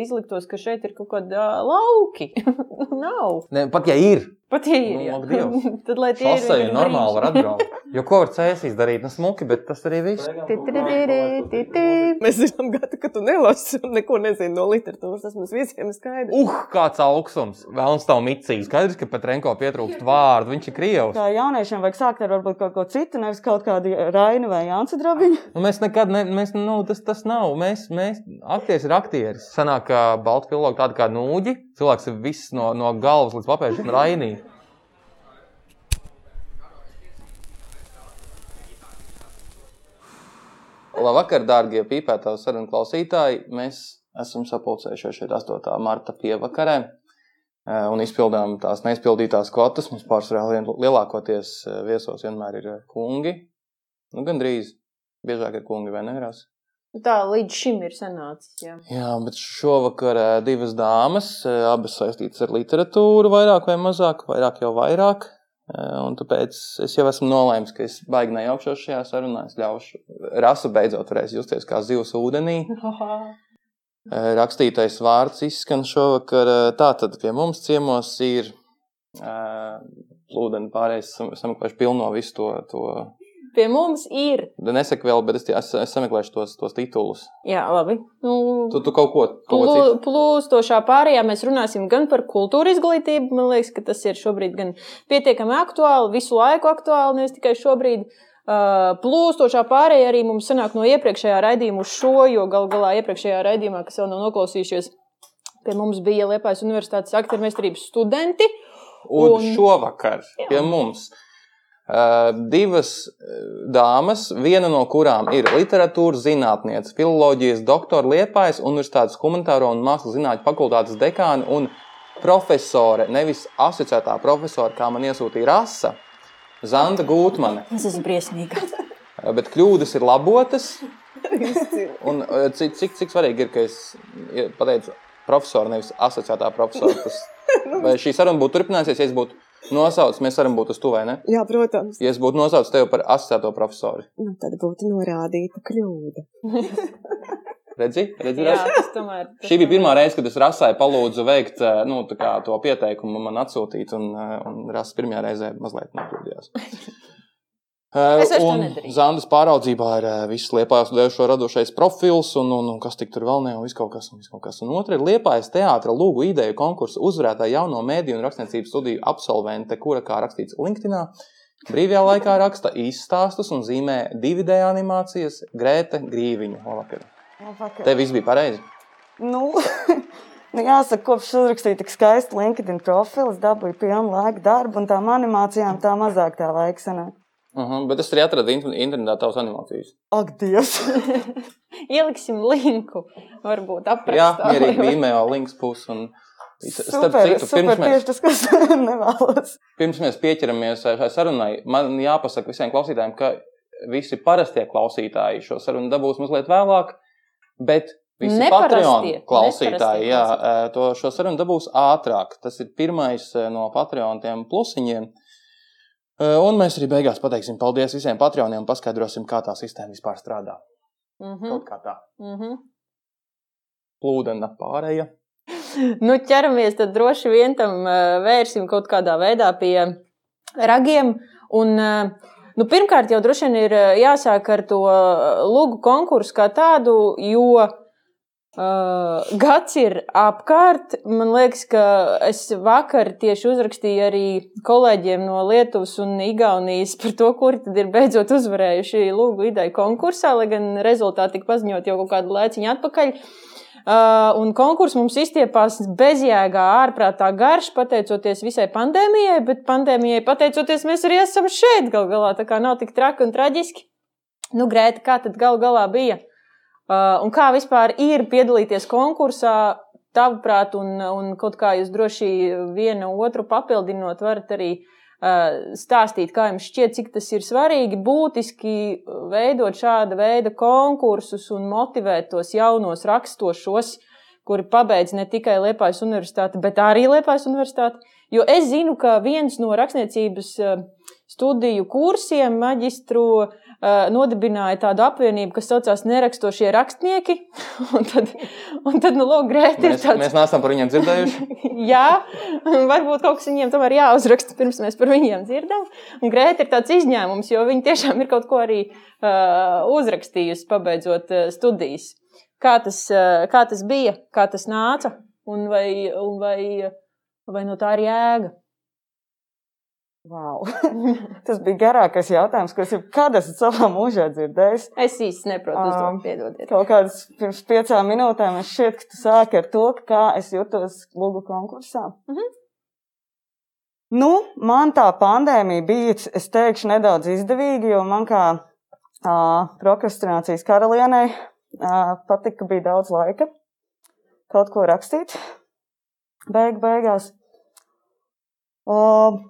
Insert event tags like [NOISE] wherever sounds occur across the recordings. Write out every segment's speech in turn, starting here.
izliktos, ka šeit ir kaut kāda lauki. [LAUGHS] Nav. Ne, pat ja ir, Pat ja ir. Nu, Dievs. [LAUGHS] Tad, lai tie šosei ir normāli var atbraukt. Jo ko var cēsīs darīt? Nu, smuki, bet tas arī viss. Mēs zinām, Gata, ka tu nelasi un neko nezini no literatūras. Tas mums visiem ir skaidrs. Uh, kāds augstums! Vēlams tā micīs. Skaidrs, ka pat Renko pietrūkst vārdu. Viņš ir krievs. Kā jauniešiem vajag sākt ar varbūt kaut ko citu, nevis kaut kādu Rainu vai Jānsa drabiņu. Nu, mēs nekad, ne, mēs, nu, tas, tas nav. Mēs, mēs aktieris ir aktieris. Sanāk, ka balta filologa tāda kā nūģi. Cilvēks ir viss no, no galvas līdz papēžiem rainī. Labvakar, dārgie pīpētāji sarunu klausītāji. Mēs esam sapulcējušies šeit 8. marta pievakarē eh, un izpildām tās neizpildītās kvotas. Mums pārsvarā lielākoties eh, viesos vienmēr ir eh, kungi. Nu, gan drīz. Biežāk ir kungi vai negrās. Tā līdz šim ir sanācis. Jā. Jā, bet šovakar divas dāmas, abas saistītas ar literatūru, vairāk vai mazāk, vairāk jau vairāk. Un tāpēc es jau esmu nolēmis, ka es baigi nejaukšos šajā sarunā. Es ļaušu rasu beidzot varēs justies kā zivs ūdenī. [LAUGHS] Rakstītais vārds izskan šovakar. Tātad pie mums ciemos ir plūdeni pārējais sam- sameklējuši pilno visu to. to Pie mums ir. Nesaku vēl, bet es, es, es sameklēšu tos, tos titulus. Jā, labi. Nu, Tu, tu kaut ko, citu. plūstošā pārējā mēs runāsim gan par kultūra izglītību. Man liekas, ka tas ir šobrīd gan pietiekami aktuāli, visu laiku aktuāli, nevis tikai šobrīd. Uh, plūstošā pārējā arī mums sanāk no iepriekšējā raidījuma uz šo, jo gal galā iepriekšējā raidījumā, kas vēl nav noklausījušies, pie mums bija Liepājas Universitātes aktiermēstrības studenti. Un, Un- šovakar Jā. pie mums uh, divas uh, dāmas, viena no kurām ir literatūras zinātniece, filozofijas doktora Liepājas Universitātes humanitāro un mākslas zinātņu fakultātes dekāne un profesore, nevis asociētā profesore, kā man iesūtīja rasa, Zanda Gūtmane. Tas ir briesmīgi. Uh, Bet kļūdas ir labotas. Un, cik, cik, cik svarīgi ir, ka es pateicu profesoru, nevis asociētā profesora. Tas, [LAUGHS] vai šī saruna būtu turpinājusies, ja es būtu nosaucis, mēs varam būt uz to vai ne? Jā, protams. Ja es būtu nosaucis tevi par asociēto profesoru, Nu, tad būtu norādīta kļūda. [LAUGHS] redzi, redzi, Jā, redzi? tas tomēr. tas Šī bija pirmā reize, kad es rasai palūdzu veikt eh, nu, tā kā to pieteikumu, man atsūtīt, un, eh, un rasa pirmajā reizē mazliet nokļūdījās. [LAUGHS] To Un. Zandas pāraudzībā ir eh, viss liepājas studējušo radošais profils, un, un, un kas tik tur vēl ne, un viss kaut kas, un viss kaut kas. Un otra ir liepājas teātra lūgu ideju konkursa uzvarētāja jauno mēdīju un rakstniecības studiju absolvente, kura, kā rakstīts LinkedInā, brīvajā laikā raksta īstāstus un zīmē 2D animācijas Grēte Grīviņa. Labvakar. Tev viss bija pareizi. Nu, [LAUGHS] nu, jāsaka, kopš uzrakstīja tik skaistu LinkedIn profilu, dabūju pilnu laiku darbu, un tām animācijām tā mazāk tā laika sanāk. Uh -huh, bet es arī atradu int- internetā tavas animācijas. Ak, Dievs! [LAUGHS] Ieliksim linku, varbūt Jā, aprakstā. mierīgi bija e-mail links puses. Un... Starp Super, citu, super pirms mēs, tieši tas, kas [LAUGHS] nevēlas. pirms mēs pieķeramies šai sarunai, man jāpasaka visiem klausītājiem, ka visi parastie klausītāji šo sarunu dabūs mazliet vēlāk, bet visi Patreon klausītāji jā, eh, to šo sarunu dabūs ātrāk. Tas ir pirmais no Patreon tiem plusiņiem. Eh, Un mēs arī beigās pateiksim paldies visiem Patreoniem un paskaidrosim, kā tā sistēma vispār strādā. Mhm, Kaut kā tā. mhm. Plūdena pārēja. Nu, ķeramies tad droši vien tam eh, vērsim kaut kādā veidā pie ragiem. Un, eh, nu, pirmkārt, jau droši vien ir eh, jāsāk ar to eh, lūgu konkursu kā tādu, jo uh, gads ir apkārt. Man liekas, ka es vakar tieši uzrakstīju arī kolēģiem no Lietuvas un Igaunijas par to, kuri tad ir beidzot uzvarējuši lūgu ideju konkursā, lai gan rezultāti tika paziņot jau kaut kādu laiciņu atpakaļ. Uh, un konkurss mums izstiepās bezjēgā, ārprātā garš, pateicoties visai pandēmijai, bet pandēmijai pateicoties, mēs arī esam šeit gal galā. Tā kā nav tik traki un traģiski. Nu, Grēta, kā tad gal galā bija? Uh, un kā vispār ir piedalīties konkursā, tavuprāt, un, un kaut kā jūs droši vienu otru papildinot, varat arī uh, stāstīt, kā jums šķiet, cik tas ir svarīgi, būtiski veidot šāda veida konkursus un motivēt tos jaunos rakstošos, kuri pabeidz ne tikai Liepājas universitāti, bet arī Liepājas universitāti. Jo es zinu, ka viens no rakstniecības uh, studiju kursiem, maģistru, uh, uh, nodibināja tādu apvienību, kas saucās Nerakstošie rakstnieki. [LAUGHS] un tad, un tad nu, lūk, Grēta ir Mēs, tāds. mēs neesam par viņiem dzirdējuši. [LAUGHS] Jā, varbūt kaut kas viņiem tomēr jāuzraksta, pirms mēs par viņiem dzirdam. Un Grēta ir tāds izņēmums, jo viņa tiešām ir kaut ko arī uh, uzrakstījusi, pabeidzot uh, studijas. Kā tas, uh, kā tas bija, kā tas nāca, un vai, un vai, vai no tā ir jēga? Wow. [LAUGHS] Tas bija garākais jautājums, ko es jebkad esmu savā mūžā dzirdējis. Es īsti neprotu Um, piedodiet. Kaut kādas pirms piecām minūtēm es šķiet, ka tu sāki ar to, kā es jutos lūgu konkursā. Mhm. Nu, man tā pandēmija bija, es teikšu, nedaudz izdevīga, jo man kā uh, prokrastinācijas karalienei uh, patika, ka bija daudz laika kaut ko rakstīt. Beig, beigās. Uh,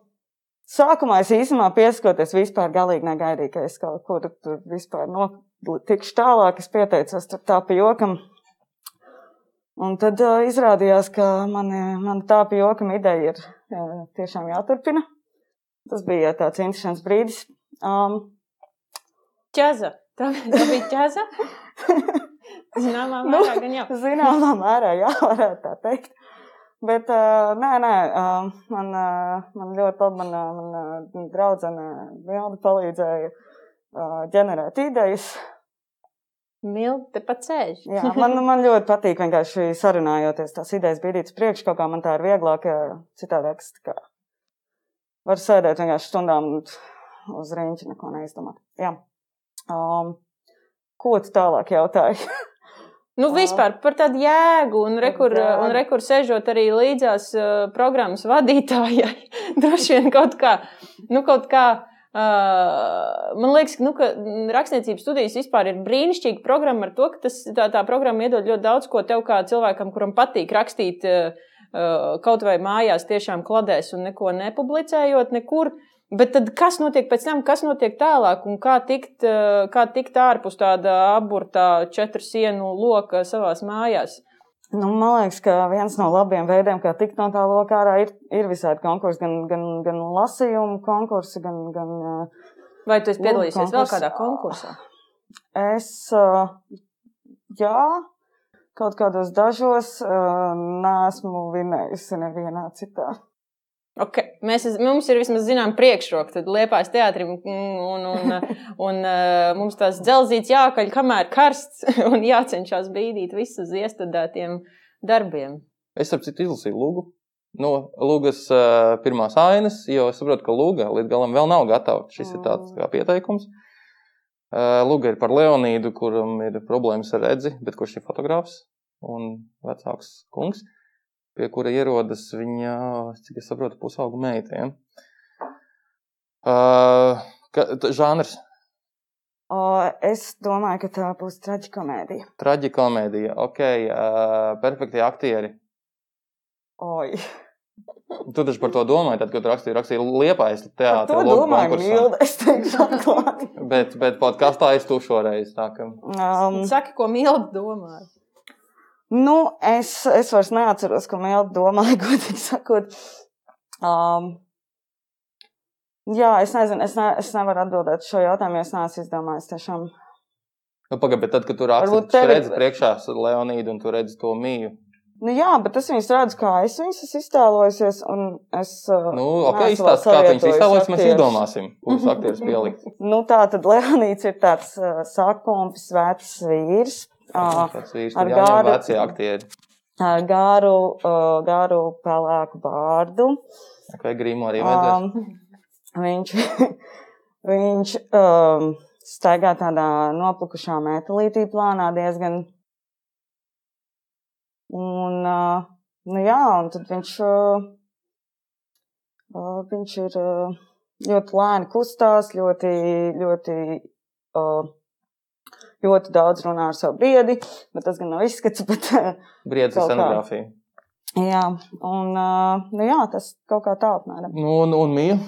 Sākumā es īstenībā piesakoties vispār galīgi negaidīju, ka es kaut kur tur vispār no, tikšu tālāk. Es pieteicos tā pa jokam. Un tad uh, izrādījās, ka man, man tā pa jokam ideja ir uh, tiešām jāturpina. Tas bija tāds interesants brīdis. Um, Ķeza. Tā, tā bija ķeza. [LAUGHS] Zināmā Nu, mērā gan jau. Zināmā mērā, jā, varētu tā teikt. Bet, uh, nē, nē, uh, man, uh, man ļoti labi, man, uh, man uh, draudzene Vilda palīdzēja uh, ģenerēt idejas. Milti te pat sēž. Jā, man, man ļoti patīk vienkārši sarunājoties tās idejas bīdīt uz priekšu, kaut kā man tā ir vieglāk, ja citādāk kā varu sēdēt vienkārši stundām uz rīņķi, neko neizdomāt. Jā. Um, ko tu tālāk jautāji? [LAUGHS] Nu, vispār par tādu jēgu, un rekur, jēgu. un rekur sēžot arī līdzās uh, programmas vadītājai. [LAUGHS] Droši vien kaut kā, nu, kaut kā. Uh, man liekas, ka, nu, ka rakstniecības studijas vispār ir brīnišķīga programma ar to, ka tas, tā, tā programma iedod ļoti daudz ko tev kā cilvēkam, kuram patīk rakstīt uh, uh, kaut vai mājās, tiešām kladēs un neko nepublicējot nekur. Bet tad, kas notiek pēc tam, kas notiek tālāk, un kā tikt, uh, kā tikt ārpus tāda aburtā četru sienu loka savās mājās? Nu, man liekas, ka viens no labiem veidiem, kā tikt no tā lokā ārā, ir, ir visādi konkursi, gan, gan, gan lasījumu konkursi, gan, gan uh, Vai tu esi piedalījies vēl kādā konkursā? Es, uh, jā, kaut kādos dažos neesmu vinējusi nevienā citā. Okay. Mēs, mums ir vismaz zinām priekšroka, tad liepājas teātrim mm, un, un, un [LAUGHS] uh, mums tās dzelzīts jākaļ, kamēr karsts [LAUGHS] un jācenšas bīdīt visus iestudētiem darbiem. Es ap citu izlasīju lūgu. No lūgas uh, pirmās ainas, jo es saprotu, ka lūga līdz galam vēl nav gatava. Šis ir tāds kā pieteikums. Uh, lūga ir par Leonīdu, kuram ir problēmas ar redzi, bet kurš ir fotogrāfs un vecāks kungs, pie kura ierodas viņa, cik es saprotu, pusaugu meita. Ja? Uh, žanrs, Uh, es domāju, ka tā būs traģikomēdija. traģikomēdija, ok, uh, perfekti aktieri. Oi, Tu taču par to domāji, tad, kad rakstīji, rakstīji liepais teātris. to domāju, Milda, es teikšu [LAUGHS] atklāti. Bet, bet podkāstā es tu šoreiz. Tā, ka... Um, Saki, ko Milda domā? Nu, es, es vairs neatceros, ko Mēlda domāja, [LAUGHS] godīgi sakot. Um, jā, es nezinu, es, ne, es nevaru atbildēt šo jautājumu, jo es neesmu izdomājis tiešām. Nu, Pagaid, bet tad, kad tu raksti, tu tev ir- redzi priekšā Leonīdu un tu redzi to mīju. Nu, jā, bet es viņus redzu, kā es viņus esmu iztēlojusies, un es. uh, Nu, ok, izstāsti, kā viņus iztēlojies, mēs izdomāsim, kurus [LAUGHS] aktierus pielikt. Nu, tā tad Leonīds ir tāds uh, sākumpis, vecs vīrs. Vīrs, ar gāru- vecie aktieri. uh, garu pelēku bārdu. Vai grīmo arī vajadzēs? Um, viņš [LAUGHS] viņš um, staigā tādā noplukušā metālītī plānā diezgan. Un, uh, nu jā, un tad viņš, uh, viņš ir uh, ļoti lēni kustās, ļoti, ļoti, uh, ļoti daudz runā ar savu briedi, bet tas gan nav izskats, [LAUGHS] bet uh, Briedzi scenogrāfija. jā, un, uh, nu jā, tas kaut kā tā apmēram. Nu, un, un mīja?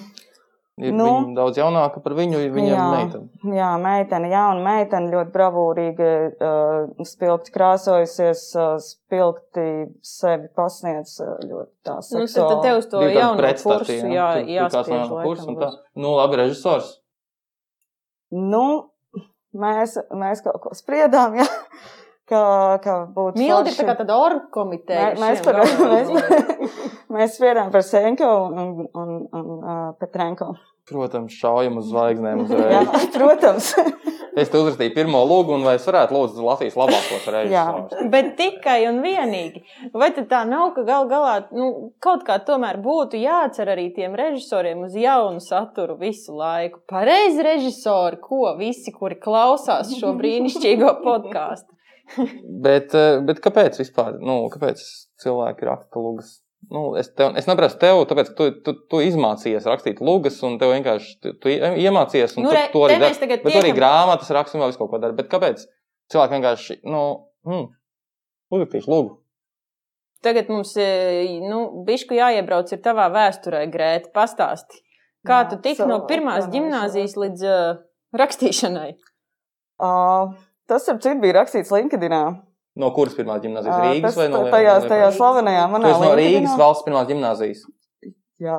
Ir Nu. daudz jaunāka par viņu, ir viņa meitene. Jā, meitene, jauna meitene, ļoti bravūrīgi, uh, spilgti krāsojusies, uh, spilgti sevi pasniedz uh, ļoti tā Nu, tad, seksuāli. tev uz to pretstati, kursu jā. jā, jāspiež. Nu, labi, režisors. Nu, mēs, mēs kaut ko spriedām, jā. Kā, kā būtu Mildi ir tā kā tāda orgu komiteja. Mē- Mēs, par, mēs, [LAUGHS] mēs spriedām par Senko un, un, un, un uh, Petrenko. Protams, šaujam uz zvaigznēm [LAUGHS] Jā, uzreiz. protams. Es te uzrakstīju pirmo lūgu, un vai es varētu lūgt Latvijas labākos režisors? Bet tikai un vienīgi. Vai tā nav, ka gal galā nu, kaut kā tomēr būtu jācer arī tiem režisoriem uz jaunu saturu visu laiku? Pareizi režisori, ko visi, kuri klausās šo brīnišķīgo podkāstu. Bet, eh, bet kāpēc vispār? Nu, kāpēc cilvēki raksta lūgas? Nu, es, tev, es neprasu tev, tāpēc, ka tu, tu, tu izmācījies rakstīt lūgas, un tev vienkārši tu, tu iemācījies, un Nu, tu, re, to arī te mēs dari. Bet tu arī tiekam- grāmatas raksti un vēl kaut ko dari. Bet kāpēc cilvēki vienkārši, nu, hmm, uzrakstīšu lūgu? Tagad mums e, nu, bišku jāiebrauc ir tavā vēsturē, Grēta. Pastāsti, kā Jā, tu tiki savu no pirmās gimnāzijas līdz uh, rakstīšanai? Uh, tas, ap citu, bija rakstīts LinkedInā. No kuras pirmās gimnāzijas? Ā, Rīgas tas vai no tajās, vai- tajā slavenajā manā esi no Rīgas valsts pirmās gimnāzijas. Jā.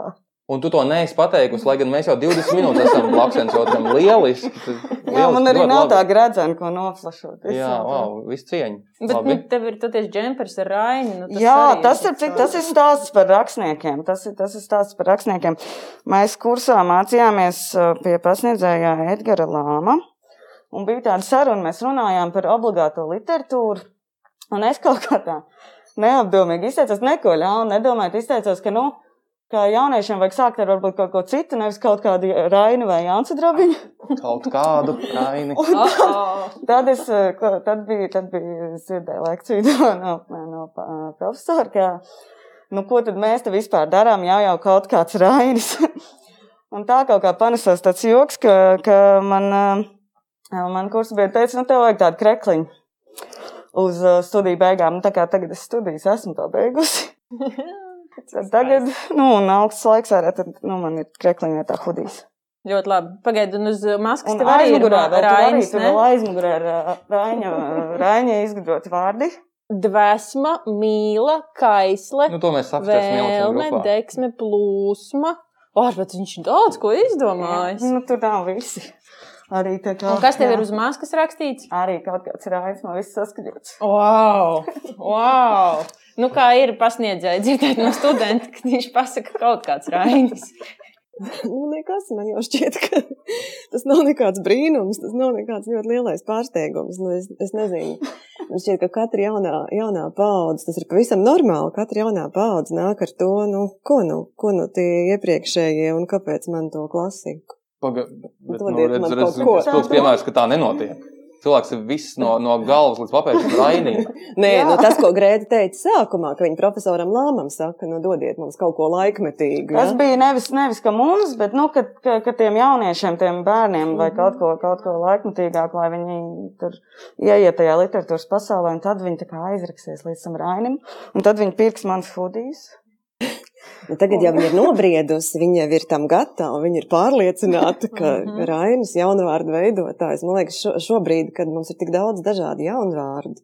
Un tu to neesi pateikusi, lai gan mēs jau 20 minūtes esam blakus otram. Lieliski! Jā, man arī nav labi. tā gradzena, ko noflašot. Es Jā, wow, viss cieņa. Bet Labi. nu, tev ir toties džempers ar Raini. Nu, tas Jā, tas ir, cik, tas ir stāsts par rakstniekiem. Tas ir, tas ir stāsts par rakstniekiem. Mēs kursā mācījāmies pie pasniedzējā Edgara Lāma. Un bija tāda saruna, mēs runājām par obligāto literatūru. Un es kaut kā tā neapdomīgi izteicos, neko ļaunu nedomājot. Izteicos, ka, nu, ka jauniešiem vajag sākt ar varbūt kaut ko citu, nevis kaut kādu Rainu vai Jānsu drabiņu. Kaut kādu raini. Oh, Tad, es, eh, ko- tad bija, tad bija dzirdēju lekciju no, no, no profesora, ka, nu, ko tad mēs te vispār darām, jau jau kaut kāds rainis. [LAUGHS] Un tā kaut kā panesās tāds joks, ka, ka man, eh, man kursa bija teica, nu, tev vajag tādu krekliņu uz eh, studiju beigām. Tā kā tagad es studijas esmu to beigusi. [LAUGHS] Tad Tagad, nu, un augsts laiks arī, tad, nu, man ir krekliņa tā hudijas. ļoti labi. Pagaidiet, un uz maskas Un tev arī ir Rainis. tur vēl aizmugurē ir ā, Raiņa, Raiņa izgudroti vārdi. Dvēsma, mīla, kaisle, Nu, to mēs apspriedīsim vēlme, deksme, plūsma. Ārpēc viņš ir daudz ko izdomājis. Nu, tur nav visi. Arī tā kā. Un kas tev jā. ir uz maskas rakstīts? Arī kaut kāds rainis, man viss saskaņots. Wow! wow. Nu, kā ir pasniedzēji dzirdēt no studenta, ka viņš pasaka kaut kāds rainis. Nu, nekas man jau šķiet, ka tas nav nekāds brīnums, tas nav nekāds ļoti lielais pārsteigums. Nu, es, es nezinu. Man šķiet, ka katra jaunā, jaunā paudze, tas ir pavisam normāli. Katra jaunā paudze nāk ar to, nu, ko nu, ko nu tie iepriekšējie un kāpēc man to klasiku. Paga, bet, nu, Dodiet redz, redz, tas lūks piemērs, ka tā nenotiek. Cilvēks ir viss no, no galvas līdz papēžam rainīgi. [LAUGHS] Nē, nu, tas, ko Grēta teica sākumā, ka viņa profesoram Lāmam saka, nu, dodiet mums kaut ko laikmetīgu. Tas ja? bija nevis, nevis ka mums, bet, nu, ka, ka, ka tiem jauniešiem, tiem bērniem vai kaut ko, kaut ko laikmatīgāku, lai viņi tur ieiet tajā literatūras pasaulē, un tad viņi tā kā aizraksies līdz tam rainim, un tad viņi pirks manas hudijas. Nu, tagad jau viņa ir nobriedusi, viņa jau ir tam gatava, viņa ir pārliecināta, ka [LAUGHS] Mhm. Rainis ir jaunvārdu veidotājs. Man liekas, šo, šobrīd, kad mums ir tik daudz dažādu jaunvārdu,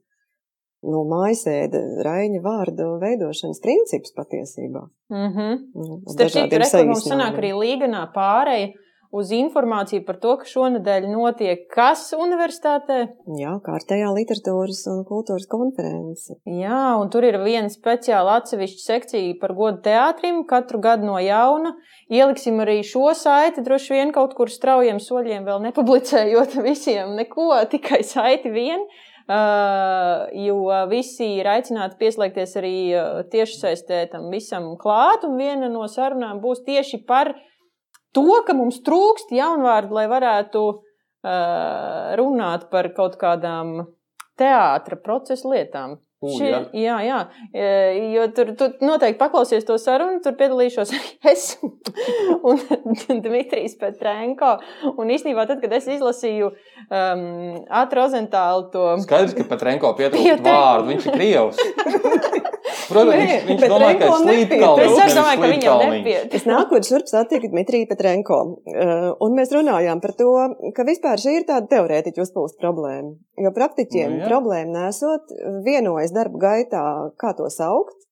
no mājasēda Raina vārdu veidošanas princips patiesībā. Mm -hmm. Nu, ar Starp citu, mums sanāk arī līganā pārēja uz informāciju par to, ka šonadēļ notiek kas universitātē. Jā, kārtējā literatūras un kultūras konference. Jā, un tur ir viena speciāla atsevišķa sekcija par godu teātrim, katru gadu no jauna. Ieliksim arī šo saiti, droši vien kaut kur straujiem soļiem, vēl nepublicējot [LAUGHS] visiem neko, tikai saiti vien. Uh, jo visi ir aicināti pieslēgties arī uh, tiešsaistē tam visam klāt, un viena no sarunām būs tieši par to, ka mums trūkst jaunvārdu, lai varētu uh, runāt par kaut kādām teātra procesa lietām. Ui, Šī, jā. jā, jā, jo tur, tur noteikti paklausies to sarunu, tur piedalīšos es [LAUGHS] un [LAUGHS] Dmitrijs Petrenko. Un īstenībā tad, kad es izlasīju um, Atrozentālu to Skaidrs, ka [LAUGHS] pietrūkst Pietrūkst. vārdu. Viņš ir krievs. Protams, viņš, viņš bet domā, ka slīpkalnis. Es arī domāju, ka viņam nepietiek. Es nākot šurp satiku Dmitriju Petrenko, eh, un mēs runājām par to, ka vispār šī ir tāda teorētiķa uzpūst problēma. Jo praktiķiem Nu, jā. problēma nesot, vienojas darba gaitā, kā to saukt.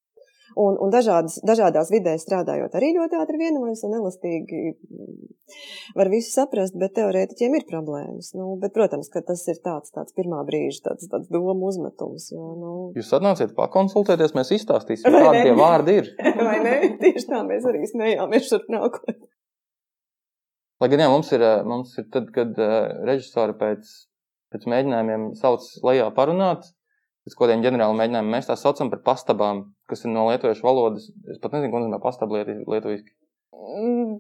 Un, un dažādas, dažādās vidēs strādājot, arī ļoti ātri vienojas un elastīgi var visu saprast, bet teorētiķiem ir problēmas. Nu, bet, protams, ka tas ir tāds, tāds pirmā brīža tāds, tāds domu uzmetums. Jo, nu... Jūs atnāciet pakonsultēties, mēs izstāstīsim, kādi tie vārdi ir. [LAUGHS] Vai ne? Tieši tā mēs arī smējāmies šur nākotnē. Lai gan jā, mums ir, mums ir tad, kad režisori pēc, pēc mēģinājumiem sauc lejā parunāt, pēc kādiem ģenerāliem mēģinājumiem, mēs tā saucam par pastabām, kas ir no lietuviešu valodas. Es pat nezinu, ko nozīmē pastabu lietuviski. Mm,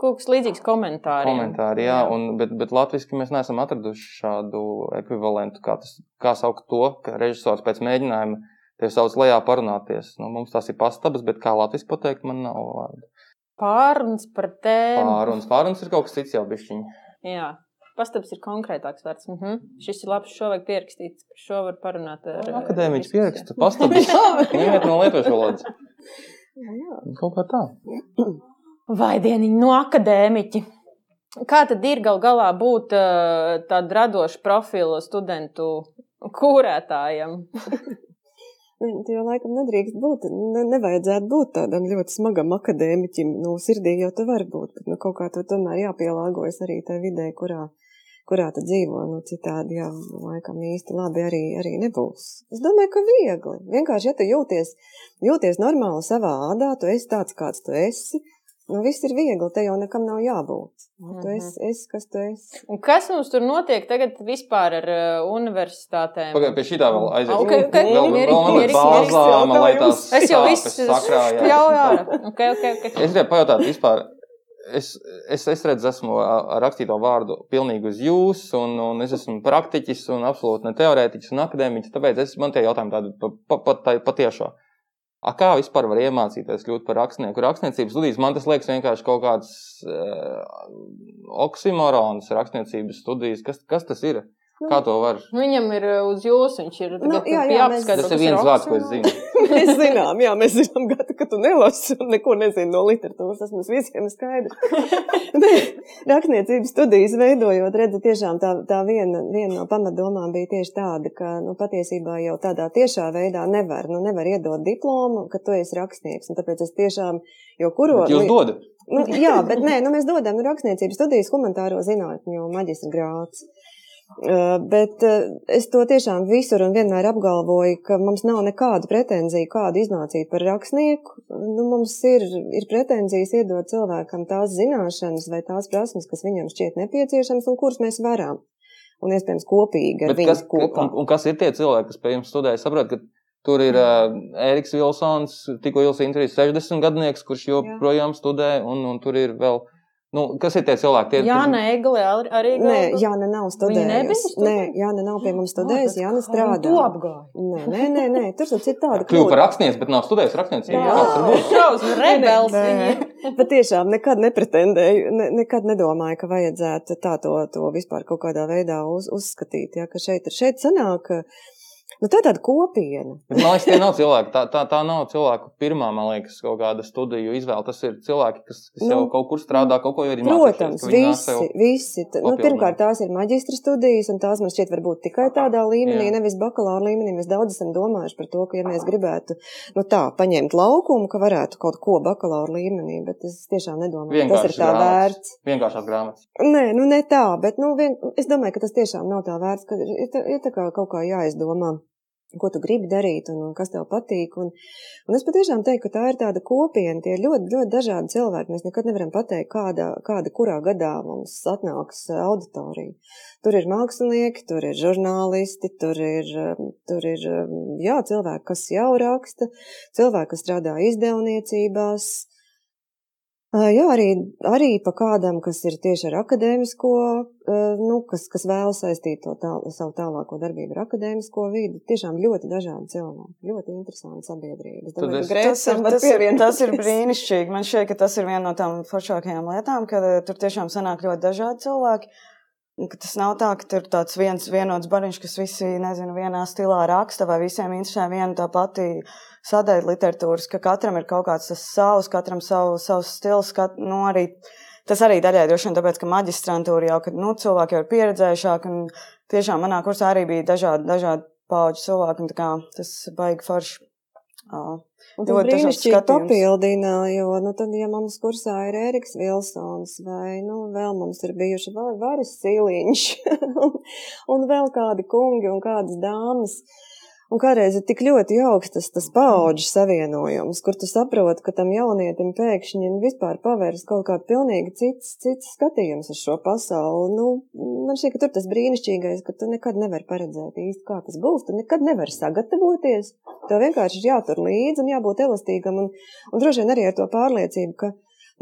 kaut kas līdzīgs komentāriem. Komentāri, jā, un, bet, bet latviski mēs neesam atraduši šādu ekvivalentu, kā, tas, kā saukt to, ka režisors pēc mēģinājuma tevi sauc lejā parunāties. Nu, mums tas ir pastabas, bet kā latviski pateikt, man nav vārdu. Pārunas par tēmu. Pārunas, pārunas ir kaut kas cits jau bišķiņi. Jā. Pastāvs ir konkrētāks vārds. Mm -hmm. Šis ir labs, šo vajag pierakstīt. Par šo var parunāt ar akadēmiķu. Pierakstu [LAUGHS] pastāvs. Ņemiet no lietuviešu valodas. Kaut kā tā. Vai dieniņi no akadēmiķi. Kā tad ir gal galā būt tādu radošu profilu studentu kūrētājam? [LAUGHS] Jo laikam nedrīkst būt, ne, nevajadzētu būt tādam ļoti smagam akadēmiķim. Nu, sirdī jau tu vari būt, bet nu, kaut kā tu tomēr jāpielāgojas arī tai vidē, kurā, kurā tu dzīvo. Nu, citādi jau laikam īsti labi arī, arī nebūs. Es domāju, ka viegli. Vienkārši, ja tu jūties, jūties normāli savā ādā, tu esi tāds, kāds tu esi, Nu, viss ir viegli, te jau nekam nav jābūt. Nu, tu esi, Mhm. esi, kas tu esi. Un kas mums tur notiek tagad vispār ar uh, universitātēm? Pagaid, pie šitā vēl aiziet. Ok, ok. Vēl, vēl, vēl mierīgi, bāzāma, lai tās Es jau visu sakrājās. spļauju ārā. Okay, okay, okay. Es gribēju pajautāt, vispār, es, es, es redzu, esmu rakstīto vārdu pilnīgi uz jūs, un, un es esmu praktiķis, un absolūti ne teorētiķis un akadēmiķis. Tāpēc es, man tie jautājumi tādi pa, pa, pa, pa. A, kā vispār var iemācīties kļūt par rakstnieku? Rakstniecības studijas man tas liekas vienkārši kaut kāds uh, oksimorons, rakstniecības studijas. Kas, kas tas ir? Kā to var? Viņam ir uh, uz jums, viņš ir Nu, jā, jā, jāpaskaidro. Tas ir viens vārds, ko es zinu. [LAUGHS] mēs zinām, jā, mēs zinām, Gata, ka tu nelasi un neko nezini no literatūras. Tas mums visiem ir skaidrs. [LAUGHS] Nē, Rakstniecības studijas veidojot, redzu, tiešām tā, tā viena, viena no pamatdomām bija tieši tāda, ka nu, patiesībā jau tādā tiešā veidā nevar, nu, nevar iedot diplomu, ka tu esi rakstnieks. Un tāpēc es tiešām, jo kuro... Bet jūs dodat? Nu, jā, bet nē, nu, mēs dodam nu, rakstniecības studijas humanitāro zinātņu maģistra grāts. Bet es to tiešām visur un vienmēr apgalvoju, ka mums nav nekāda pretenzija, kādu iznācīt par rakstnieku. Nu, mums ir, ir pretenzijas iedot cilvēkam tās zināšanas vai tās prasmes, kas viņam šķiet nepieciešams un kuras mēs varam. Un iespējams kopīgi ar Bet viņu kas, kopā. un, un kas ir tie cilvēki, kas pie jums studē? Es saprotu, ka tur ir uh, Ēriks Vilsons, tikko Ilsa intervijas 60 gadnieks, kurš joprojām studē, un, un tur ir vēl. Nu, kas ir tie cilvēki? Tie, Jāna Egle ar- arī. Nē, Jāna nav studējusi. studē? Nē, Jāna nav pie mums studējusi, Jāna strādā. To apgāja. Nē, nē, nē, nē, tur taču ir tāda [LAUGHS] Kļuva par rakstnieci, bet nav studējis rakstniecību. Jā. Kāds var būt? [LAUGHS] Šausmas rebels. Nē, ir. Bet tiešām nekad nepretendēju, ne, nekad nedomāju, ka vajadzētu tā to, to vispār kaut kādā veidā uz, uzskatīt. Ja, ka šeit, ir- šeit sanāk, ka, nu, tā ir tāda kopiena. Bet, man liekas, tie nav cilvēki. Tā, tā, tā nav cilvēku pirmā, man liekas, kaut kāda studiju izvēle. Tas ir cilvēki, kas, kas Nu, jau kaut kur strādā, kaut ko ir Protams, visi, visi. Nu, pirmkārt, tās ir maģistra studijas, un tās man šķiet varbūt tikai tādā līmenī, Jā. nevis bakalaura līmenī. Mēs daudz esam domājuši par to, ka, ja mēs gribētu, nu tā, paņemt laukumu, ka varētu kaut ko bakalaura līmenī, bet es tiešām nedomāju, ka tas ir tā grāmatas. vērts. Vienkāršās grāmatas. Nē, nu ne tā, bet nu, vien, es domāju, ka tas tiešām nav tā vērts, ka ir, ir tā kā kaut kā jāizdomā. Ko tu gribi darīt, un, un kas tev patīk. Un, un es patiešām teiktu, ka tā ir tāda kopiena. Tie ir ļoti, ļoti dažādi cilvēki. Mēs nekad nevaram pateikt, kāda, kāda kurā gadā mums atnāks auditorija. Tur ir mākslinieki, tur ir žurnālisti, tur ir, um, tur ir um, jā, cilvēki, kas jau raksta, cilvēki, kas strādā izdevniecībās. Jā, arī, arī pa kādam, kas ir tieši ar akadēmisko, nu, kas, kas vēlas saistīt to tā, savu tālāko darbību ar akadēmisko vidi. Tiešām ļoti dažādi cilvēki, ļoti interesanti sabiedrība. Es domāju, es- Tas ir, tas, ir, tas ir brīnišķīgi. Man šķiet, ka tas ir viena no tām foršākajām lietām, ka tur tiešām sanāk ļoti dažādi cilvēki. Tas nav tā, ka tur ir tāds viens vienots bariņš, kas visi, nezinu, vienā stilā raksta, vai visiem interesē viena tā pati sadaļa literatūras, ka katram ir kaut kāds savs, katram savu, savs stils. Kat, nu, arī, tas arī daļai droši vien tāpēc, ka maģistrantūra jau, kad nu, cilvēki jau ir pieredzējušāki, un tiešām manā kursā arī bija dažādi, dažādi pauģu cilvēki, un tā kā tas baigi forši. uh, Un tas brīnišķīgi papildina, jo, nu, tad, ja mums kursā ir Ēriks Vilsons vai, nu, vēl mums ir bijuši va- Varis Sīliņš [LAUGHS] un, vēl kādi kungi un kādas dāmas, un kādreiz ir tik ļoti jauks tas, tas paauģu savienojums, kur tu saproti, ka tam jaunietim pēkšņi vispār pavērs kaut kā pilnīgi cits, cits skatījums uz šo pasauli. Nu, man šķiet, ka tur tas brīnišķīgais, ka tu nekad nevari paredzēt īsti, kā tas būs, tu nekad nevari sagatavoties. Tev vienkārši ir jātur līdzi un jābūt elastīgam. Un, un droši vien arī ar to pārliecību, ka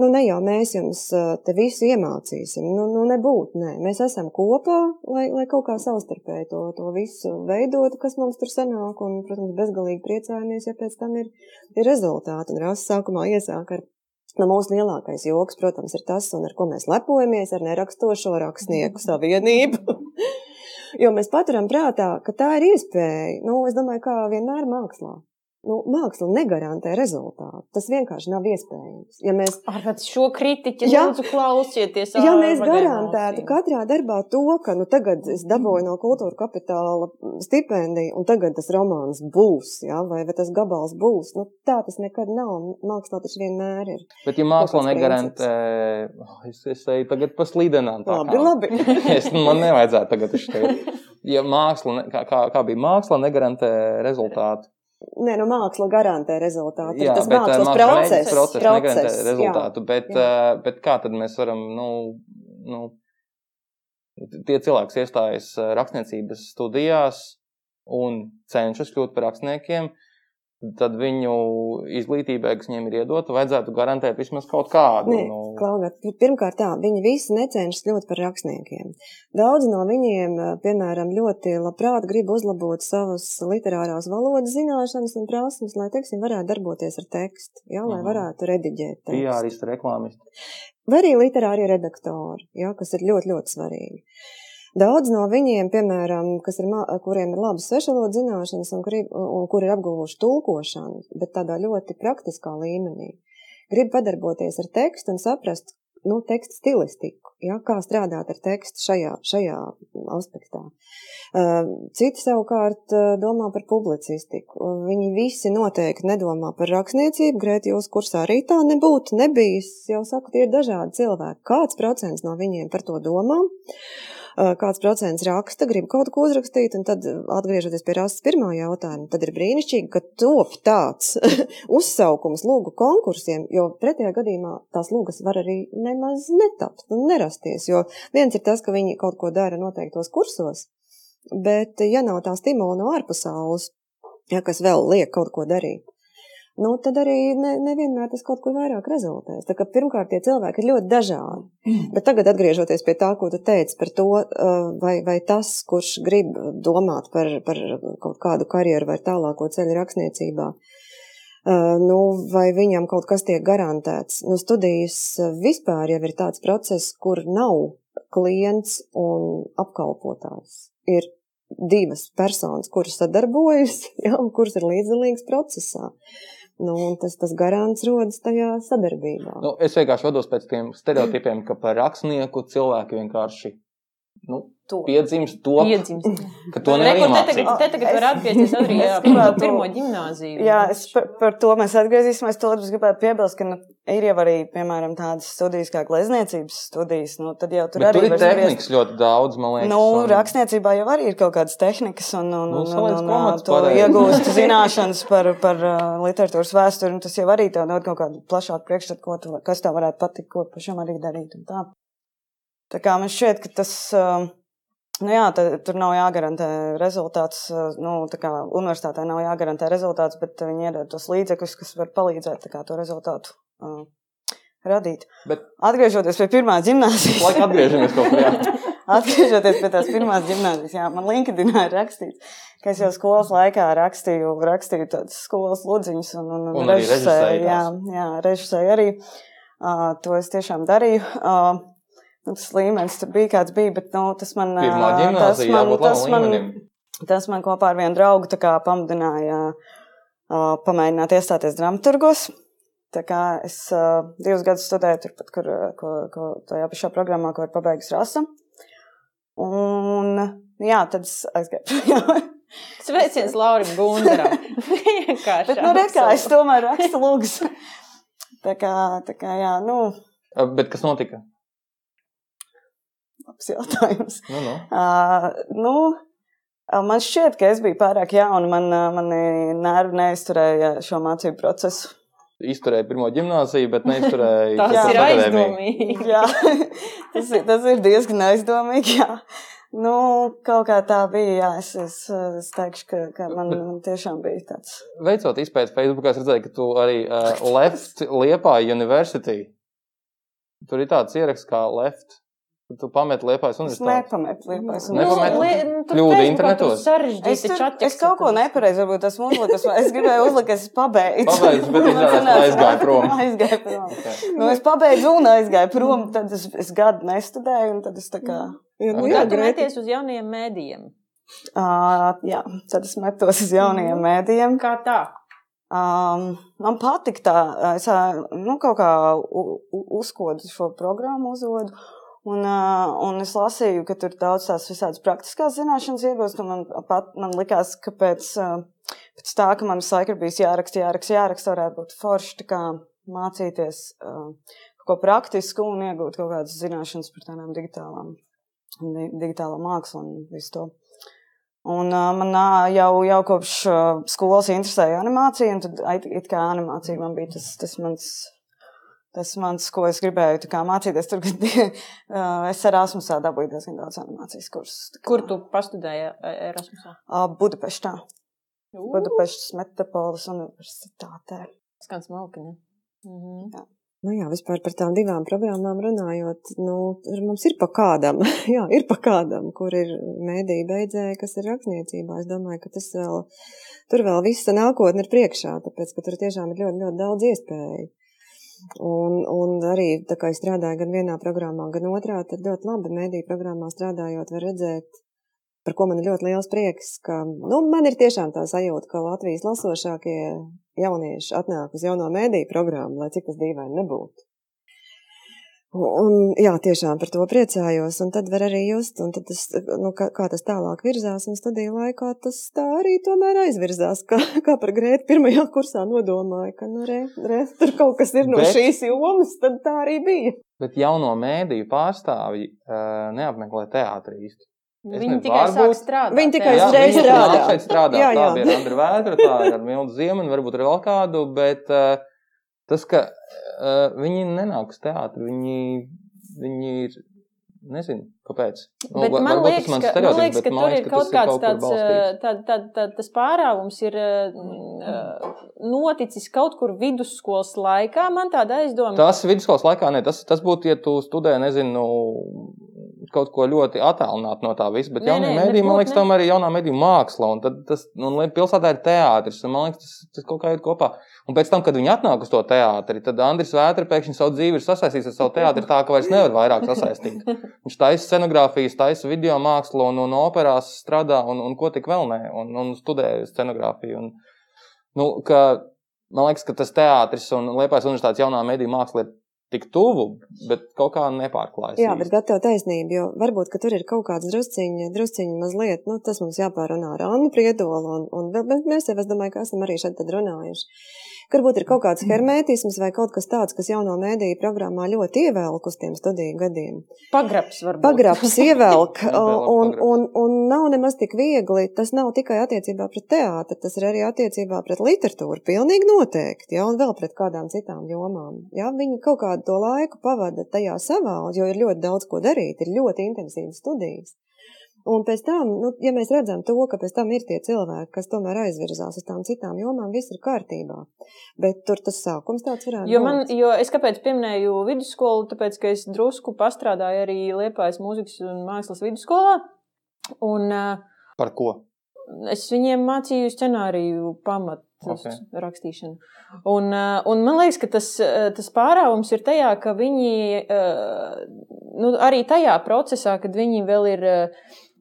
nu, ne jau mēs jums ā, te visu iemācīsim. Nu, nu nebūt, nē. Mēs esam kopā, lai, lai kaut kā savstarpēji to, to visu veidotu, kas mums tur sanāk. Un, protams, bezgalīgi priecājamies, ja pēc tam ir, ir rezultāti. Un Rasa sākumā iesāk ar. Nu, mūsu lielākais joks, protams, ir tas, un ar ko mēs lepojamies, ar nerakstošo rakstnieku savienību. [LAUGHS] Jo mēs paturam prātā, ka tā ir iespēja. Nu, es domāju, kā vienmēr mākslā. Nu, māksla negarantē rezultātu. Tas vienkārši nav iespējams. Ja mēs, Ar šo kritiķi Jā. lūdzu klausieties. ja mēs garantētu katrā darbā to, ka nu, tagad es dabūju no kultūra kapitāla stipendiju, un tagad tas romāns būs, ja, vai, vai tas gabals būs, nu, tā tas nekad nav. Mākslā tas vienmēr ir. Bet, ja māksla negarantē, oh, es, es eju tagad pa slīdenām. tā Labi, kā- labi. [LAUGHS] es, man nevajadzētu tagad uz šeit. Ja māksla, kā, kā bija māksla, negarantē rezultātu. Nē, nu, māksla garantē rezultātu. Jā, tas bet, mākslas mākslas process. process negarantē process, jā. rezultātu. Bet, jā. eh, bet kā tad mēs varam, nu, nu tie cilvēki iestājas rakstniecības studijās un cenšas kļūt par rakstniekiem, tad viņu izglītībai, kas viņiem ir iedota, vajadzētu garantēt vismaz kaut kādu. Nē, nu, Klaugāt, pirmkārt, tā, viņi visi necenšas kļūt par rakstniekiem. Daudz no viņiem, eh, piemēram, ļoti labprāt grib uzlabot savas literārās valodas zināšanas un prasmes, lai, teiksim, varētu darboties ar tekstu, ja, lai Mhm. varētu rediģēt. PRisti, reklāmisti. Vai arī literārie redaktori, ja, kas ir ļoti, ļoti svarīgi. Daudz no viņiem, piemēram, ir, kuriem ir labas svešvalodas zināšanas un, kuri, un kuri ir apguvuši tulkošanu, bet tādā ļoti praktiskā līmenī, grib padarboties ar tekstu un saprast nu, tekstu stilistiku, ja, kā strādāt ar tekstu šajā, šajā aspektā. Uh, Citi savukārt uh, domā par publicistiku. Viņi visi noteikti nedomā par rakstniecību. Grēt, jūs kursā arī tā nebūtu, nebijis. Jau saku, tie ir dažādi cilvēki. Kāds procents no viņiem par to domā? Kāds procents raksta, grib kaut ko uzrakstīt, un tad, atgriežoties pie Rastas pirmā jautājuma, tad ir brīnišķīgi, ka top tāds [LAUGHS] uzsaukums lūgu konkursiem, jo pretējā gadījumā tās lūgas var arī nemaz netapt un nerasties. Jo viens ir tas, ka viņi kaut ko dara noteiktos kursos, bet ja nav tā stimula no ārpasaules, ja, kas vēl liek kaut ko darīt, nu, tad arī ne, nevienmēr tas kaut kur vairāk rezultēs. Tā kā pirmkārt tie cilvēki ir ļoti dažādi. Bet tagad atgriežoties pie tā, ko tu teici par to, uh, vai, vai tas, kurš grib domāt par, par kaut kādu karjeru vai tālāko ceļu rakstniecībā, uh, nu, vai viņam kaut kas tiek garantēts. Nu, studijas uh, vispār jau ir tāds process, kur nav klients un apkalpotājs. Ir divas personas, kuras sadarbojas, [LAUGHS] ja, un kuras ir līdzdalīgas procesā. Nu, tas, tas garants rodas tajā sadarbībā. Nu, es vienkārši vados pēc tiem stereotipiem, ka par rakstnieku cilvēki vienkārši nu, To. piedzimst to, Iedzimst. ka to nevar Rekur, te te tagad var atgriezties arī jā, gribētu- pirmo ģimnāziju. Jā, es par, par to mēs atgriezīsimies. To es gribētu piebilst, ka nu, ir jau arī, piemēram, tādas studijas kā glezniecības studijas. Nu, tad jau tur Bet arī tur ir tehnikas ļoti daudz, man liekas. Nu, un- rakstniecībā jau arī ir kaut kādas tehnikas, un, un, Nu, un, un, un, un to iegūst zināšanas par, par uh, literatūras vēsturi. un Tas jau arī tev dod kaut kādu plašāku priekšstatu, ko tu, kas tev varētu patikt, ko pašam arī darīt. un Tā. tā kā man šķiet, ka tas. Uh, Nu jā, tā, tur nav jāgarantē rezultāts. uh, Nu, universitātē nav jāgarantē rezultāts, bet viņi iedod tos līdzekļus, kas var palīdzēt kā, to rezultātu uh, radīt. Bet- Atgriežoties pie pirmās gimnāzijas. Laik atgriežamies kaut kur. [LAUGHS] Atgriežoties pie tās pirmās gimnāzijas, jā, man LinkedInā ir rakstīts, ka es jau skolas laikā rakstīju, rakstīju tādas skolas ludziņas un, un, Un arī režisēji Jā, jā režisēju arī. Uh, to es tiešām darīju. Uh, tas līmenis tur bija kāds bija, bet nu, tas man. Pirmā tas man, tas man, tas man kopā ar vienu draugu pamudināja uh, pamēģināt iestāties dramaturgos. Tā kā es uh, divus gadus studēju turpat, kur, ko, ko tajā pašā programmā, ko ir pabeigusi rasa. Un, jā, tad es aizgāju. [LAUGHS] Sveiciens Laurim Gundaram. [LAUGHS] Vienkārši. Bet, nu, rekā, es tomēr rakstu lūgas. Tā kā, tā kā, jā, nu, Bet kas notika? Labs jautājums. Nu, nu. Uh, nu, man šķiet, ka es biju pārāk jauna. Man, uh, mani nervi neizturēja šo mācību procesu. Izturēja pirmo gimnāziju, bet neizturēja [LAUGHS] ir akadēmiju. aizdomīgi. Jā, [LAUGHS] tas, ir, tas ir diezgan aizdomīgi. Jā. Nu, kaut kā tā bija. Jā, es, es, es teikšu, ka, ka man, man tiešām bija tāds. Veicot izpēti Facebook, es redzēju, ka tu arī uh, left Liepā University. Tur ir tāds ieraksts kā left. Tu pamet Liepājas Es universitāti. nepametu liepas. Nu, Nepamet? li- nu, Kļūda internetos? Es, tur, es kaut ko nepareizi, varbūt tas uzlikas. Es gribēju uzlikt, ka es pabeidzu. Pabeidzu, bet izrādās, aizgāju prom. [LAUGHS] Aizgāju prom. Okay. Nu, es pabeidzu un aizgāju prom. Tad es, es gadu nestudēju, un tad es tā kā. Jā, nu, Un jā, meties uz jaunajiem mēdījiem. Uh, jā, tad es metos uz jaunajiem mēdījiem. Kā tā? Um, man patīk tā, es nu, kaut kā uzkodu šo programmu, uzvodu. Un, un es lasīju, ka tur daudz tās visādas praktiskās zināšanas iegūst. un Man, pat, man likās, ka pēc, pēc tā, ka man visu laiku ir bijis jāraksta, jāraksta, jāraksta, varētu būt forši mācīties kaut ko praktisku un iegūt kaut kādas zināšanas par tādām digitālām, di digitālo mākslu un visu to. Un, uh, man jau, jau kopš uh, skolas interesēja animācija, un tad it kā animācija man bija tas, tas mans. Tas mans, ko es gribēju mācīties, tur, kad uh, [LAUGHS] es Erasmusā dabūju diezgan daudz animācijas kursus. Kur tu pastudēji Erasmusā? Uh, Budapeštā. Budapeštas Metropoles universitātē. Skan smalki, ne? Mhm. Nu jā, vispār par tām divām programmām runājot, nu, mums ir pa kādam, [LAUGHS] jā, ir pa kādam, kur ir mēdīja beidzēja, kas ir rakstniecībā. Es domāju, ka tas vēl, tur vēl visa nākotne ir priekšā, tāpēc, ka tur tiešām ir ļoti, ļoti daudz iespēju. Un, un arī, tā kā es strādāju gan vienā programmā, gan otrā, tad ļoti labi mēdīja programmā strādājot, var redzēt, par ko man ir ļoti liels prieks, ka, nu, man ir tiešām tā sajūta, ka Latvijas lasošākie jaunieši atnāk uz jauno mēdīju programmu, lai cik tas dīvaini nebūtu. Un, jā, tiešām par to priecājos, un tad var arī just, un tad tas, nu, kā, kā tas tālāk virzās, un studiju laikā tas tā arī tomēr aizvirzās, kā, kā par Grētu pirmajā kursā nodomāja, ka, nu, re, re, tur kaut kas ir no Bet- šīs jomas, tad tā arī bija. Bet jauno mēdīju pārstāvji uh, neapmeklē teātrī īsti. Es Viņi nezinu, tikai sāk varbūt- strādāt. Viņi tikai jā. uzreiz strādā. šeit strādāt. Jā, Tā jā. bija ar Andru Vēdru, tā ir ar Mildu Ziemanu, varbūt arī vēl kādu, bet uh, tas, ka uh, viņi nenāk uz teātri, viņi, viņi ir, nezinu, kāpēc. Nu, Bet man liekas, tas mans ka, man liekas, ka man tur liekas, ir ka kaut tas ir kāds kaut tāds, tā, tā, tā, tas pārāvums ir uh, noticis kaut kur vidusskolas laikā. Man tāda aizdoma. Tas vidusskolas laikā, ne, tas, tas būtu, ja tu studē, nezinu, kaut ko ļoti attālināt no tā visa. Bet Nē, nē, mēdī, man liekas, tomēr ir jaunā mēdī māksla. Un tad tas, un li- pilsētā ir teātris. Un man liekas, tas, tas kaut kā ir kopā. Un pēc tam, kad viņi atnāk uz to teātri, tad Andris Vētra pēkšņi savu dzīvi ir sasaistījis ar savu teātri tā, ka vairs nevar vairāk sasaistīt. [LAUGHS] Viņš taisa scenogrāfijas, taisa video mākslu un, un operās strādā un, un ko tik vēl ne. Un, un studē scenogrāfiju. Un, nu, ka, man liekas, ka tas teātris un Liepājas universitātes jaunā mediju māksla ir tik tuvu, bet kaut kā nepārklājas. Jā, bet gat tev taisnība, jo varbūt, tur ir kaut kāds drusciņi, drusciņi mazliet, nu, tas mums jāpārunā ar Annu Priedolu, un, un vēl- mēs jau, es domāju, ka esam arī šeit tad runājuši. Varbūt ir kaut kāds hermētisms vai kaut kas tāds, kas jauno mēdīju programmā ļoti ievelk uz tiem studiju gadiem. Pagrabs varbūt. Pagrabs ievelk, [LAUGHS] un, un, un nav nemaz tik viegli. Tas nav tikai attiecībā pret teātri, tas ir arī attiecībā pret literatūru. Pilnīgi noteikti, ja, un vēl pret kādām citām jomām. Ja, viņi kaut kādu to laiku pavada tajā savā, jo ir ļoti daudz ko darīt, ir ļoti intensīvas studijas. Un pēc tam, nu, ja mēs redzam to, ka pēc tam ir tie cilvēki, kas tomēr aizvirzās uz tām citām jomām, viss ir kārtībā. Bet tur tas sākums tāds varētu Jo, man, būt. jo es kāpēc pieminēju vidusskolu, tāpēc, ka es drusku pastrādāju arī Liepājas mūzikas un mākslas vidusskolā. Un Par ko? es viņiem mācīju scenāriju pamatu Ok. rakstīšanu. Un, un man liekas, ka tas, tas pārāvums ir tajā, ka viņi nu, arī tajā procesā, kad viņi vēl ir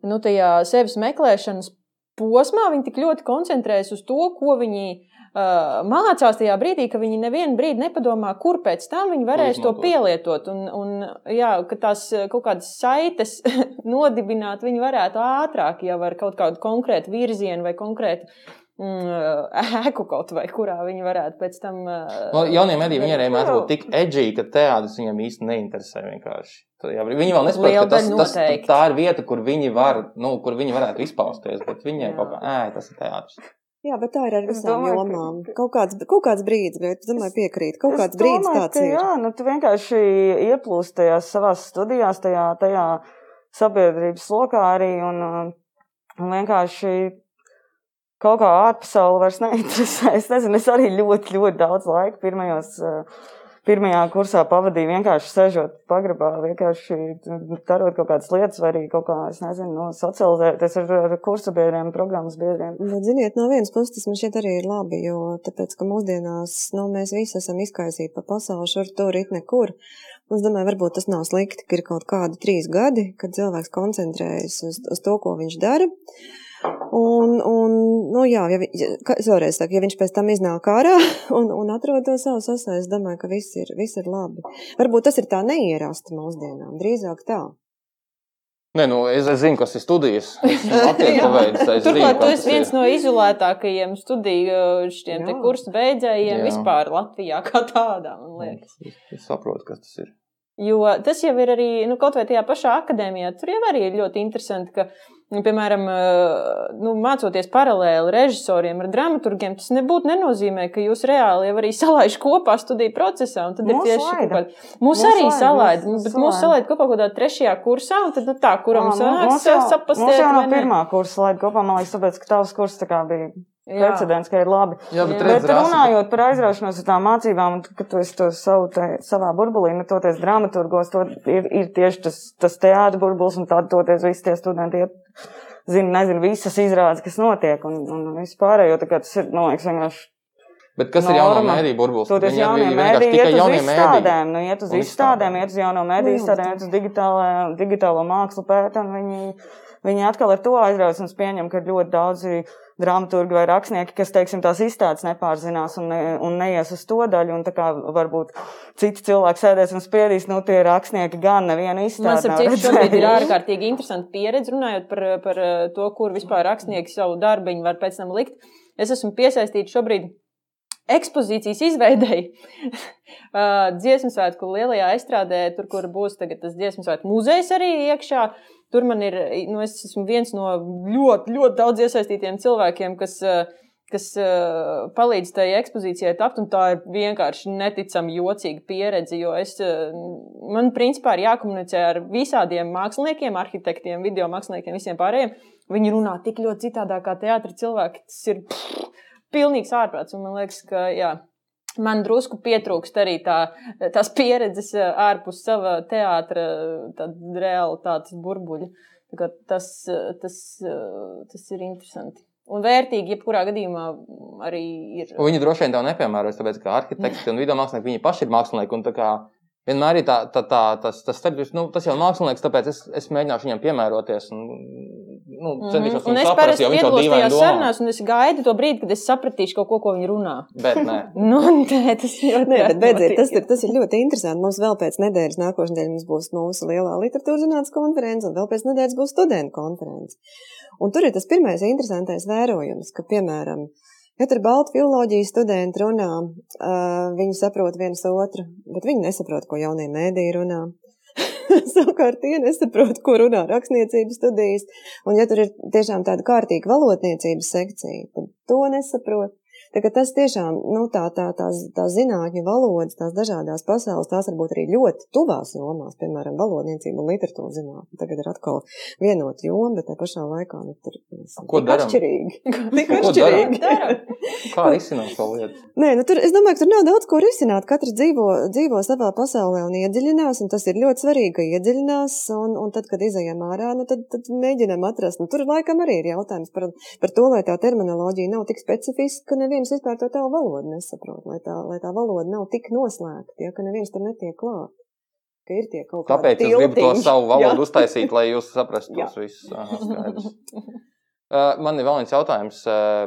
nu, tajā sevis meklēšanas posmā, viņi tik ļoti koncentrējas uz to, ko viņi uh, mācās tajā brīdī, ka viņi nevienu brīdi nepadomā, kur pēc tam viņi varēs to Izmantot. pielietot. Un, un jā, ka tās uh, kaut kādas saites [LAUGHS] nodibināt, viņi varētu ātrāk jau ar kaut kādu konkrētu virzienu vai konkrētu [LAUGHS] ēku kaut vai kurā viņi varētu pēc tam. No, jaunie mediji viņiem arī Jā. mēdz būt tik edžīgi, ka teātris viņiem īsti neinteresē vienkārši. Viņi vēl nesaprot, ka tas, tas, tā ir vieta, kur viņi, var, nu, kur viņi varētu izpausties, bet viņiem kaut kā, ē, tas ir teātris. Jā, bet tā ir ar visām domāju, ka- jomām. Kaut kāds, kaut kāds brīdis, bet es domāju, piekrīt. Kaut kāds brīdis domāju, tāds ka ir. Jā, nu, tu vienkārši ieplūsti tajās savās studijās, tajā, tajā sabiedrības lokā arī. Un, un vienkārši kaut kā ārpasaule vairs neinteresē. Es nezinu, es arī ļoti, ļoti daudz laika pirmajos. uh, Pirmajā kursā pavadīju vienkārši sēžot pagrabā, vienkārši darot kaut kādas lietas, vai arī kaut kā, es nezinu, no, socializēties ar, ar kursu biedriem, programmas biedriem. Bet, ziniet, no vienas puses tas man šķiet arī ir labi, jo tāpēc, ka mūsdienās nu, mēs visi esam izkaisīti pa pasauli, šur tur, it nekur. Un Es domāju, varbūt tas nav slikti, ka ir kaut kādi trīs gadi, kad cilvēks koncentrējas uz, uz to, ko viņš dara. Un, un nu, jā, ja, kā es vēlreiz saku, ja viņš pēc tam iznāk ārā [LAUGHS] un, un atrod to savu sasaisti, es domāju, ka viss ir, viss ir labi. Varbūt tas ir tā neierasta mūsdienām, drīzāk tā. Nē, nu, es, es zinu, kas ir studijas. [LAUGHS] Paveicis. Es Turklāt, tu esi viens ir. no izolētākajiem studiju Jā. kursu beidzējiem Jā. vispār Latvijā kā tādā, man liekas. Es, es saprotu, kas tas ir. Jo tas jau ir arī, nu, kaut vai tajā pašā akadēmijā, tur jau arī ir ļoti interesanti, ka, nu, piemēram, nu, mācoties paralēli režisoriem ar dramaturgiem, tas nebūtu nenozīmē, ka jūs reāli jau arī salaiž kopā studiju procesā. un Tad ir Mūs tieši laida. kaut kāda. Mūs Mūs arī salaid, mūs- bet mūs salaid. kopā kaut kādā trešajā kursā, un tad, nu, tā, kuram sanāks jau- sapastēt. Mums jau no pirmā kursa laid kopā, man liekas, tāpēc, ka tavs kurs tā kā bija. Precedents, ka ir labi. Jā, bet Bet Rasa, runājot par aizraušanos ar tām mācībām, un ka tu to savu te, savā burbulī, nu, toties dramaturgos, to ir, ir tieši tas, tas teātra burbulis, un tad toties visi tie studenti iet, zina, nezinu, visas izrādes, kas notiek, un, un vispārējo, tā kā tas ir, man liekas, vienkārši Bet kas ir jauno norma. mēdīju burbulis? Toties jaunie mēdīji, tikai iet uz izstādēm, nu, iet uz izstādēm, iet uz jauno mēdīju izstādēm, tā. iet uz digitālo, digitālo mākslu pētam, viņi, viņi atkal ar to aizraujas un pieņem, ka ir ļoti daudzi dramaturgi vai rakstnieki, kas, teiksim, tās izstādes nepārzinās un, ne, un neies uz to daļu, un tā kā varbūt citi cilvēki sēdēs un spriedīs, nu, tie rakstnieki gan nevienu Man izstādi nav citu šobrīd ir ārkārtīgi interesanti pieredze runājot par, par eh, to, kur vispār rakstnieki savu darbiņu var pēc tam likt. Es esmu piesaistīts šobrīd ekspozīcijas izveidēji [LAUGHS] dziesmu svētku lielajā aizstrādē, tur, kur būs tagad tas dziesmu svētku muzejs arī iekšā. Tur man ir, nu, es esmu viens no ļoti, ļoti daudz iesaistītiem cilvēkiem, kas, eh, kas eh, palīdz tajai ekspozīcijai tapt, un tā ir vienkārši neticami jocīga pieredze, jo es, eh, man principā ir jākomunicē ar visādiem māksliniekiem, arhitektiem, video māksliniekiem, visiem pārējiem. Viņi runā tik ļoti citādā kā teātris cilvēki. Tas ir pff, pilnīgs ārprāts, un man liekas, ka jā. Man drusku pietrūkst arī tā, tās pieredzes eh, ārpus sava teātra realitātes burbuļa. Tā Tas, eh, tas, eh, tas ir interesanti. Un vērtīgi, jebkurā gadījumā, arī ir. Un Viņi droši vien to nepiemēros, tāpēc, ka arhitekti un [LAUGHS] video mākslinieki viņi paši ir mākslinieki. un tā kā Vienmēr ir tā, tā, tā, tas, tas, starpības, nu, tas jau ir mākslinieks, tāpēc es, es mēģināšu viņam piemēroties. Un, nu, centīšos Mhm. Un viņu es saprast, parasti dīvaini tajās sarunās, un es gaidu to brīdi, kad es sapratīšu kaut ko, ko viņi runā. Bet nē. [LAUGHS] Nu, nē, tas ir Nē, bet beidziet, tas, ir, tas ir ļoti interesanti. Mums vēl pēc nedēļas, nākošais nedēļa, mums būs mūsu lielā literatūras zinātnes konference, un vēl pēc nedēļas būs studentu konference. Un tur ir tas pirmais interesantais vērojums, ka, piemēram, ja tur baltu filoloģijas studenti runā, uh, viņi saprot viens otru, bet viņi nesaprot, ko jaunie mēdīji runā. [LAUGHS] Savukārt, tie nesaprot, ko runā rakstniecības studijas. Un, ja tur ir tiešām tāda kārtīga valodniecības sekcija, tad to nesaprot. Tā tas tiešām, nu, tā, tā, tās, tās zinātņu valodas, tās dažādās pasaules, tās varbūt arī ļoti tuvās jomās, piemēram, valodniecība un literatūra zinātne. Tagad ir atkal vienota joma, bet tā pašā laikā, nu, tur daram? atšķirīgi. [LAUGHS] Tik atšķirīgi. Daram. Kā risināt šo lietu? Nē, nu tur, es domāju, ka tur nav daudz ko risināt. Katrs dzīvo, dzīvo savā pasaulē un iedziļinās, un tas ir ļoti svarīgi, ka iedziļinās, un, un tad, kad izējām ārā, nu, tad, tad mēģinām atrast. Nu, tur laikam arī ir jautājums par, par to, lai tā terminoloģija nav tik specifiska, ka neviens vispār to tavu valodu nesaprot, lai tā, lai tā valoda nav tik noslēgta, ja, ka neviens tur netiek klāt. Ka ir tie kaut kādi Tāpēc es gribu to savu valodu uztaisīt, lai jūs saprastu tos visus. Uh, Man ir vēl viens jautājums, uh,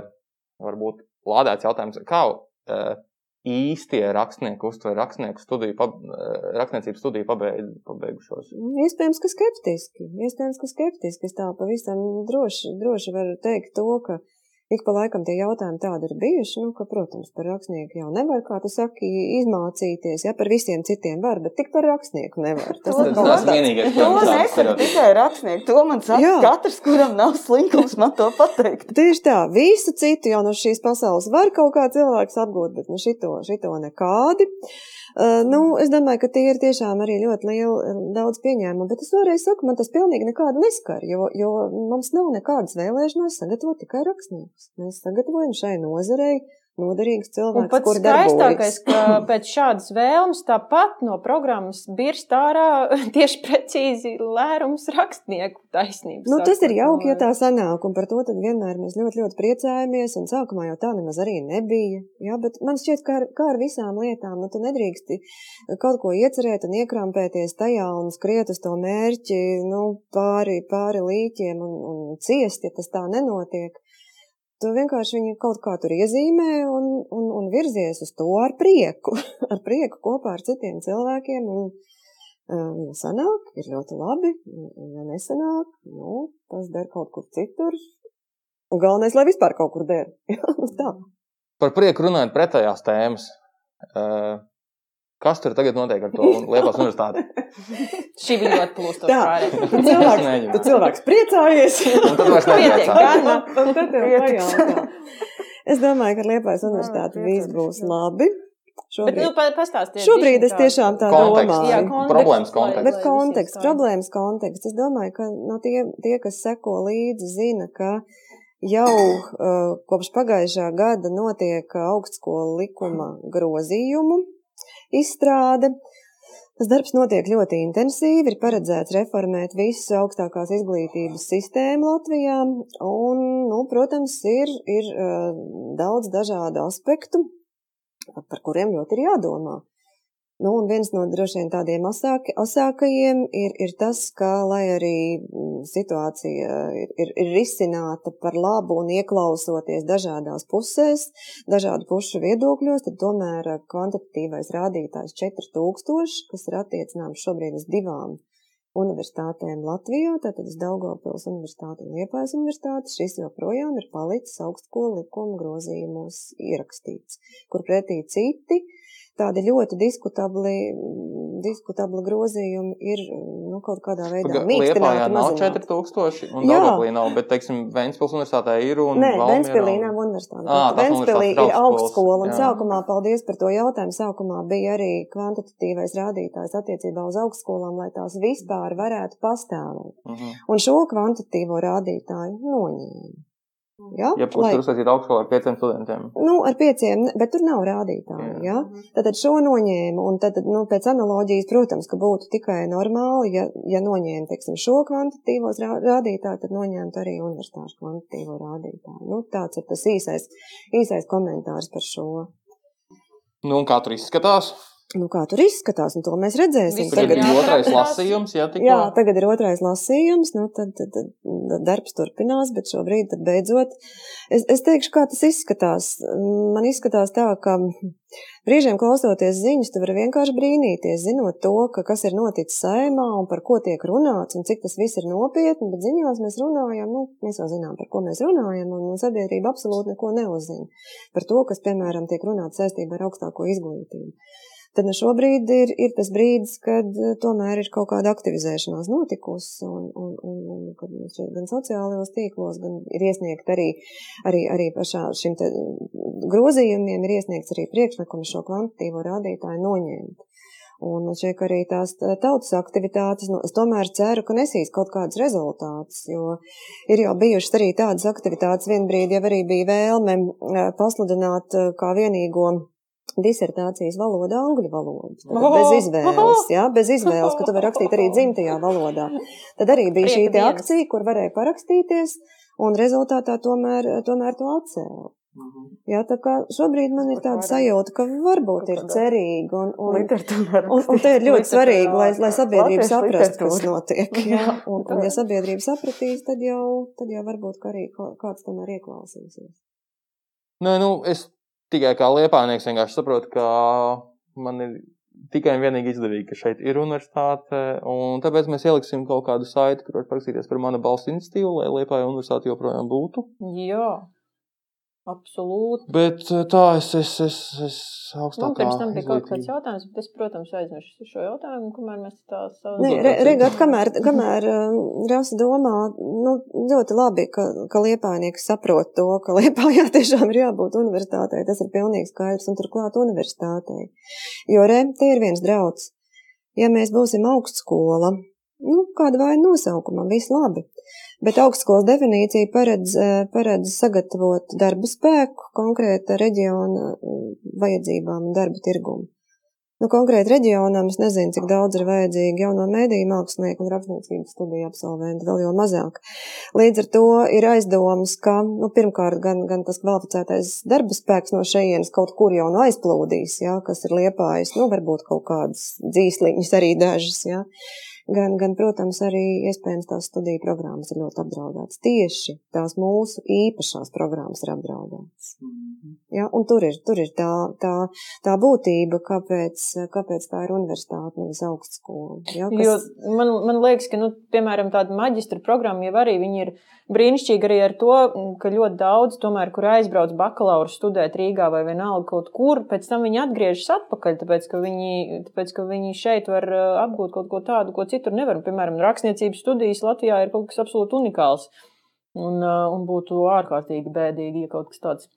varbūt lādēts jautājums, kā uh, īstie rakstnieki uztver rakstnieku studiju, pab, rakstniecības studiju pabeid, pabeigušos? Iespējams, ka skeptiski. Iespējams, ka skeptiski. Es tā pavisam droši, droši varu teikt to, ka ik pa laikam tie jautājumi tādi ir bijuši, nu, ka, protams, par rakstnieku jau nevar, kā tu saki, izmācīties, ja par visiem citiem var, bet tik par rakstnieku nevar. Tas ir tas vienīgais, To nesaka tikai rakstnieki, to man saka Jā. katrs, kuram nav slinkums, man to pateikt. Tieši tā, visu citu jau no šīs pasaules var kaut kā cilvēks apgūt, bet nu šito, šito nekādi. Uh, nu, es domāju, ka tie ir tiešām arī ļoti liela uh, daudz pieņēmumu, bet es vēlreiz saku, man tas pilnīgi nekādu neskar, jo, jo mums nav nekādas vēlēšanās sagatavot tikai rakstniekus. Mēs sagatavojam šai nozarei noderīgus Un cilvēkus, pats skaistākais, ka [CLEARS THROAT] pēc šādas vēlmes tāpat no programmas birst ārā [LAUGHS] tieši precīzi lērums rakstnieku taisnības. Nu, tas ir jauki, ja no- tā sanāk, un par to tad vienmēr mēs ļoti, ļoti priecājamies, un sākumā jau tā nemaz arī nebija. Jā, bet man šķiet, ka ar, kā ar visām lietām, nu, tu nedrīksti kaut ko iecerēt un iekrampēties tajā un skriet uz to mērķi, nu, pāri, pāri līķiem un, un ciest, ja tas tā nenotiek. Tu vienkārši viņu kaut kā tur iezīmē un, un, un virzies uz to ar prieku, [LAUGHS] ar prieku kopā ar citiem cilvēkiem. Un, ja sanāk, ir ļoti labi, ja nesanāk, nu, tas der kaut kur citur. Un galvenais, lai vispār kaut kur der. [LAUGHS] Par prieku runājot pretējās tēmas. Uh, kas tur tagad notiek ar to [LAUGHS] Lietuvas universitāti? Šī bija ļoti plūstoša Tā. pārējai. Tu [LAUGHS] cilvēks, tu cilvēks priecājies. Un tad vairs pajautā. [LAUGHS] Es domāju, ka Liepājas universitāte viss būs labi. Bet, Šobrīd, nu, pa- pastāstiet. šobrīd es tiešām tā Konteksts. domāju. Jā, Problēmas konteksts, Bet konteksts, problēmas konteksts. Es domāju, ka no tie, tie kas seko līdzi, zina, ka jau uh, kopš pagājušā gada notiek augstskolu likuma grozījumu izstrāde. Tas darbs notiek ļoti intensīvi, ir paredzēts reformēt visu augstākās izglītības sistēmu Latvijā, un, nu, protams, ir, ir uh, daudz dažādu aspektu, par kuriem ļoti ir jādomā. Nu, un viens no droši vien tādiem asāk, asākajiem ir, ir tas, ka, lai arī mm, situācija ir, ir, ir risināta par labu un ieklausoties dažādās pusēs, dažādu pušu viedokļos, tad tomēr eh, kvantitatīvais rādītājs 4000, kas ir attiecināms šobrīd uz divām universitātēm Latvijā, tātad uz Daugavpils universitāti un Liepājas universitāti, šis joprojām ir palicis augstskolu likuma grozījumos ierakstīts, kur pretī citi tādi ļoti diskutabli, diskutabli grozījumi ir nu, kaut kādā veidā mīkstināti, nav mazināti. 4000, un Jā. Daugavpilī nav, bet, teiksim, Ventspils universitātē ir un Nē, Ventspīlī un- nav universitāte. Ventspīlī universitātes ir augstskola, un jā. sākumā, paldies par to jautājumu, sākumā bija arī kvantitatīvais rādītājs attiecībā uz augstskolām, lai tās vispār varētu pastāvēt. Mhm. Un šo kvantitīvo rādītāju noņēma. Ja? Jebkurš tur uzsācīt augstskolā ar pieciem studentiem. Nu, ar pieciem, bet tur nav rādītāju. Ja? Tātad šo noņēmu, un tad, nu, pēc analoģijas, protams, ka būtu tikai normāli, ja, ja noņēma, teiksim, šo kvantitīvos rā- rādītāju, tad noņemtu arī universitāšu kvantitīvo rādītāju. Nu, tāds ir tas īsais, īsais komentārs par šo. Nu, un kā tur izskatās? Nu, kā tur izskatās, un to mēs redzēsim. Visi Tagad ir otrais lasījums, jā, tikko. Jā, tagad ir otrais lasījums, nu, tad, tad, tad darbs turpinās, bet šobrīd, tad beidzot, es, es teikšu, kā tas izskatās. Man izskatās tā, ka brīžiem klausoties ziņas, tu vari vienkārši brīnīties, zinot to, ka kas ir noticis saimā un par ko tiek runāts un cik tas viss ir nopietni, bet ziņās mēs runājam, nu, mēs jau zinām, par ko mēs runājam, un, un sabiedrība absolūti neko neuzzina par to, kas, piemēram, tiek runāts saistībā ar augstāko izglītību. Tad nu, šobrīd ir, ir tas brīdis, kad eh, tomēr ir kaut kāda aktivizēšanās notikusi, un, un, un, un kad nu, šeit gan sociālajos tīklos, gan ir iesniegt arī, arī, arī pašā šim te grozījumiem, ir iesniegts arī priekšlikums šo kvantitīvo rādītāju noņemt. Un man šķiet, ka arī tās tautas aktivitātes, nu, es tomēr ceru, ka nesīs kaut kādus rezultātus, jo ir jau bijušas arī tādas aktivitātes, vien brīdi jau arī bija vēlme eh, pasludināt eh, kā vienīgo disertācijas valoda angļu valoda. Tātad Bez izvēles, jā, bez izvēles, ka tu vari rakstīt arī dzimtajā valodā. Tad arī bija šī akcija, kur varēja parakstīties, un rezultātā tomēr, tomēr to atcēla. Jā, tā kā šobrīd man ir tāda sajūta, ka varbūt ir cerīga, un, un, un, un te ir ļoti svarīgi, lai, lai sabiedrība saprastu, kas notiek. Jā, un, un ja sabiedrība sapratīs, tad jau, tad jau varbūt ka arī kā- kāds tomēr ieklausīsies. Nē, nu, es tikai kā liepānieks vienkārši saprotu, ka man ir tikai un vienīgi izdevīgi, ka šeit ir universitāte. Tāpēc mēs ieliksim kaut kādu saiti, kur var parakstīties par mana balstu iniciatīvu, lai Liepāja universitāte joprojām būtu. Jā. Absolūti. Bet eh, tā es, es, es, es augstāk. Nu, pirms tam bija kaut kāds jautājums, bet es, protams, aizmirsu šo jautājumu, kamēr mēs tā savā. Nē, Regat, kamēr, kamēr um, Rasa domā, nu, ļoti labi, ka, ka liepājnieki saprot to, ka liepājā [LAUGHS] tiešām ir jābūt universitātei. Tas ir pilnīgi skaidrs un turklāt universitātei. Jo re, te ir viens drauds. Ja mēs būsim augstskola, nu, kāda vaina nosaukumam, viss labi. Bet augstskolas definīcija paredz, eh, paredz sagatavot darba spēku konkrēta reģiona mm, vajadzībām un darba tirgumu. Nu, konkrēti reģionam es nezinu, cik daudz ir vajadzīgi jauno mēdīju mākslinieku un rakstniecības studiju absolventu, vēl jau mazāk. Līdz ar to ir aizdomas, ka, nu, pirmkārt, gan, gan tas kvalificētais darba spēks no šejienes kaut kur jau nu aizplūdīs, jā, kas ir liepājis, nu, varbūt kaut kādas dzīsliņas arī dažas, jā gan, gan, protams, arī iespējams tās studiju programmas ir ļoti apdraudētas. Tieši tās mūsu īpašās programmas ir apdraudētas. Mhm. Ja, un tur ir, tur ir tā, tā, tā būtība, kāpēc, kāpēc tā ir universitāte, nevis augstskola. Ja, kas... Jo man, man liekas, ka, nu, piemēram, tāda maģistra programma jau arī ir brīnišķīga arī ar to, ka ļoti daudz, tomēr, kur aizbrauc bakalaura studēt Rīgā vai vienalga kaut kur, pēc tam viņi atgriežas atpakaļ, tāpēc, ka viņi, tāpēc, ka viņi šeit var apgūt kaut ko tādu, ko citur nevar. Piemēram, rakstniecības studijas Latvijā ir kaut kas absolūti unikāls. Un, un būtu ārkārtīgi bēdīgi, ja kaut kas tāds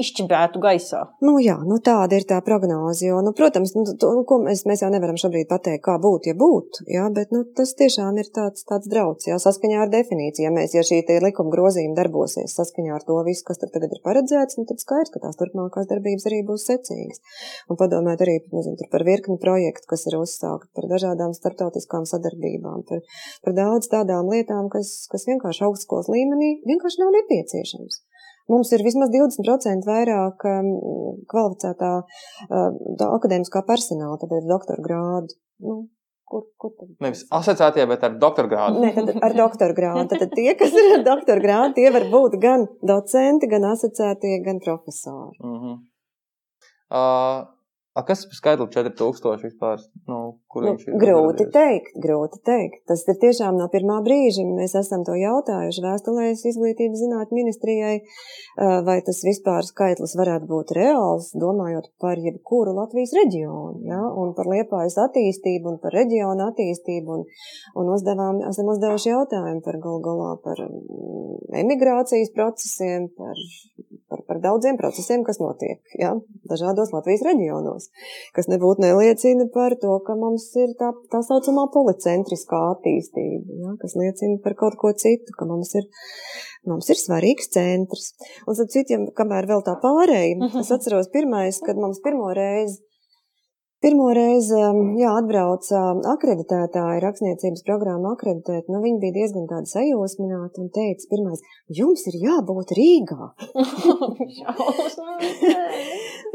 izčipētu gaisā. Nu, jā, nu, tāda ir tā prognoze. Jo, nu, protams, nu, to, nu, mēs, mēs jau nevaram šobrīd pateikt, kā būtu, ja būtu. Jā, bet nu, tas tiešām ir tāds, tāds drauds, jā, saskaņā ar definīciju. Ja, mēs, ja šī likuma grozījuma darbosies saskaņā ar to visu, kas tagad ir paredzēts, nu, tad skaidrs, ka tās turpmākās darbības arī būs secīgas. Un padomāt arī nezinu, par virkni projektu, kas ir uzsākti, par dažādām starptautiskām sadarbībām, par, par daudz tādām lietām, kas, kas vienkārši augstskolas līmenī vienkārši nav nepieciešams. Mums ir vismaz 20% vairāk kvalificētā uh, akadēmiskā personāla, tad ir doktora grādu. Nu, Kur, kur tad? Nevis asociētie, bet ar doktora grādu. Nē, tad ar doktora grādu. Tad, tad tie, kas ir ar doktora grādu, tie var būt gan docenti, gan asociētie, gan profesori. Mm -hmm. uh, A kas ir skaidrs 4000 vispār? Nu, nu, grūti teikt, grūti teikt. Tas ir tiešām no pirmā brīža. Mēs esam to jautājuši vēstulēs izglītības zinātņu ministrijai, vai tas vispār skaitlis varētu būt reāls, domājot par jebkuru Latvijas reģionu, ja? un par liepājas attīstību un par reģionu attīstību. Un, un uzdevām, esam uzdevuši jautājumu par galgolā, par emigrācijas procesiem, par, par, par daudziem procesiem, kas notiek ja? dažādos Latvijas reģionos attīstības, kas nebūtu neliecina par to, ka mums ir tā, tā saucamā policentriskā attīstība, ja, kas liecina par kaut ko citu, ka mums ir, mums ir svarīgs centrs. Un tad citiem, kamēr vēl tā pārēja, mhm. es atceros pirmais, kad mums pirmo reizi Pirmo reizi um, jā, atbrauca akreditētāji, rakstniecības programma akreditēt. Nu, viņi bija diezgan tādi sajūsmināti un teica, pirmais, jums ir jābūt Rīgā. [LAUGHS]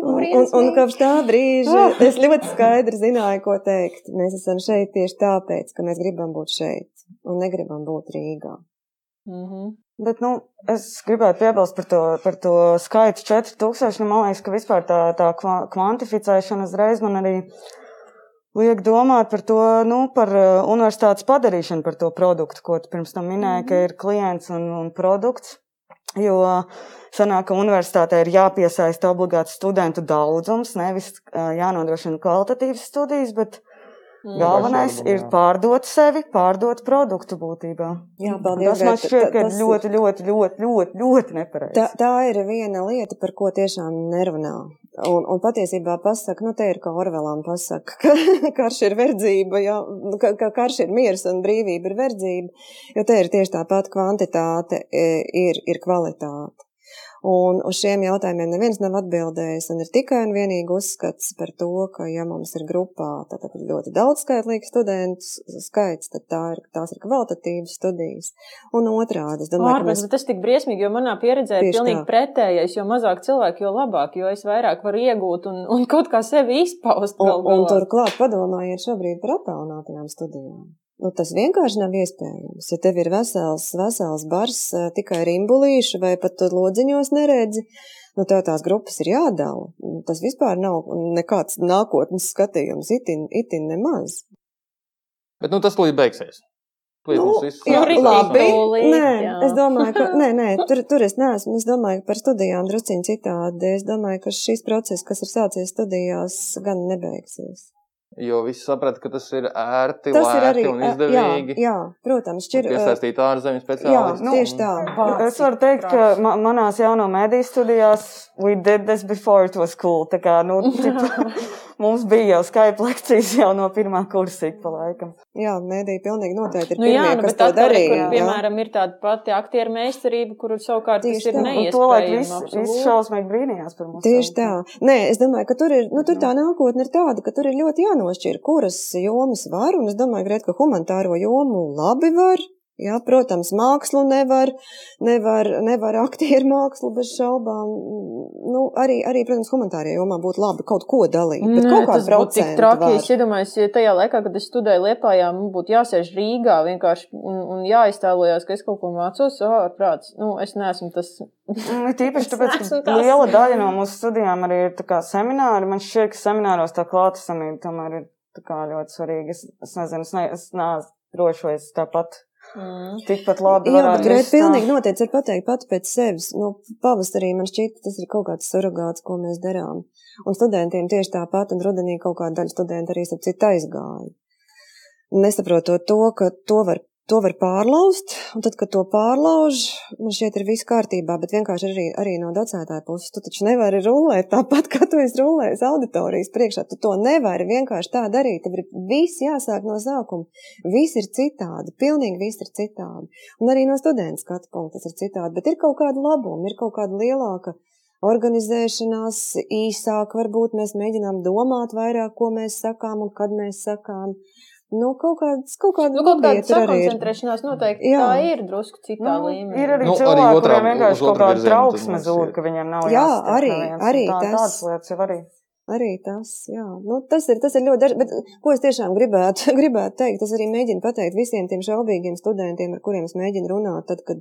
un, un, un kopš tā brīža es ļoti skaidri zināju, ko teikt. Mēs esam šeit tieši tāpēc, ka mēs gribam būt šeit un negribam būt Rīgā. Mm -hmm. Bet, nu, es gribētu piebilst par to, par to skaitu 4000. Nu, man liekas, ka vispār tā, tā kvantificēšana uzreiz man arī liek domāt par to, nu, par uh, universitātes padarīšanu par to produktu, ko tu pirms tam minēji, mm -hmm. ka ir klients un, un produkts. Jo sanāk, ka universitātē ir jāpiesaista obligāts studentu daudzums, nevis uh, jānodrošina kvalitatīvas studijas, bet. Galvenais ir pārdot sevi, pārdot produktu būtībā. Jā, paldies. Tas man šķiet, ka ļoti, ļoti, ļoti, ļoti, ļoti nepareizi. Tā, tā ir viena lieta, par ko tiešām nerunā. Un, un patiesībā pasaka, nu te ir kā Orvelām pasaka, ka [LAUGHS] karš ir verdzība, ja, ka, ka karš ir miers un brīvība ir verdzība, jo te ir tieši tāpat kvantitāte e, ir, ir kvalitāte. Un uz šiem jautājumiem neviens nav atbildējis. Un ir tikai un vienīgi uzskats par to, ka, ja mums ir grupā tātad ļoti daudz skaitlīgu studentu skaits, tad tā ir, tās ir kvalitatīvas studijas. Un otrādi, es domāju, Ārpēc, mēs... tas tik briesmīgi, jo manā pieredzē ir pilnīgi tā. pretējais, jo mazāk cilvēku, jo labāk, jo es vairāk varu iegūt un, un kaut kā sevi izpaust. Un, un turklāt padomājiet šobrīd par attālinātajām studijām. Nu, tas vienkārši nav iespējams. Ja tev ir vesels, vesels bars tikai rimbulīši vai pat lodziņos neredzi, Nu, tā tās grupas ir jādala. Tas vispār nav nekāds nākotnes skatījums, itin, itin nemaz. Bet nu, tas līdz beigsies. Līdz Nu, viss jā, Nu, labi. tūlīt, Nē, jā. es domāju, ka nē, nē, tur, tur es neesmu. Es domāju par studijām drusciņi citādi. Es domāju, ka šis process, kas ir sācies studijās, gan nebeigsies. Jo visi saprata, ka tas ir ērti, Tas ir lēti arī un jā, izdevīgi. jā, protams, šķir, Piesaistīt ārzemju jā, speciālistus. nu, tieši tā. Es varu teikt, ka ma manās jauno mēdīju studijās we did this before it was cool. Tā kā, nu, [LAUGHS] tipa, mums bija jau Skype lekcijas jau no pirmā kursa ik pa laikam. Jā, mēdī pilnīgi noteikti ir Nu, jā, pirmie, nu, kas bet to darīja. kur, jā. piemēram, ir tāda pati aktieru meistarība, kuru savukārt tas Tieši ir tā. Un to laik viss vis absolūti. šausmīgi brīnījās par mums. Tieši tā. Nē, es domāju, ka tur ir, nu, tur tā nākotne ir tāda, ka tur ir ļoti jānošķir, kuras jomas var, un es domāju, Gret, ka humanitāro jomu labi var. Jā, protams, mākslu nevar, nevar, nevar aktieru mākslu bez šaubām. Nu, arī, arī, protams, humanitārajā jomā būtu labi kaut ko dalīt. Bet Nē, kaut tas kādu būtu tik procentu traki. var. Es iedomājos, ja tajā laikā, kad es studēju Liepājā, man būtu jāsēž Rīgā vienkārši un, un jāiztēlojas, ka es kaut ko mācos. Oh, prāts. Nu, es neesmu tas. Nu, Tīpaši [LAUGHS] tāpēc, ka liela daļa no mūsu studijām arī ir tā kā semināri. Man šķiet, ka semināros tā klātesamība tomēr ir tā kā ļoti svarīga. Es, es nezinu, es, ne, es neesmu droši, vai es tāpat Mm. tikpat labi Jā, bet tā- pilnīgi noteikti var pateikt pati pēc sevis. Nu, pavasarī man šķiet, tas ir kaut kāds surrogāts, ko mēs darām. Un studentiem tieši tāpat, un rudenī kaut kāda daļa studentu arī ap citu aizgāja. Nesaprotot to, ka to var, to var pārlaust, un tad, kad to pārlauž, man šķiet ir viss kārtībā, bet vienkārši arī, arī no docētāja puses. Tu taču nevari rullēt tāpat, kā tu esi rullējis auditorijas priekšā. Tu to nevari vienkārši tā darīt. Tev ir viss jāsāk no sākuma. Viss ir citādi, pilnīgi viss ir citādi. Un arī no studenta skatu punkta tas ir citādi, bet ir kaut kāda labuma, ir kaut kāda lielāka organizēšanās, īsāk varbūt mēs mēģinām domāt vairāk, ko mēs sakām un kad mēs sakām. Nu, kaut kāds, kaut kāda Nu, kaut kāda sakoncentrēšanās noteikti Jā. tā ir drusku citā Nu, līmenī. ir arī Nu, nu, arī cilvēki, otrā- kuriem vienkārši kaut kāda trauksme tas zūd, ka viņiem nav Jā, arī- arī tā, tas. Tādas lietas jau arī. Arī tas, jā. Nu, tas, ir, tas ir ļoti dažs, bet ko es tiešām gribētu, [LAUGHS] gribētu teikt, es arī mēģinu pateikt visiem tiem šaubīgiem studentiem, ar kuriem es mēģinu runāt, tad, kad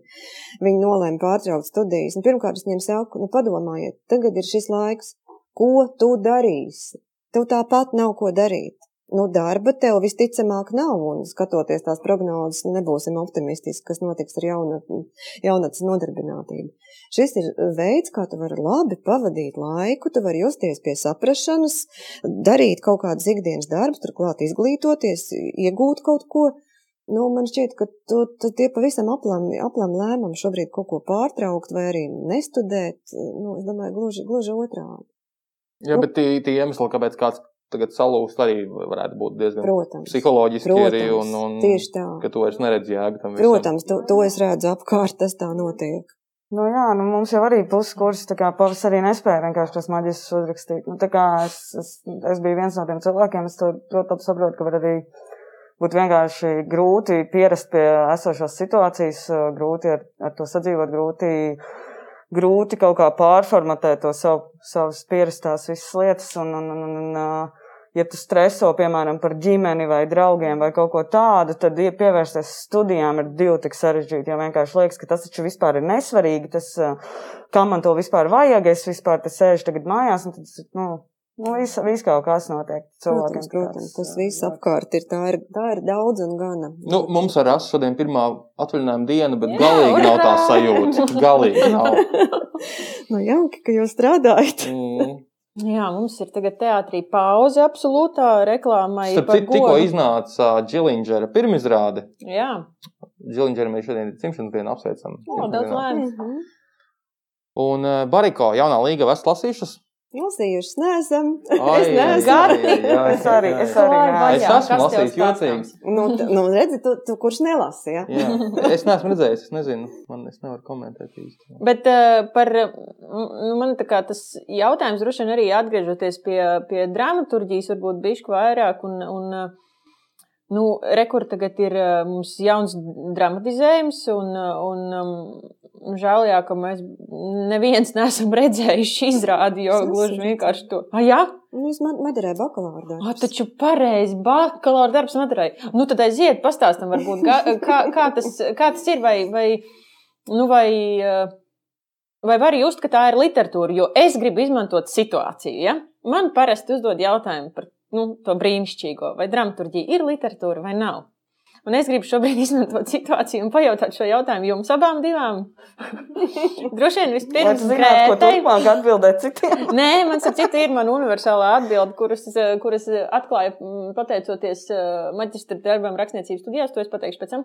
viņi nolēma pārtraukt studijas. Nu, pirmkārt, es viņiem saku, nu, padomājiet, tagad ir šis laiks, ko tu darīsi? Tev tāpat nav ko darīt. Nu, darba tev visticamāk nav, un skatoties tās prognozes, nu, nebūsim optimistiski, kas notiks ar jaunatnes nodarbinātību. Šis ir veids, kā tu vari labi pavadīt laiku, tu vari justies pie saprašanas, darīt kaut kādus ikdienas darbus, turklāt izglītoties, iegūt kaut ko. Nu, man šķiet, ka tu, tu tie pavisam aplam, aplam lēmumi šobrīd kaut ko pārtraukt vai arī nestudēt. Nu, es domāju, gluži, gluži otrādi. Jā, bet tie, tie iemesli, kāpēc kāds tagad salūst, arī varētu būt diezgan Protams. psiholoģiski Protams, arī. Un, un, tieši tā. Ka tu vairs neredzi jēgu tam visam. Protams, to, to es redzu apkārt, tas tā notiek. Nu, jā, nu, mums jau arī puskurs, tā kā pavasarī nespēja vienkārši tos maģistrus uzrakstīt. Nu, tā kā es, es, es biju viens no tiem cilvēkiem, es to ļoti labi saprotu, ka var arī būt vienkārši grūti pierast pie esošās situācijas, grūti ar, ar to sadzīvot, grūti, grūti kaut kā pārformatēt to savu, savas pierastās visas lietas. Un, un, un, un, un, ja tu streso, piemēram, par ģimeni vai draugiem vai kaut ko tādu, tad ja pievērsties studijām ir divi tik sarežģīti. Jo vienkārši liekas, ka tas taču vispār ir nesvarīgi. Tas, kam man to vispār vajag, es vispār te sēžu tagad mājās. Tad, nu, nu, viss, viss kaut kas notiek. Protams, protams, tas viss apkārt ir tā, ir, tā ir daudz un gana. Nu, mums ar asu šodien pirmā atvaļinājuma diena, bet galīgi nav tā sajūta. Galīgi nav. [LAUGHS] Nu, jauki, ka jūs strādājat. Mm. Jā, mums ir tagad teātrī pauze absolūtā reklāmai. Starp par citu, tikko iznāca Džilingera pirmizrāde. Jā, Džilingera mēs šodien dzimšanas dienu apsveicam. o, daudz laimes. Mhm. Un uh, Bariko jaunā līga esat lasījušas? Lasījušas, neesam. Ai, [LAUGHS] Es neesmu. ai, Es arī, esmu lasījis jocīgs. Nu, nu redzi, tu, tu kurš nelasi, ja? Jā, es neesmu redzējis, es nezinu, man es nevaru komentēt īsti. Bet uh, par nu, man tā kā tas jautājums droši vien arī atgriežoties pie, pie dramaturgijas, varbūt bišķi vairāk. Un, un, uh, nu, rekur tagad ir uh, mums jauns dramatizējums, un, uh, un um, žēl, jā, ka mēs neviens [LAUGHS] neesam redzējuši izrādi, jo esmu gluži vienkārši to. Ah, jā? Nu, es ma- Madarē bakalaura darbs. Ah, taču pareizi, bakalaura darbs Madurai. Nu, tad aiziet, pastāstam, varbūt, kā, [LAUGHS] kā, kā, tas, kā tas ir, vai, vai, nu, vai, eh, vai var just, ka tā ir literatūra, jo es gribu izmantot situāciju. Ja? Man parasti uzdod jautājumu par nu, to brīnišķīgo, vai dramaturgija ir literatūra vai nav. Un es gribu šobrīd [LAUGHS] izmantot situāciju un pajautāt šo jautājumu jums abām divām. [LAUGHS] Droši vien vispirms zināt, ko turpmāk atbildēt citiem. [LAUGHS] Nē, man saka, ir mana universālā atbilde, kuras, kuras atklāju mm, pateicoties eh, maģistra darbam rakstniecības studijās, to es pateikšu pēc tam.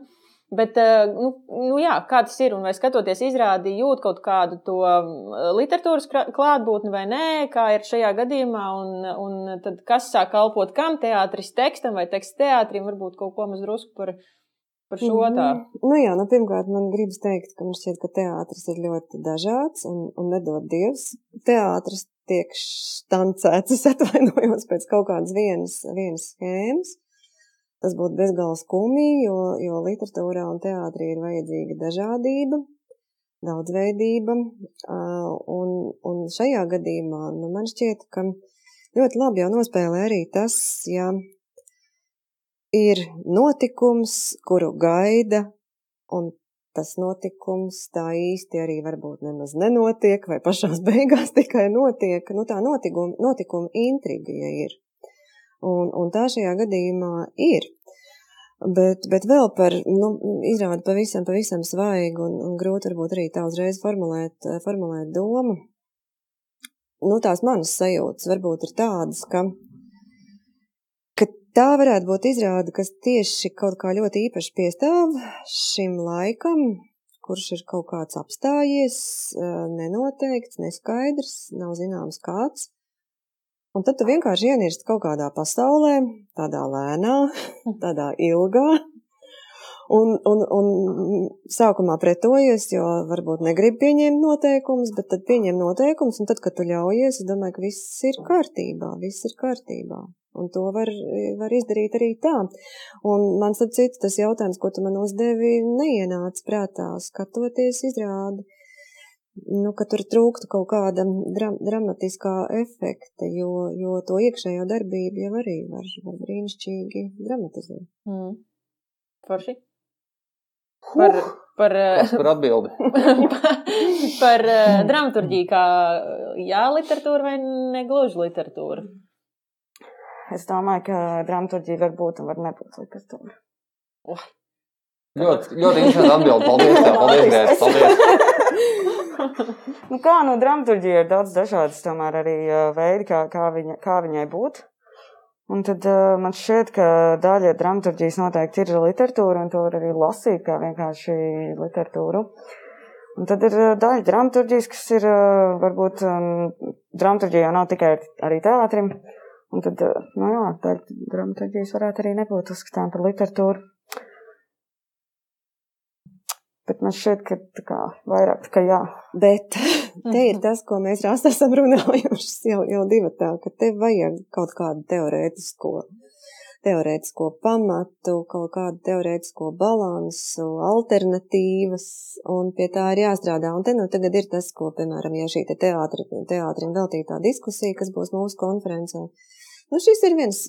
Bet, eh, nu, nu jā, kā tas ir, un vai skatoties izrādi, jūt kaut kādu to mm, literatūras klātbūtni vai nē, kā ir šajā gadījumā, un, un tad kas sāk kalpot kam teātris tekstam vai teksts teātrim, varbūt kaut ko maz drusku par, par šo tā. Mm, nu jā, nu pirmkārt man gribas teikt, ka man šķiet, ka teātris ir ļoti dažāds un, un nedod dievs. Teātris tiek štancēts, es atvainojos pēc kaut kādas vienas, vienas schēmas tas būtu bezgalīgi skumji, jo, jo literatūrā un teātrī ir vajadzīga dažādība, daudzveidība. Un, un šajā gadījumā nu, man šķiet, ka ļoti labi jau nospēlē arī tas, ja ir notikums, kuru gaida, un tas notikums tā īsti arī varbūt nemaz nenotiek, vai pašās beigās [LAUGHS] tikai notiek. Nu, tā notikuma, notikuma intriga, ja ir. Un, un tā šajā gadījumā ir. Bet, bet vēl par, nu, izrāda pavisam, pavisam svaigu un, un grūti varbūt arī tā uzreiz formulēt, formulēt domu. Nu, tās manas sajūtas varbūt ir tādas, ka, ka tā varētu būt izrāda, kas tieši kaut kā ļoti īpaši piestāv šim laikam, kurš ir kaut kāds apstājies, nenoteikts, neskaidrs, nav zināms kāds. Un tad tu vienkārši ienirsti kaut kādā pasaulē, tādā lēnā, [LAUGHS] tādā ilgā. Un, un, un sākumā pretojies, jo varbūt negribi pieņemt noteikumus, bet tad pieņem noteikumus, un tad, kad tu ļaujies, es domāju, ka viss ir kārtībā, viss ir kārtībā. Un to var, var izdarīt arī tā. Un man, starp citu, tas jautājums, ko tu man uzdevi, neienāca prātā, skatoties izrādi nu, ka tur trūktu kaut kāda dra dramatiskā efekta, jo, jo to iekšējo darbību jau arī var, var brīnišķīgi dramatizēt. Mm. Forši? Par, par, par atbildi. [LAUGHS] par uh, dramaturģiju kā jā, literatūra vai negluži literatūra? Es domāju, ka dramaturģija var būt un var nebūt literatūra. Oh. Ļoti, ļoti interesanti atbildi. Paldies, tev, paldies, Gēc, paldies. [LAUGHS] [LAUGHS] nu, kā no dramaturgija ir daudz dažādas tomēr arī veidi, kā, kā, viņa, kā viņai būt. Un tad uh, man šķiet, ka daļa dramaturgijas noteikti ir literatūra, un to var arī lasīt kā vienkārši literatūru. Un tad ir daļa dramaturgijas, kas ir varbūt um, dramaturgija jau nav tikai arī teātrim. Un tad, nu jā, daļa dramaturgijas varētu arī nebūt uzskatām par literatūru. Bet man šķiet, ka kā vairāk tā kā jā. Bet [LAUGHS] te ir tas, ko mēs rāst esam runājuši jau, jau divi tā, ka te vajag kaut kādu teorētisko, teorētisko pamatu, kaut kādu teorētisko balansu, alternatīvas, un pie tā ir jāstrādā. Un te nu tagad ir tas, ko, piemēram, ja šī te teātri, teātrim veltītā diskusija, kas būs mūsu konferencē, Nu, šis ir viens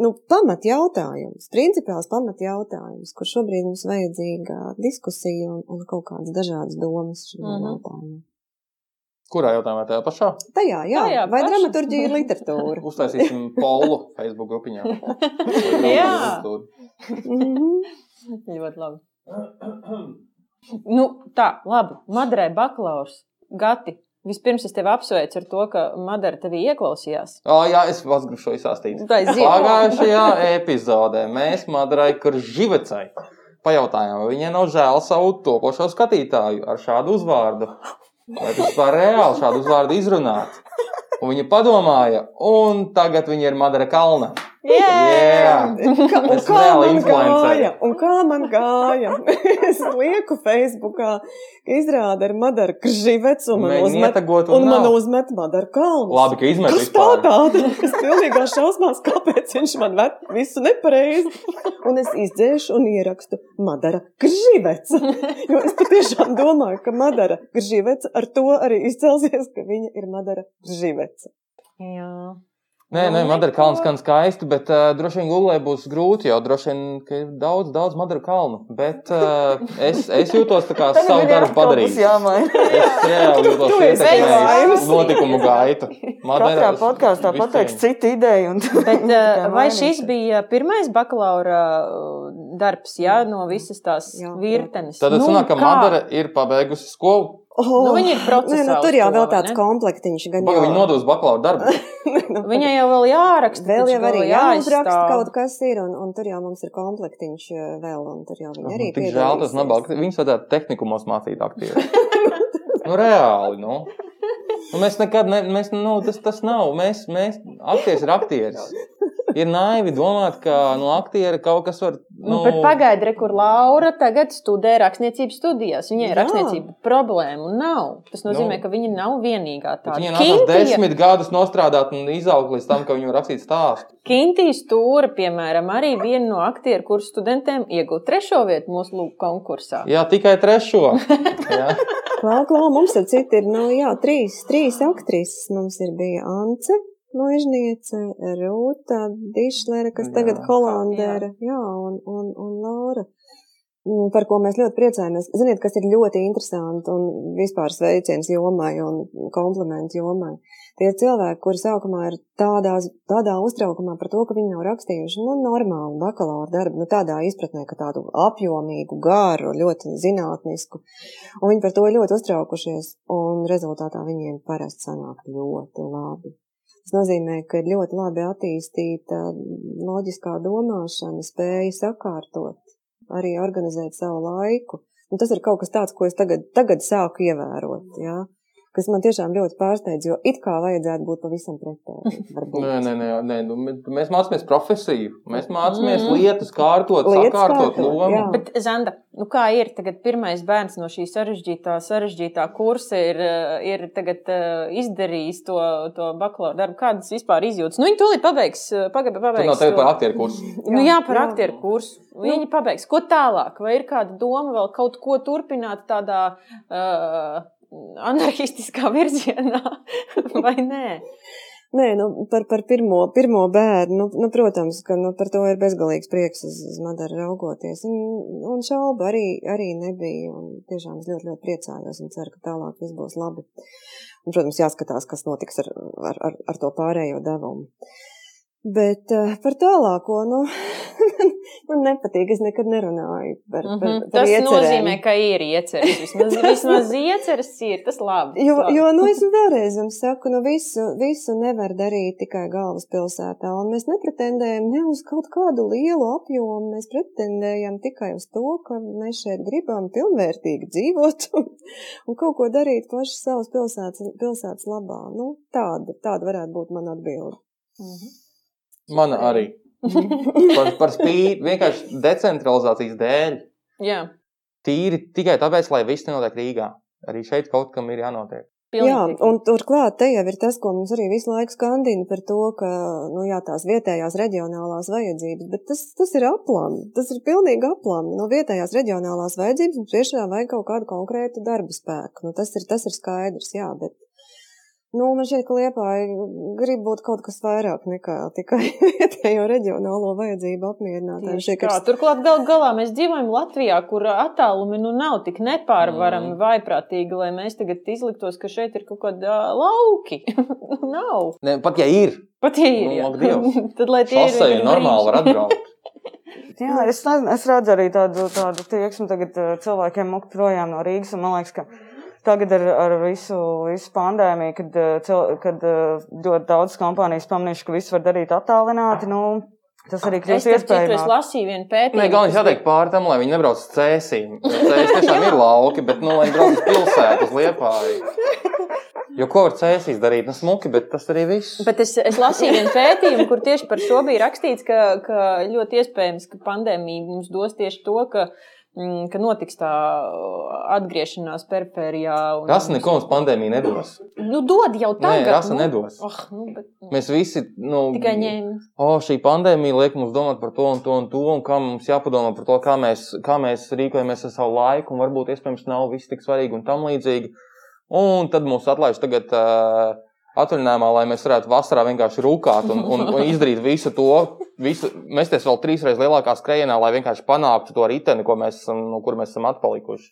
nu, pamatjautājums, principāls pamatjautājums, kur šobrīd mums vajadzīga diskusija un, un kaut kādas dažādas domas šim mm -hmm. jautājumam. Kurā jautājumā tajā pašā? Tajā, jā. Tajā Vai paša. dramaturģija ir literatūra? [LAUGHS] Uztaisīsim polu Facebook grupiņā. [LAUGHS] jā. -hmm. Ļoti labi. nu, tā, labi. Madrai bakalaurs, gati. Vispirms es tevi apsveicu ar to, ka Madara tevi ieklausījās. O, jā, es šo izstāstīt. Pagājušajā epizodē mēs Madarai Kurživecai pajautājām, vai viņai nav žēl savu topošo skatītāju ar šādu uzvārdu. Vai tas var reāli šādu uzvārdu izrunāt? Un viņa padomāja, un tagad viņa ir Madara Kalna. Yeah! Kā, un, kā man gāja, un kā man gāja? [LAUGHS] es lieku Facebookā, ka izrāda ar Madaru Krživec un man uzmet, un un man uzmet Madaru Kalnu. Labi, ka izmet Kas tā tāda? Es pilnīgā šausmās, kāpēc viņš man vet visu nepareizi. Un es izdzēšu un ierakstu Madara Krživec. jo es patiešām domāju, ka Madara Krživec ar to arī izcelsies, ka viņa ir Madara Krživec. Jā. Nē, nē, Madara kalns skan skaisti, bet uh, droši vien Google būs grūti, jo droši vien ka ir daudz, daudz Madara kalnu. Bet uh, es, es jūtos tā kā [LAUGHS] savu darbu padarījis. jāmaina. Es reāli [LAUGHS] jūtos Tu esi ietekmējis notikumu gaitu. Katrā podkāstā pateiks citu ideju. [LAUGHS] Bet, uh, vai šis bija pirmais bakalaura darbs, jā, no visas tās Jā, jā. virtenes? Tad es Nu, sanāku, ka kā? Madara ir pabeigusi skolu. Oh, Nu, viņi ir procesā nu, tur jau vēl tāds komplektiņš. Gan Pagaidām, jau- viņa nodos bakalaura darbu. [LAUGHS] Nu, Viņai jau vēl jāraksta. Vēl jau arī jāuzraksta kaut kas ir, un, un tur jau mums ir komplektiņš eh, vēl, un tur jau viņi arī Man tik žēl, tas nabaga. Viņus vajadzētu tehnikumos mācīt aktīvi. [LAUGHS] nu, reāli, nu. Nu, mēs nekad, ne, mēs, nu, tas, tas nav. Mēs, mēs, aktieris ir aktieris. [LAUGHS] Ir naivi domāt, ka no aktiera kaut kas var. Nu, Nu, bet pagaidi, re, kur Laura tagad studē rakstniecības studijās. Viņai Jā. rakstniecība problēmu nav. Tas nozīmē, Nu. ka viņa nav vienīgā tāda. Viņai nācās desmit gadus nostrādāt un izaugt līdz tam, ka viņa var rakstīt stāstu. Kintīs Stūra, piemēram, arī viena no aktieru kursu studentiem iegūta trešo vietu mūsu lūk konkursā. Jā, tikai trešo. [LAUGHS] Jā. Klau, klau, mums ar citu ir, nu jā, trīs, trīs aktrises. Mums ir bija Ance, Nožniece, Rūta, Dišlere, kas Jā. tagad Holandēra, jā, un, un, un Laura. Mm, Par ko mēs ļoti priecājamies. Ziniet, kas ir ļoti interesanti un vispār sveiciens jomai un kompliments jomai. Tie cilvēki, kuri sākumā ir tādās, tādā uztraukumā par to, ka viņi nav rakstījuši nu, normālu bakalaura darbu, nu, tādā izpratnē, ka tādu apjomīgu, garu, ļoti zinātnisku. Un viņi par to ļoti uztraukušies, un rezultātā viņiem parasti sanāk ļoti labi. Tas nozīmē, ka ir ļoti labi attīstīta loģiskā domāšana, spēja sakārtot, arī organizēt savu laiku. Un tas ir kaut kas tāds, ko es tagad, tagad sāku ievērot. Ja? Kas man tiešām ļoti pārsteidz, jo it kā vajadzētu būt pavisam pretēji. [LAUGHS] Nē, nē, nē, nē nu, mē- mēs mācāmies profesiju. Mēs mācāmies Mhm. lietas kārtot, Lietas sakārtot kārtot, lomu. jā. Bet, Zanda, nu kā ir tagad pirmais bērns no šī sarežģītā, sarežģītā kursa, ir, eh, ir tagad eh, izdarījis to, to bakalaura darbu? Kādas vispār izjūtas? Nu, viņi tūlīt pabeigs, eh, pagaid, Tur pabeigs. tagad to- par aktieru kursu. [LAUGHS] Nu, jā, par Jā. aktieru kursu. Viņi pabeigs. Ko tālāk? Vai ir kāda doma vēl kaut ko turpināt tādā uh, anarchistiskā [LAUGHS] virzienā, vai nē? Nē, nu, par, par pirmo, pirmo bērnu, nu, nu, protams, ka nu, par to ir bezgalīgs prieks uz, uz Madaru raugoties. Un, un šauba arī, arī nebija. Un tiešām es ļoti, ļoti priecājos un ceru, ka tālāk viss būs labi. Un, protams, jāskatās, kas notiks ar, ar, ar, ar to pārējo devumu. Bet uh, par tālāko, nu, [LAUGHS] man nepatīk, es nekad nerunāju par, par, Mm par -hmm. Tas iecerēm. nozīmē, ka ir ieceres. Vismaz, [LAUGHS] vismaz ieceres ir tas labi. tas Jo, labi. jo nu, es vēlreiz jums saku, nu, visu, visu nevar darīt tikai galvaspilsētā. Un mēs nepretendējam ne uz kaut kādu lielu apjomu. Mēs pretendējam tikai uz to, ka mēs šeit gribam pilnvērtīgi dzīvot un, un kaut ko darīt paši savas pilsētas, pilsētas labā. Nu, tāda, tāda varētu būt mana atbilde. Mhm. Mana arī. [LAUGHS] Par, par spīti vienkārši decentralizācijas dēļ. Jā, Tīri tikai tāpēc, lai viss nenotiek Rīgā. Arī šeit kaut kam ir jānotiek. pilnīgi Jā, un turklāt te jau ir tas, ko mums arī visu laiku skandina par to, ka nu, jā, tās vietējās reģionālās vajadzības, bet tas, tas ir aplami. Tas ir pilnīgi aplami. No vietējās reģionālās vajadzības mums tiešām vajag kaut kādu konkrētu darba spēku. Nu, tas, ir, tas ir skaidrs, jā, bet nu, man šķiet, ka Liepāja grib būt kaut kas vairāk nekā tikai [LAUGHS] vietējo reģionālo vajadzību apmierinātāju. Tieši Šķiet, tā. ka Turklāt gal galā mēs dzīvojam Latvijā, kur attālumi nu nav tik nepārvarami, Mm. vaiprātīgi, lai mēs tagad izliktos, ka šeit ir kaut kādi ā, lauki. [LAUGHS] nav. Ne, pat ja ir, Pat ja ir. Nu, jā. [LAUGHS] Tad, lai tie ir šosei vienkārši normāli var atbraukt. Jā, es, es redzu arī tādu, tādu tieksmi tagad eh, cilvēkiem mukt projām no Rīgas. Man liekas, ka tagad ar, ar visu, visu pandēmiju, kad, eh, kad eh, ļoti daudz kompānijas pamanījuši, ka viss var darīt attālināti, nu, tas arī kļūst tam citu es lasīju vienu pētījumu. Nē, galvenais jāteikt pāri tam, lai viņi nebrauc uz cēsīm. Cēsīs tiešām ir lauki, bet, nu, lai brauc uz pilsētu, uz liepāju. Jo ko var cēsīs darīt? Nu, smuki, bet tas arī viss. Bet es, es lasīju vienu pētījumu, kur tieši par šo bija rakstīts, ka, ka ļoti iespējams, ka pandēmija mums dos tieši to, ka, ka notiks tā atgriešanās perifērijā. un- Rasa neko mums pandēmija nedos. Nu, dod jau Nē, tagad. rasa nu. nedos. Oh, nu, bet, nu, Mēs visi, nu, tikai ņēmu. O, šī pandēmija liek mums domāt par to un to un to, un kā mums jāpadomā par to, kā mēs, kā mēs rīkojamies ar savu laiku, un varbūt iespējams nav viss tik svarīgi un tam līdzīgi. Un tad mums atlaiž tagad uh, atvaļinājumā, lai mēs varētu vasarā vienkārši rūkāt un, un, un izdarīt visu to, visu, mesties vēl trīsreiz lielākā skrejienā, lai vienkārši panāktu to riteni, ko mēs esam, no kur mēs esam atpalikuši.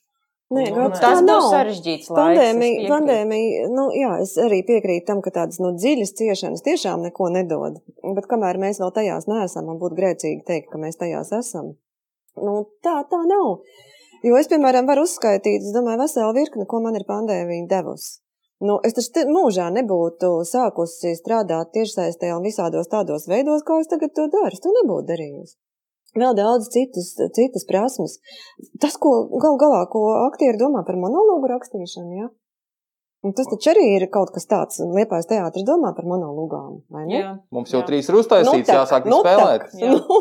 Nē, Nu, tas nav sarežģīts Pandēmija, pandēmija, nu jā, es arī piekrītu tam, ka tādas no dziļas ciešanas tiešām neko nedod. Bet kamēr mēs vēl tajās neesam, man būtu grēcīgi teikt, ka mēs tajās esam. Nu, tā, tā nav. Jo es, piemēram, varu uzskaitīt, es domāju, veselu virkni, ko man ir pandēmija devusi. Nu, es taču te mūžā nebūtu sākusi strādāt tiešsaistē un visādos tādos veidos, kā es tagad to daru. To nebūtu darījusi. Vēl daudz citas, citas prasmes. Tas, ko gal galā, ko aktieri domā par monologu rakstīšanu, ja? Un tas taču arī ir kaut kas tāds, un Liepājas teātris domā par monologām, vai ne? Jā. Mums jau Jā. trīs ir uztaisīts, tak, jāsāk nu spēlēt. tak, Nu,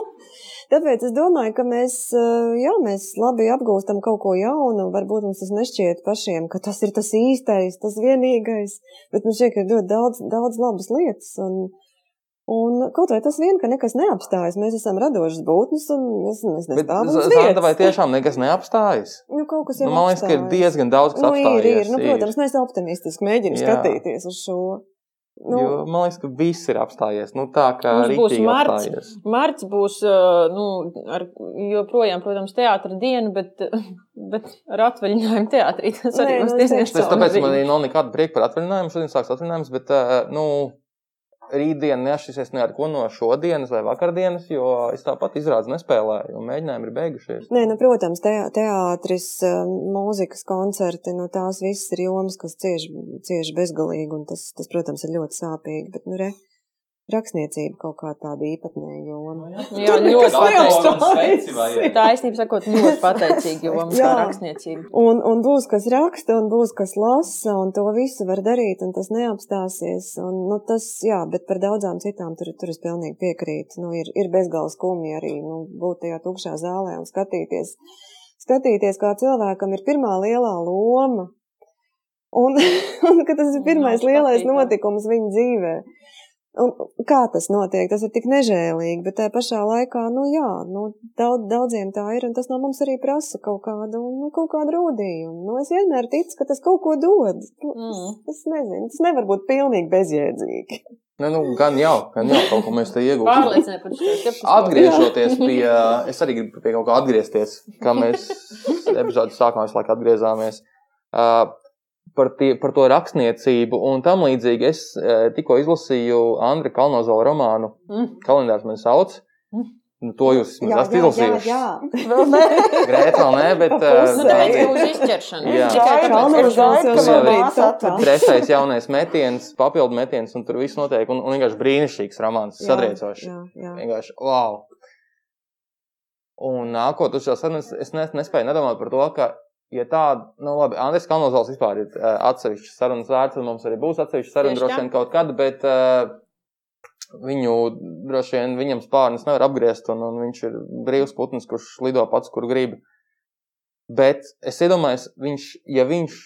tāpēc es domāju, ka mēs, eh, jā, mēs labi apgūstam kaut ko jaunu. Varbūt mums tas nešķiet pašiem, ka tas ir tas īstais, tas vienīgais, bet mums šķiet, ka ir ļoti daudz, daudz labas lietas. Un, un kaut vai tas vien, ka nekas neapstājas, mēs esam radošas būtnes, un mēs, uz Zanda, vai tiešām nekas neapstājas? Nu, kaut kas jau Nu, man liekas, ka ir apstājas. diezgan daudz, kas Nu, ir, ir. apstājies. Nu, protams, mēs optimistiski mēģinām skatīties uz šo. Nu, Jo, man liekas, ka viss ir apstājies. Nu, tā kā Mums būs marts. apstājies. Marts būs uh, nu, ar, joprojām, protams, teātris diena, bet, [LAUGHS] bet ar atvaļinājumu teātrī. Tas arī Nē, mums nu, diezgan teikšu Tas tāpēc man arī nav nekāda prieka par atvaļinājumu. Šodien sāks atvaļinājums, bet uh, nu, rītdien neatšķirsies ne ar ko no šodienas vai vakardienas, jo es tāpat izrādes nespēlēju, un mēģinājumi ir beigušies. Nē, nu, protams, te, teātris, eh, mūzikas koncerti, nu, tās visas ir jomas, kas cieši, cieši bezgalīgi, un tas, tas, protams, ir ļoti sāpīgi. Bet, nu, re, rakstniecība kaut kā tāda īpatnēja joma. Jā, ļoti. Tā īstenībā sakot, ļoti pateicīgi, [LAUGHS] jo mums kā rakstniecība. Un, un būs kas raksta, un būs kas lasa, un to visu var darīt, un tas neapstāsies. Un, nu, tas, jā, bet par daudzām citām tur, tur es pilnīgi piekrītu. Nu, ir, ir bezgalīgi skumji arī nu, būt tajā tukšā zālē un skatīties, skatīties, kā cilvēkam ir pirmā lielā loma. Un, [LAUGHS] un ka tas ir pirmais lielais notikums viņa dzīvē. Un kā tas notiek? Tas ir tik nežēlīgi, bet tajā pašā laikā, nu jā, nu, daudz, daudziem tā ir, un tas no mums arī prasa kaut kādu, nu, kaut kādu rūdījumu. Nu, es vienmēr ticu, ka tas kaut ko dod. Nu, Mm. Es nezinu, tas nevar būt pilnīgi bezjēdzīgi. Ne, nu, gan jau, gan jau kaut ko mēs te iegūstam. [LAUGHS] Atgriežoties pie, es arī gribu pie kaut kā atgriezties, kā mēs [LAUGHS] epizodes sākumā visu laiku atgriezāmies. Uh, par, tie, par to rakstniecību un tam līdzīgi. Es uh, tikko izlasīju Andra Kalnozola romānu Mm. Kalendārs man sauc. Mm. Nu, to jūs esat izlasījuši. [LAUGHS] Vēl nē. Grēt vēl nē, bet Pa uh, Nu, pusē. būs izķeršana. Jā. Jau māsa topā. atver. trešais jaunais metiens, papildu metiens, un tur viss notiek. Un, un vienkārši brīnišķīgs romāns, sadriecošs. Jā, jā. Vienkārši wow! Un nākot uz šo sarunu, es- es nes- nespēju nedomāt par to, ka, ja tāda, nu labi, Andris Kalnozals vispār ir uh, atsevišķs sarunas vērts, un mums arī būs atsevišķa saruna droši vien kaut kad, bet uh, viņu droši vien viņam spārnus nevar apgriezt, un, un viņš ir brīvs putns, kurš lido pats, kur grib. Bet es iedomājos, viņš, ja viņš.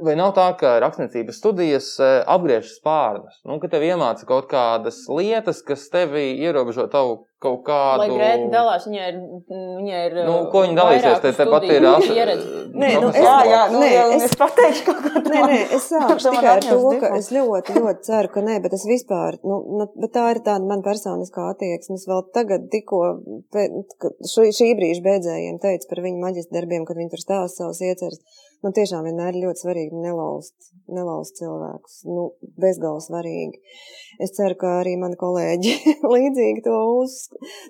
Vai nav tā, ka rakstniecības studijas eh, apgriež spārnus? Nu, ka tev iemāca kaut kādas lietas, kas tevi ierobežo tavu kaut kādu. Lai Grēta dalās, viņai ir. Viņai ir Nu, ko viņi dalīsies? Te, te pat ir pieredze. Nē, nu, profesionāli. es- Jā, jā, nu, Nē, es- es pateikšu kaut ko Nē, nē, es sāku tikai ar to, ka es ļoti, ļoti ceru, ka nē, bet es vispār, nu, nu bet tā ir tāda man personiskā attieksme. Es vēl tagad tikko šī brīža beidzējiem teicu par viņu maģistra darbiem, kad viņi tur stāsta savus ieceres. Man tiešām vienmēr ir ļoti svarīgi nelaust, nelaust cilvēkus. Nu, bezgalīgi svarīgi. Es ceru, ka arī mani kolēģi [LAUGHS] līdzīgi to, uz,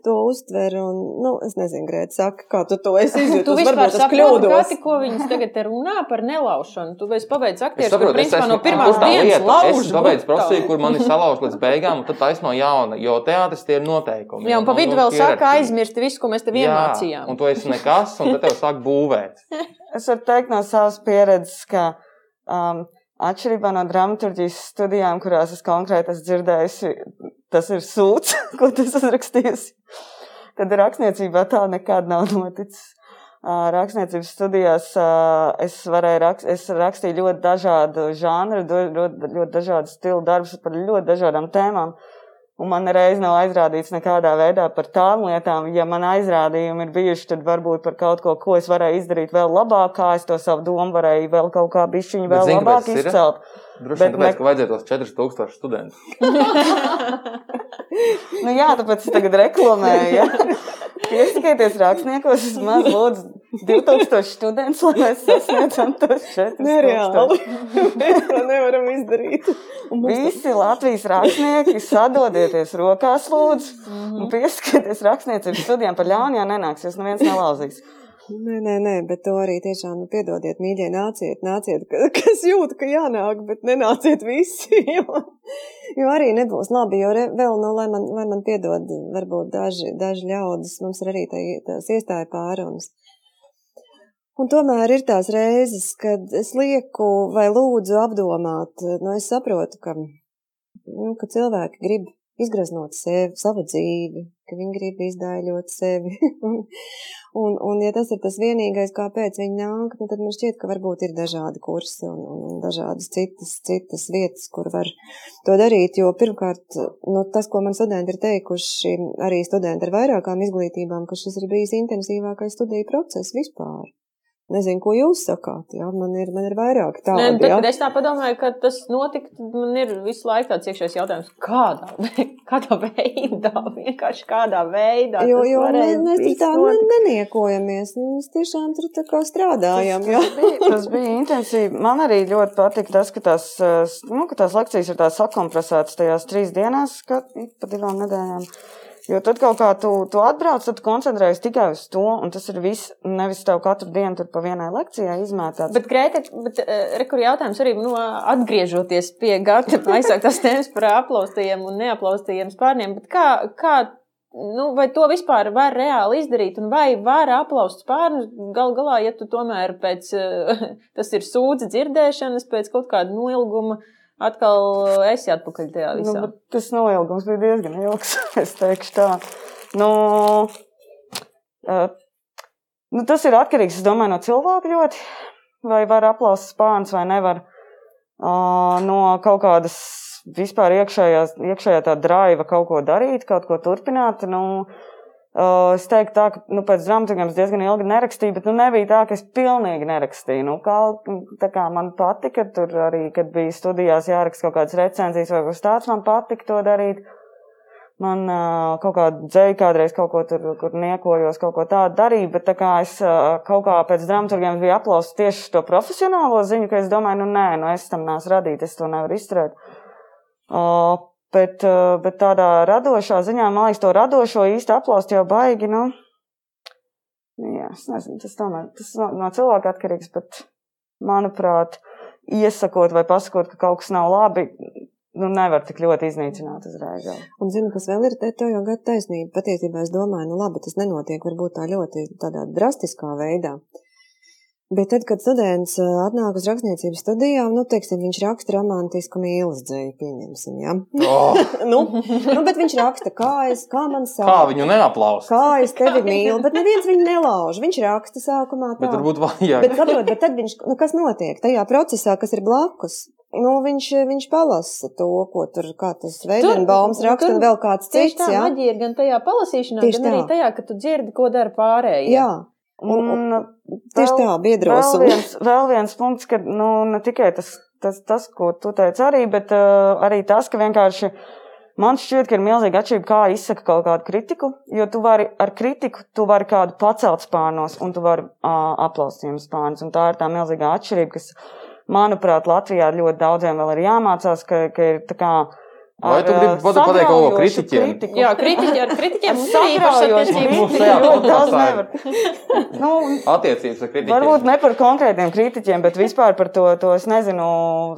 to uztver. Un, nu, es nezinu, Grēt, saka, kā tu to esi [LAUGHS] Tu izjutusi. vispār Varbūt es saproti, kļūdos. Kati, ko viņas tagad te runā par nelaušanu. Tu Es aktieris, saprotu, kur principā no pirmās tā dienas lauž. Es pabeidzu brutāli. profesiju, kur mani salauž līdz beigām, un tad taisno jauna, jo teātris tie ir noteikumi. Jā, un pa vidu vēl saka aizmirst visu, ko mēs tev iemācījām. Un tu esi nekas, un tad tev sāk būvēt. [LAUGHS] Es varu teikt no savas pieredzes, ka um, atšķirībā no dramaturgijas studijām, kurās es konkrēti esmu dzirdējusi, tas ir sūds, [LAUGHS] ko esi uzrakstījusi. Tad rakstniecībā tā nekad nav noticis. Uh, Rakstniecības studijās uh, es rakst, es rakstīju ļoti dažādu žanru, ļoti, dažādu stilu darbus par ļoti dažādām tēmām. Un man nereiz nav aizrādīts nekādā veidā par tām lietām. Ja man aizrādījumi ir bijuši, tad varbūt par kaut ko, ko es varēju izdarīt vēl labāk, kā es to savu domu varēju vēl kaut kā bišķiņu vēl zini, labāk kāpēc tas ir? Droši vien tāpēc, ne- ka vajadzēja tos 4000 studentus. [LAUGHS] Nu jā, tāpēc es tagad reklamēju. Ja? Piesakieties rakstniekos, es maz lūdzu 2000 studentus, lai mēs sasniedzam tos 4000. Nereāli. Mēs to nevaram izdarīt. Visi Latvijas rakstnieki sadodieties rokās, lūdzu, un pieskatieties rakstniecības studijām par ļaunu, ja nenāks, jūs neviens nelauzīs. Nē, nē, nē, bet to arī tiešām nu, piedodiet, mīļie, nāciet, nāciet, ka- [LAUGHS] kas jūt, ka jānāk, bet nenāciet visi, [LAUGHS] jo, jo arī nebūs labi, jo re, vēl, nu, lai man, lai man piedod, varbūt daži, daži ļaudis, mums ir arī tā, tās iestāja pārunas. Un tomēr ir tās reizes, kad es lieku vai lūdzu apdomāt, nu, es saprotu, ka, nu, ka cilvēki grib izgraznot sevi, savu dzīvi, ka viņi grib izdaiļot sevi. [LAUGHS] un, un, ja tas ir tas vienīgais, kāpēc viņi nāk, nu, tad man šķiet, ka varbūt ir dažādi kursi un, un dažādas citas, citas vietas, kur var to darīt. Jo pirmkārt, nu, tas, ko man studenti ir teikuši, arī studenti ar vairākām izglītībām, ka šis ir bijis intensīvākais studiju process vispār. Nezinu, ko jūs sakāt. Jā, man ir, man ir vairāk tādu. nu, tad, kad es tā domāju, ka tas notika, man ir visu laiku tāds iekšējs jautājums, kādā, [LAUGHS] kādā veidā, vienkārši kādā veidā. Jo, tas jo mēs, mēs tā ne- neniekojamies. Nu, Mēs tiešām tur tā kā strādājam. Jā. Tas bija, tas bija intensīvi. Man arī ļoti patika tas, ka tās, eh, nu, ka tās lekcijas ir tās sakompresētas tajās trīs dienās, kā pa divām nedēļām. Jo tad kaut kā tu, tu atbrauc, tad koncentrējies tikai uz to, un tas ir viss. Nevis tev katru dienu tur pa vienai lekcijai izmētāts. Bet, Grēta, bet, uh, re, kur jautājums arī, nu, atgriežoties pie gata [LAUGHS] aizsāktās tēmas par aplaustajiem un neaplaustajiem spārniem, bet kā, kā, nu, vai to vispār var reāli izdarīt, un vai var aplaust spārnus gal galā, ja tu tomēr pēc, uh, [LAUGHS] tas ir sūdzi dzirdēšanas, pēc kaut kāda noilguma, atkal esi atpakaļ tajā Nu, visā. bet tas noilgums bija diezgan ilgs. [LAUGHS] Es teikšu tā. Nu, uh, nu, tas ir atkarīgs es domāju, no cilvēka ļoti. Vai var aplaust spārns vai nevar. Uh, no kaut kādas vispār iekšējās, iekšējā tā drāva kaut ko darīt, kaut ko turpināt. Nu, Uh, es teiktu, tā, ka nu, pēc es diezgan ilgi nerakstīju, bet nu, nebija tā, ka es pilnīgi nerakstīju. Nu, kā, kā man patika, tur arī, kad bija studijās jāraksta kaut kādas recenzijas vai kas tāds, man patika to darīt. Man uh, kaut kāda dzēja kādreiz kaut ko tur, kur niekojos, kaut ko tādu darīju, bet tā kā es uh, kaut kā pēc dramaturgiem biju aplausis tieši to profesionālo ziņu, ka es domāju, nu nē, nu es tam neesmu radīt, es to nevaru izturēt. Uh, Bet, uh, bet tādā radošā ziņā, man liekas, to radošo īsti aplaust jau baigi. Nu, jā, es nezinu, tas, tomēr, tas no, no cilvēka atkarīgs, bet, manuprāt, iesakot vai pasakot, ka kaut kas nav labi, nu, nevar tik ļoti iznīcināt uzreiz. Un zinu, kas vēl ir, te tev jau gada taisnība. Patiesībā es domāju, nu labi, tas nenotiek varbūt tā ļoti tādā drastiskā veidā. Bet tad, kad students atnāk uz rakstniecības studijām, nu, teiksim, viņš raksta romantisku mīlestības dzēju, pieņemsim, ja? Oh, [LAUGHS] nu, nu, bet viņš raksta, kā es, kā man sāk. kā viņu neaplaust? Kā es tevi mīlu, bet neviens viņu nelauž. Viņš raksta sākumā tā. Bet varbūt vajag. Bet, saprot, bet tad viņš, nu, kas notiek tajā procesā, kas ir blakus? Nu, viņš, viņš palasa to, ko tur, kā tas nu, raksta, tur un vēl kāds cits, tā jā. maģija ir gan tajā palasīšanā, Tieši gan arī tā. tajā, ka tu dzirdi, ko dara pārējie. Jā, Un, tieši tā, biedros. Vēl un- viens, vēl viens punkts, ka nu, ne tikai tas, tas, tas, ko tu teici, arī, bet uh, arī tas, ka vienkārši man šķiet, ka ir milzīga atšķirība, kā izsaka kaut kādu kritiku. Jo tu vari ar kritiku, tu vari kādu pacelt spārnos, un tu vari uh, aplaust viņam spārnus. Un tā ir tā milzīgā atšķirība, kas, manuprāt, Latvijā ļoti daudziem vēl ir jāmācās, ka, ka ir tā kā. Vai tu gribi uh, pateikt kaut ko kritiķiem? kritiku. Jā, kritiķi ar kritiķiem [LAUGHS] nevar. Nu, Attiecības ar kritiķiem. Varbūt ne par konkrētiem kritiķiem, bet vispār par to, to es nezinu,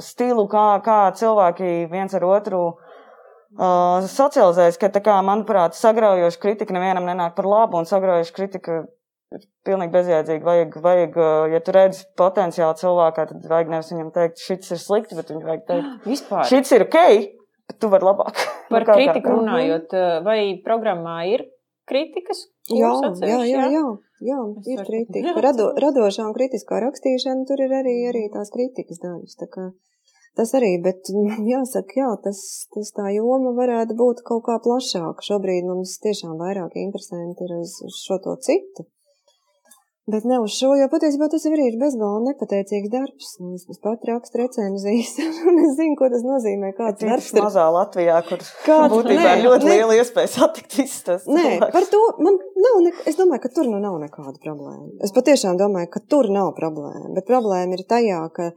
stilu, kā, kā cilvēki viens ar otru uh, socializējas. Ka, tā kā, manuprāt, sagraujoša kritika nevienam nenāk par labu, un sagraujoša kritika ir pilnīgi bezjēdzīga. Vajag, vajag, uh, ja tu redzi potenciālu cilvēkā, tad vajag nevis viņam teikt, šis ir slikti, bet viņam vajag teikt, Vispār. šis ir ok, bet tu vari labāk. [LAUGHS] Par Nu, kritiku runājot, vai programmā ir kritikas? Jā, jā, jā, jā, jā, ir varu- kritika. Rado, radošā un kritiskā rakstīšana, tur ir arī, arī tās kritikas daļas. Tā kā, Tas arī, bet man [LAUGHS] jāsaka, jā, tas, tas tā joma varētu būt kaut kā plašāka. Šobrīd mums tiešām vairāk interesanti ir uz, uz šo to citu. Bet ne uz šo, jo patiesībā tas arī ir bezgalīgi nepateicīgs darbs. Nu, es pat rakstu recenzijas, [LAUGHS] un es zinu, ko tas nozīmē. Kāds Tīpaši darbs ir mazā Latvijā, kur Kāds- būtībā nē, ir ļoti nē. liela iespēja satikt visus tos Nē, cilvēkus. par to man nav. Ne, es domāju, ka tur nu nav nekāda problēma. Es patiešām domāju, ka tur nav problēma. Bet problēma ir tajā, ka,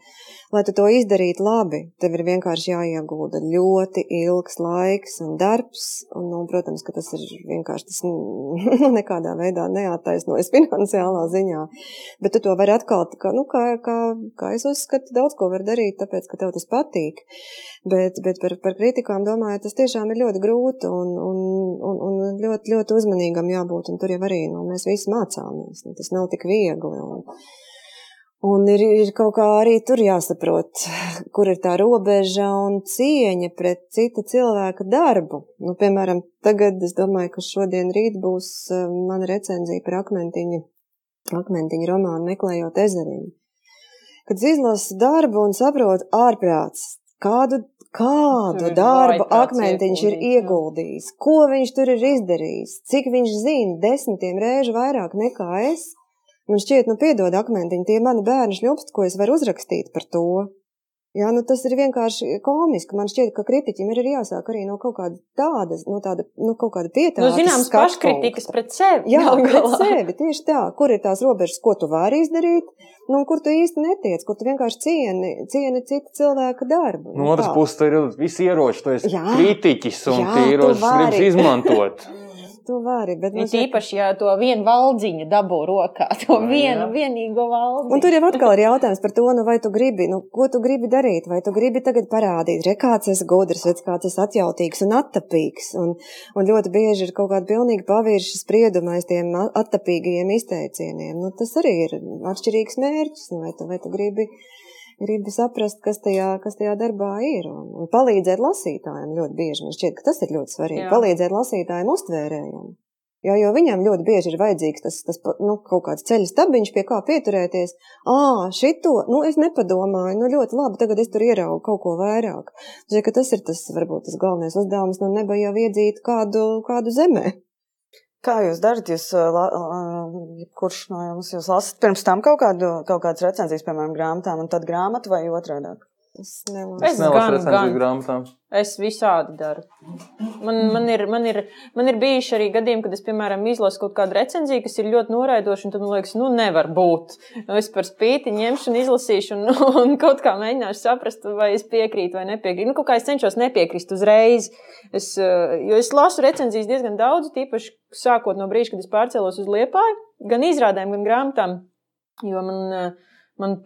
lai tu to izdarītu labi, tev ir vienkārši jāiegulda ļoti ilgs laiks un darbs. Un, nu, protams, ka tas ir vienkārši tas [LAUGHS] nu, nekādā veidā neattaisnojas finansiālā ziņā. Bet tu to vari atkal, kā, nu, kā, kā, kā es uzskatu, daudz ko var darīt, tāpēc, ka tev tas patīk. Bet, bet par, par kritikām domāju, tas tiešām ir ļoti grūti un, un, un, un ļoti, ļoti uzmanīgam jābūt. Un tur jau arī nu, mēs visi mācāmies. Nu, tas nav tik viegli. Un, un ir, ir kaut kā arī tur jāsaprot, kur ir tā robeža un cieņa pret cita cilvēka darbu. Nu, piemēram, tagad es domāju, ka šodien rīt būs eh, mana recenzija par akmentiņu, akmentiņu romānu meklējot ezeriņu. Kad izlasu darbu un saprotu ārprāts, kādu, kādu darbu akmentiņš ir ieguldījis, ko viņš tur ir izdarījis, cik viņš zina desmitiem reižu vairāk nekā es. Man šķiet, nu, piedod akmentiņi, tie mani bērni šļupst, ko es varu uzrakstīt par to. Jā, nu tas ir vienkārši komiski. Man šķiet, ka kritiķim ir jāsāk arī no kaut kāda tāda, no tāda, nu, kaut kāda pietāta. Nu, zināms, paškritikas pret sevi. Jā, pret sevi. Tieši tā, kur ir tās robežas, ko tu vari izdarīt, nu, un kur tu īsti netiec, kur tu vienkārši cieni, cieni citu cilvēku darbu. No otras tā. puses, tur ir visi ieroči, tu esi Jā. kritiķis un Jā, tie ieroči gribas izmantot. [LAUGHS] Tu vari, bet Ir saka- īpaši, ja to vienu valdziņu dabū rokā, to Jā, vienu jā. vienīgo valdziņu. Un tur jau atkal ir jautājums par to, nu, vai tu gribi, nu, ko tu gribi darīt, vai tu gribi tagad parādīt, re, kāds esi gudrs, vai kāds esi atjautīgs un attapīgs. Un, un ļoti bieži ir kaut kāda pilnīgi pavirša sprieduma aiz tiem attapīgajiem izteicieniem. Nu, tas arī ir atšķirīgs mērķis, nu, vai tu, vai tu gribi, gribi saprast, kas tajā, kas tajā darbā ir. Un, un palīdzēt lasītājiem ļoti bieži. Man šķiet, ka tas ir ļoti svarīgi. Jā. Palīdzēt lasītājiem uztvērējiem. Jā, jo viņam ļoti bieži ir vajadzīgs tas, tas nu, kaut kāds ceļš stabiņš, pie kā pieturēties. Ā, šito, nu, es nepadomāju, nu, ļoti labi, tagad es tur ieraugu kaut ko vairāk. Zinu, ka tas ir tas, varbūt, tas galvenais uzdevums, nu, nebija jau iedzīt kādu, kādu zemē. Kā jūs darat? Jūs, kurš no jums jūs lasat pirms tam kaut, kādu, kaut kādas recenzijas, piemēram, grāmatām, un tad grāmatu vai otrādi? Es nelasu. Es gan, gan. grāmatām. Es visādi daru. Man, man, ir, man, ir, man ir bijuši arī gadījumi, kad es, piemēram, izlasu kaut kādu recenziju, kas ir ļoti noraidoša, un tad man liekas, nu, nevar būt. Nu, es par spīti ņemšu un izlasīšu, un, [LAUGHS] un kaut kā mēģināšu saprast, vai es piekrītu vai nepiekrītu. Nu, kaut kā es cenšos nepiekrist uzreiz. Es, eh, jo es lasu recenzijas diezgan daudz, tīpaši sākot no brīža, kad es pārcēlos uz Liepāju, gan izrādēm, gan grāmatām, jo man, eh, man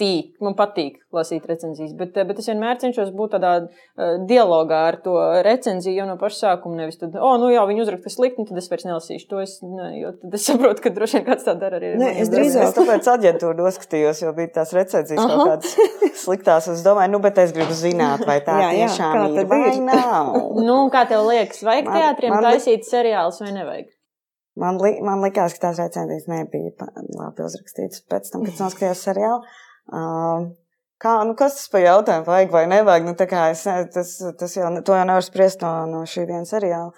patīk. Man patīk lasīt recenzijas, bet, eh, bet es vienmēr cenšos būt tādā uh, dialogā ar to recenziju jau no paša sākuma. Nevis tad, oh, nu jā, viņi uzraksta slikti, un tad es vairs nelasīšu to. Es, ne, jo tad es [LAUGHS] saprotu, ka droši vien kāds tā dara arī. ar Nē, es drīzāk- tāpēc aģentūru noskatījos, jo bija tās recenzijas Aha. kaut kādas sliktās. Es domāju, nu, bet es gribu zināt, vai tā Jā, jā, tiešām kā ir tad vai ir? nav. [LAUGHS] Nu, kā tev liekas, vajag Man- teātriem man taisīt seriālus vai nevajag? Man, li, man likās, ka tās recenzijas nebija labi uzrakstītas pēc tam, kad noskatījos seriālu. Uh, kā, nu, kas tas par jautājumu vajag vai nevajag? Nu, es, tas, tas jau, to jau nevar spriest no, no šī viena seriāla.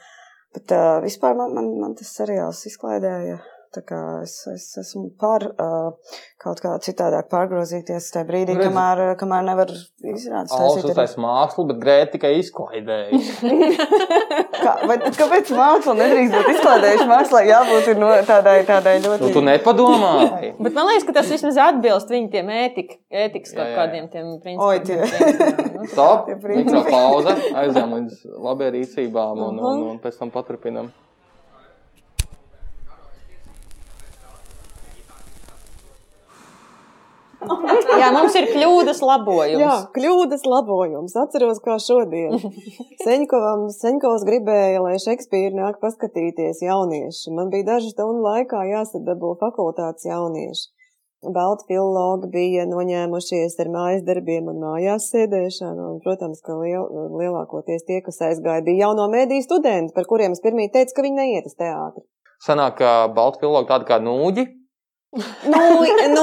Bet uh, vispār man, man, man tas seriāls izklaidēja. Kā es, es esmu par uh, kaut kā citādāk pārgrozīties tajā brīdī, redzi. kamēr, kamēr nevar izrādīt. Alus uztais mākslu, bet Grēta tikai izklaidēja. Kā, vai, kāpēc māksla nedrīkst būt izklaidējuša? Mākslā jābūt ir no tādai, tādai ļoti. Nu, tu nepadomāji. [LAUGHS] Bet man liekas, ka tas vismaz atbilst viņu tiem ētika, ētikas kaut Jā, jā, kādiem tiem principiem. Oi, tie. Nu, Stop, mikropauze, aizjām līdz labai rīcībām un, un, un pēc tam paturpinam. [LAUGHS] Jā, mums ir kļūdas labojums. Jā, kļūdas labojums. Atceros, kā šodien. [LAUGHS] Seņkovam, Seņkovs gribēja, lai Šekspīri nāk paskatīties jaunieši. Man bija dažu stundu laikā jāsadabū fakultātes jaunieši. Balti filologi bija noņēmušies ar mājas darbiem un mājās sēdēšanu. Un, protams, ka liel, lielākoties tie, kas aizgāja, bija jauno mēdīju studenti, par kuriem es pirmie teicu, ka viņi neiet uz teātri. Sanāk, ka balti filologi tādi kā nūģi, Nu, nu,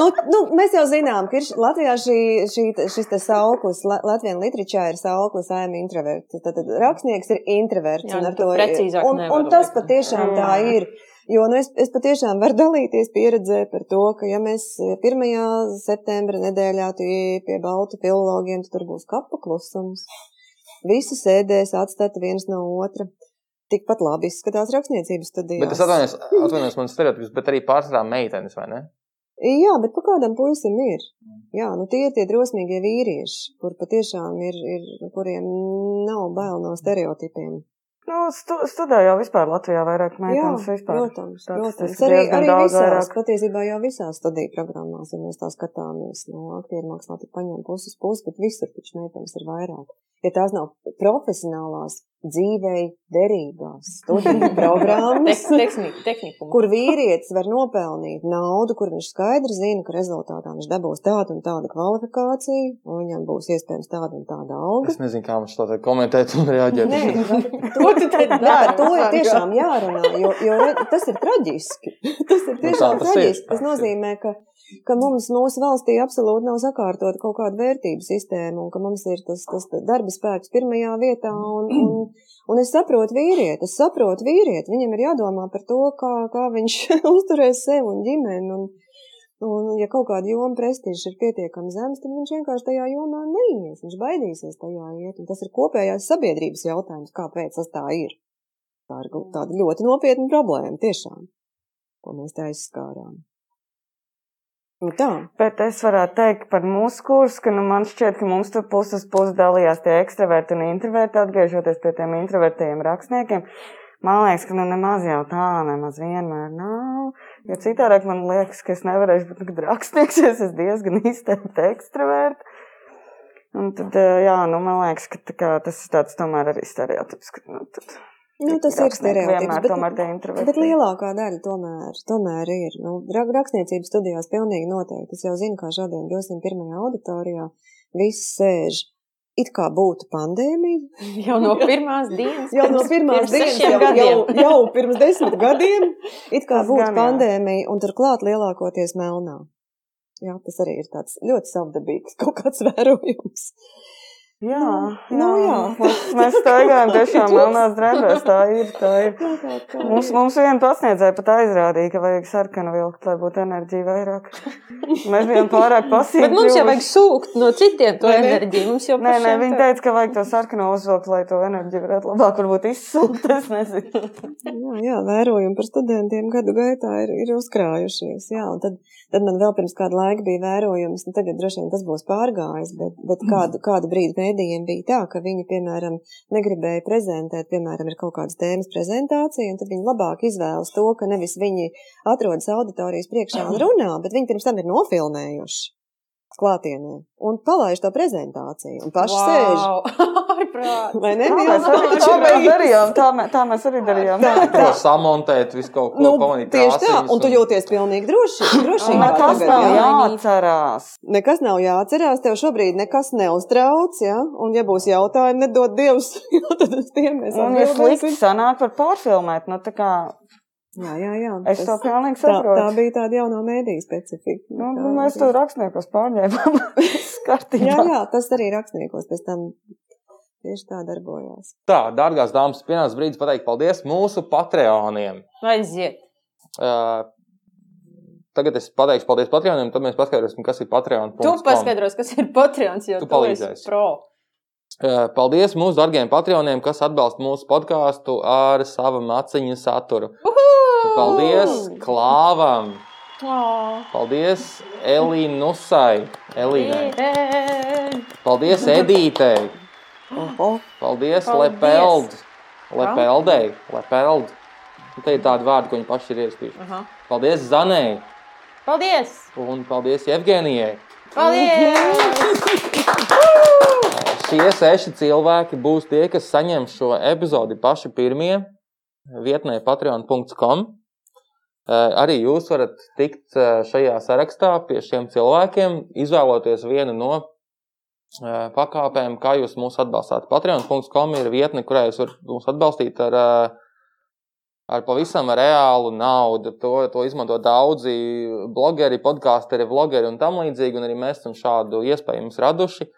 nu, nu, mēs jau zinām, ka ir Latvijā šī, šī, šis te sauklis, La- Latvijas literačā ir sauklis ēma introverts. Tad, tad rakstnieks ir introverts. Jā, un nu, to ir- precīzāk un, un tas patiešām tā ir. Jo nu, es, es patiešām varu dalīties pieredzē par to, ka ja mēs 1. septembra nedēļā tu ieej pie baltu filologiem, tad tur būs kapa klusums. Visi sēdēs atstati viens no otra. Tikpat labi izskatās rakstniecības studijās. Bet es atvainojos, atvainojos man stereotips, bet arī pārsvarā meitenes, vai ne? Jā, bet pa kādam puisim ir. Jā, nu tie ir tie drosmīgie vīrieši, kur patiešām ir, ir kuriem nav bail no stereotipiem. Nu, stu, studē jau vispār Latvijā vairāk Jā, meitenes vispār. protams, protams. Statistiski Arī, arī daudz visās, vairāk. patiesībā jau visās studiju programmās, ja mēs tā skatāmies, no aktieru mākslā tik paņem puses puses, bet visur taču meitenes ir vairāk. Ja tās nav profesionālās, dzīvei derīgās studiju [LAUGHS] programmas, tehnika. kur vīrietis var nopelnīt naudu, kur viņš skaidri zina, ka rezultātā viņš dabūs tādu un tādu kvalifikāciju, un viņam būs iespējams tāda un tāda alga. Es nezinu, kā man šo te komentēt un reaģēt. Nē, [LAUGHS] Ko tu Jā, dari? to ir tiešām jārunā, jo, jo tas ir traģiski. [LAUGHS] Tas ir tiešām Nu, tas ir, traģiski. Tas tas nozīmē, ka, ka mums mūsu valstī absolūti nav sakārtot kaut kāda vērtību sistēma, un ka mums ir tas, tas darba spēks pirmajā vietā. Un, un, un es saprotu vīrieti, es saprotu vīrieti. Viņam ir jādomā par to, kā, kā viņš [LAUGHS] uzturēs sevi un ģimeni. Un, Un, ja kaut kāda joma prestižs ir pietiekami zems, tad viņš vienkārši tajā jomā neies. Viņš baidīsies tajā iet. Un tas ir kopējās sabiedrības jautājums, kāpēc tas tā ir. Tā ir tāda ļoti nopietna problēma, tiešām, ko mēs te aizskārām. Nu tā. Bet es varētu teikt par mūsu kursu, ka nu, man šķiet, ka mums tur puses puses dalījās tie ekstraverti un introverti, atgriežoties pie tiem introvertiem rakstniekiem. Man liekas, ka nu, nemaz jau tā, nemaz vienmēr nav. Jo citādi man liekas, ka es nevarēšu būt nekad rakstnieks, jo es esmu diezgan izteikti ekstraverti. Un tad, jā, nu, man liekas, ka kā, tas ir tāds tomēr arī stereotips. Ka, nu, tad, Nu, tas ir stereotips. Vienmēr tomēr bet lielākā daļa tomēr, tomēr ir. Nu, ra- rakstniecības studijās pilnīgi noteikti. Es jau zinu, kā šodien 201. auditorijā viss sēž. It kā būtu pandēmija, [LAUGHS] Jau no pirmās dienas. [LAUGHS] Jau no pirmās dienas, jau, jau, gadiem. [LAUGHS] jau pirms desmit gadiem, it kā Tas būtu gan, pandēmija, un turklāt lielākoties melnā. Jā, tas arī ir tāds ļoti savdabīgs kaut kāds vērojums. Jā, Nu, jā. Mēs, mēs staigājam [LAUGHS] tiešām melnās drēbēs. Tā ir. Tā ir. Jā, tā, tā Mums, ir. mums viena pasniedzēja pat aizrādīja, ka vajag sarkanu vilkt, lai būtu enerģija vairāk. Mēs bijām pārāk [LAUGHS] pasīvi. Bet mums jau vajag sūkt no citiem to ne? enerģiju. Mums jau Nē, nē, viņi teica, ka vajag to sarkanu uzvilkt, lai to enerģiju varētu labāk varbūt izsūkt. Es nezinu. [LAUGHS] Jā, jā, vērojumi par studentiem gadu gaitā ir, ir uzkrājušies. Jā, un tad, tad man vēl pirms kāda laika bija vērojums, nu tagad droši vien tas būs pārgājis, bet, bet kādu, kādu brīdi mēdījiem bija tā, ka viņi, piemēram, negribēja prezentēt, piemēram, ir kaut kādas tēmas prezentācija, un tad viņi labāk izvēlas to, ka nevis viņi atrodas auditorijas priekšā un runā, bet viņi pirms tam ir nofilmējuši klātienē un palaiž to prezentāciju un paši sēž. [LAUGHS] Ārprāt. Vai ne? Tā mēs arī, [LAUGHS] tā mēs darījām. Tā, mē, tā mēs arī darījām. Tā, To samontēt, visu kaut ko Nu, pamanīt. tieši tā, krāsiņas un tu jūties pilnīgi droši. [LAUGHS] droši Nekas nav jāatcerās. Nekas nav jāatcerās, tev šobrīd nekas neuztrauc, ja? un ja būs jautājumi, nedod Dievs, jo tad uz tiem mēs Un, ja atbildēsim. slikti sanāk, var pārfilmēt. Nu, tā kā Jā, jā, jā. es to pilnīgi tā, saprotu. tā bija tāda jaunā mēdīja specifika. Nu, Tā nu, mēs to rakstniekos pārņēmām. [LAUGHS] Jā, jā, tas arī rakstniekos pēc tam tieši tā darbojās. Tā, dārgās dāmas, pienācis brīdis pateikt paldies mūsu Patreoniem. Aiziet. Uh, tagad es pateikšu paldies Patreoniem, tad mēs paskaidrosim, kas ir Patreon. Tu paskaidros, kas ir Patreons, jo Tu tu, palīdzēsi. pro. Uh, Paldies mūsu dārgiem Patreoniem, kas atbalsta mūsu podkāstu ar savu maciņu saturu. Paldies Klāvam! Oh. Paldies Elīnusai! Elīnai! Paldies Edītei! Paldies, Paldies. Lepeld! Lepeldei! Lepeld! Nu, Te ir tādi vārdi, ko viņi paši ir iespējuši. Aha. Paldies Zanai! Paldies! Un paldies Evgenijai! Paldies! [LAUGHS] Šie seši cilvēki būs tie, kas saņems šo epizodi paši pirmie vietnē patreon.com. Eh, Arī jūs varat tikt eh, šajā sarakstā pie šiem cilvēkiem, izvēloties vienu no eh, pakāpēm, kā jūs mūs atbalstāt. Patreon.com ir vietne, kurā jūs varat mūs atbalstīt ar, ar pavisam reālu naudu. To, to izmanto daudzi blogeri, podkāsteri, vlogeri un tam līdzīgi. Un arī mēs esam šādu iespēju jums raduši.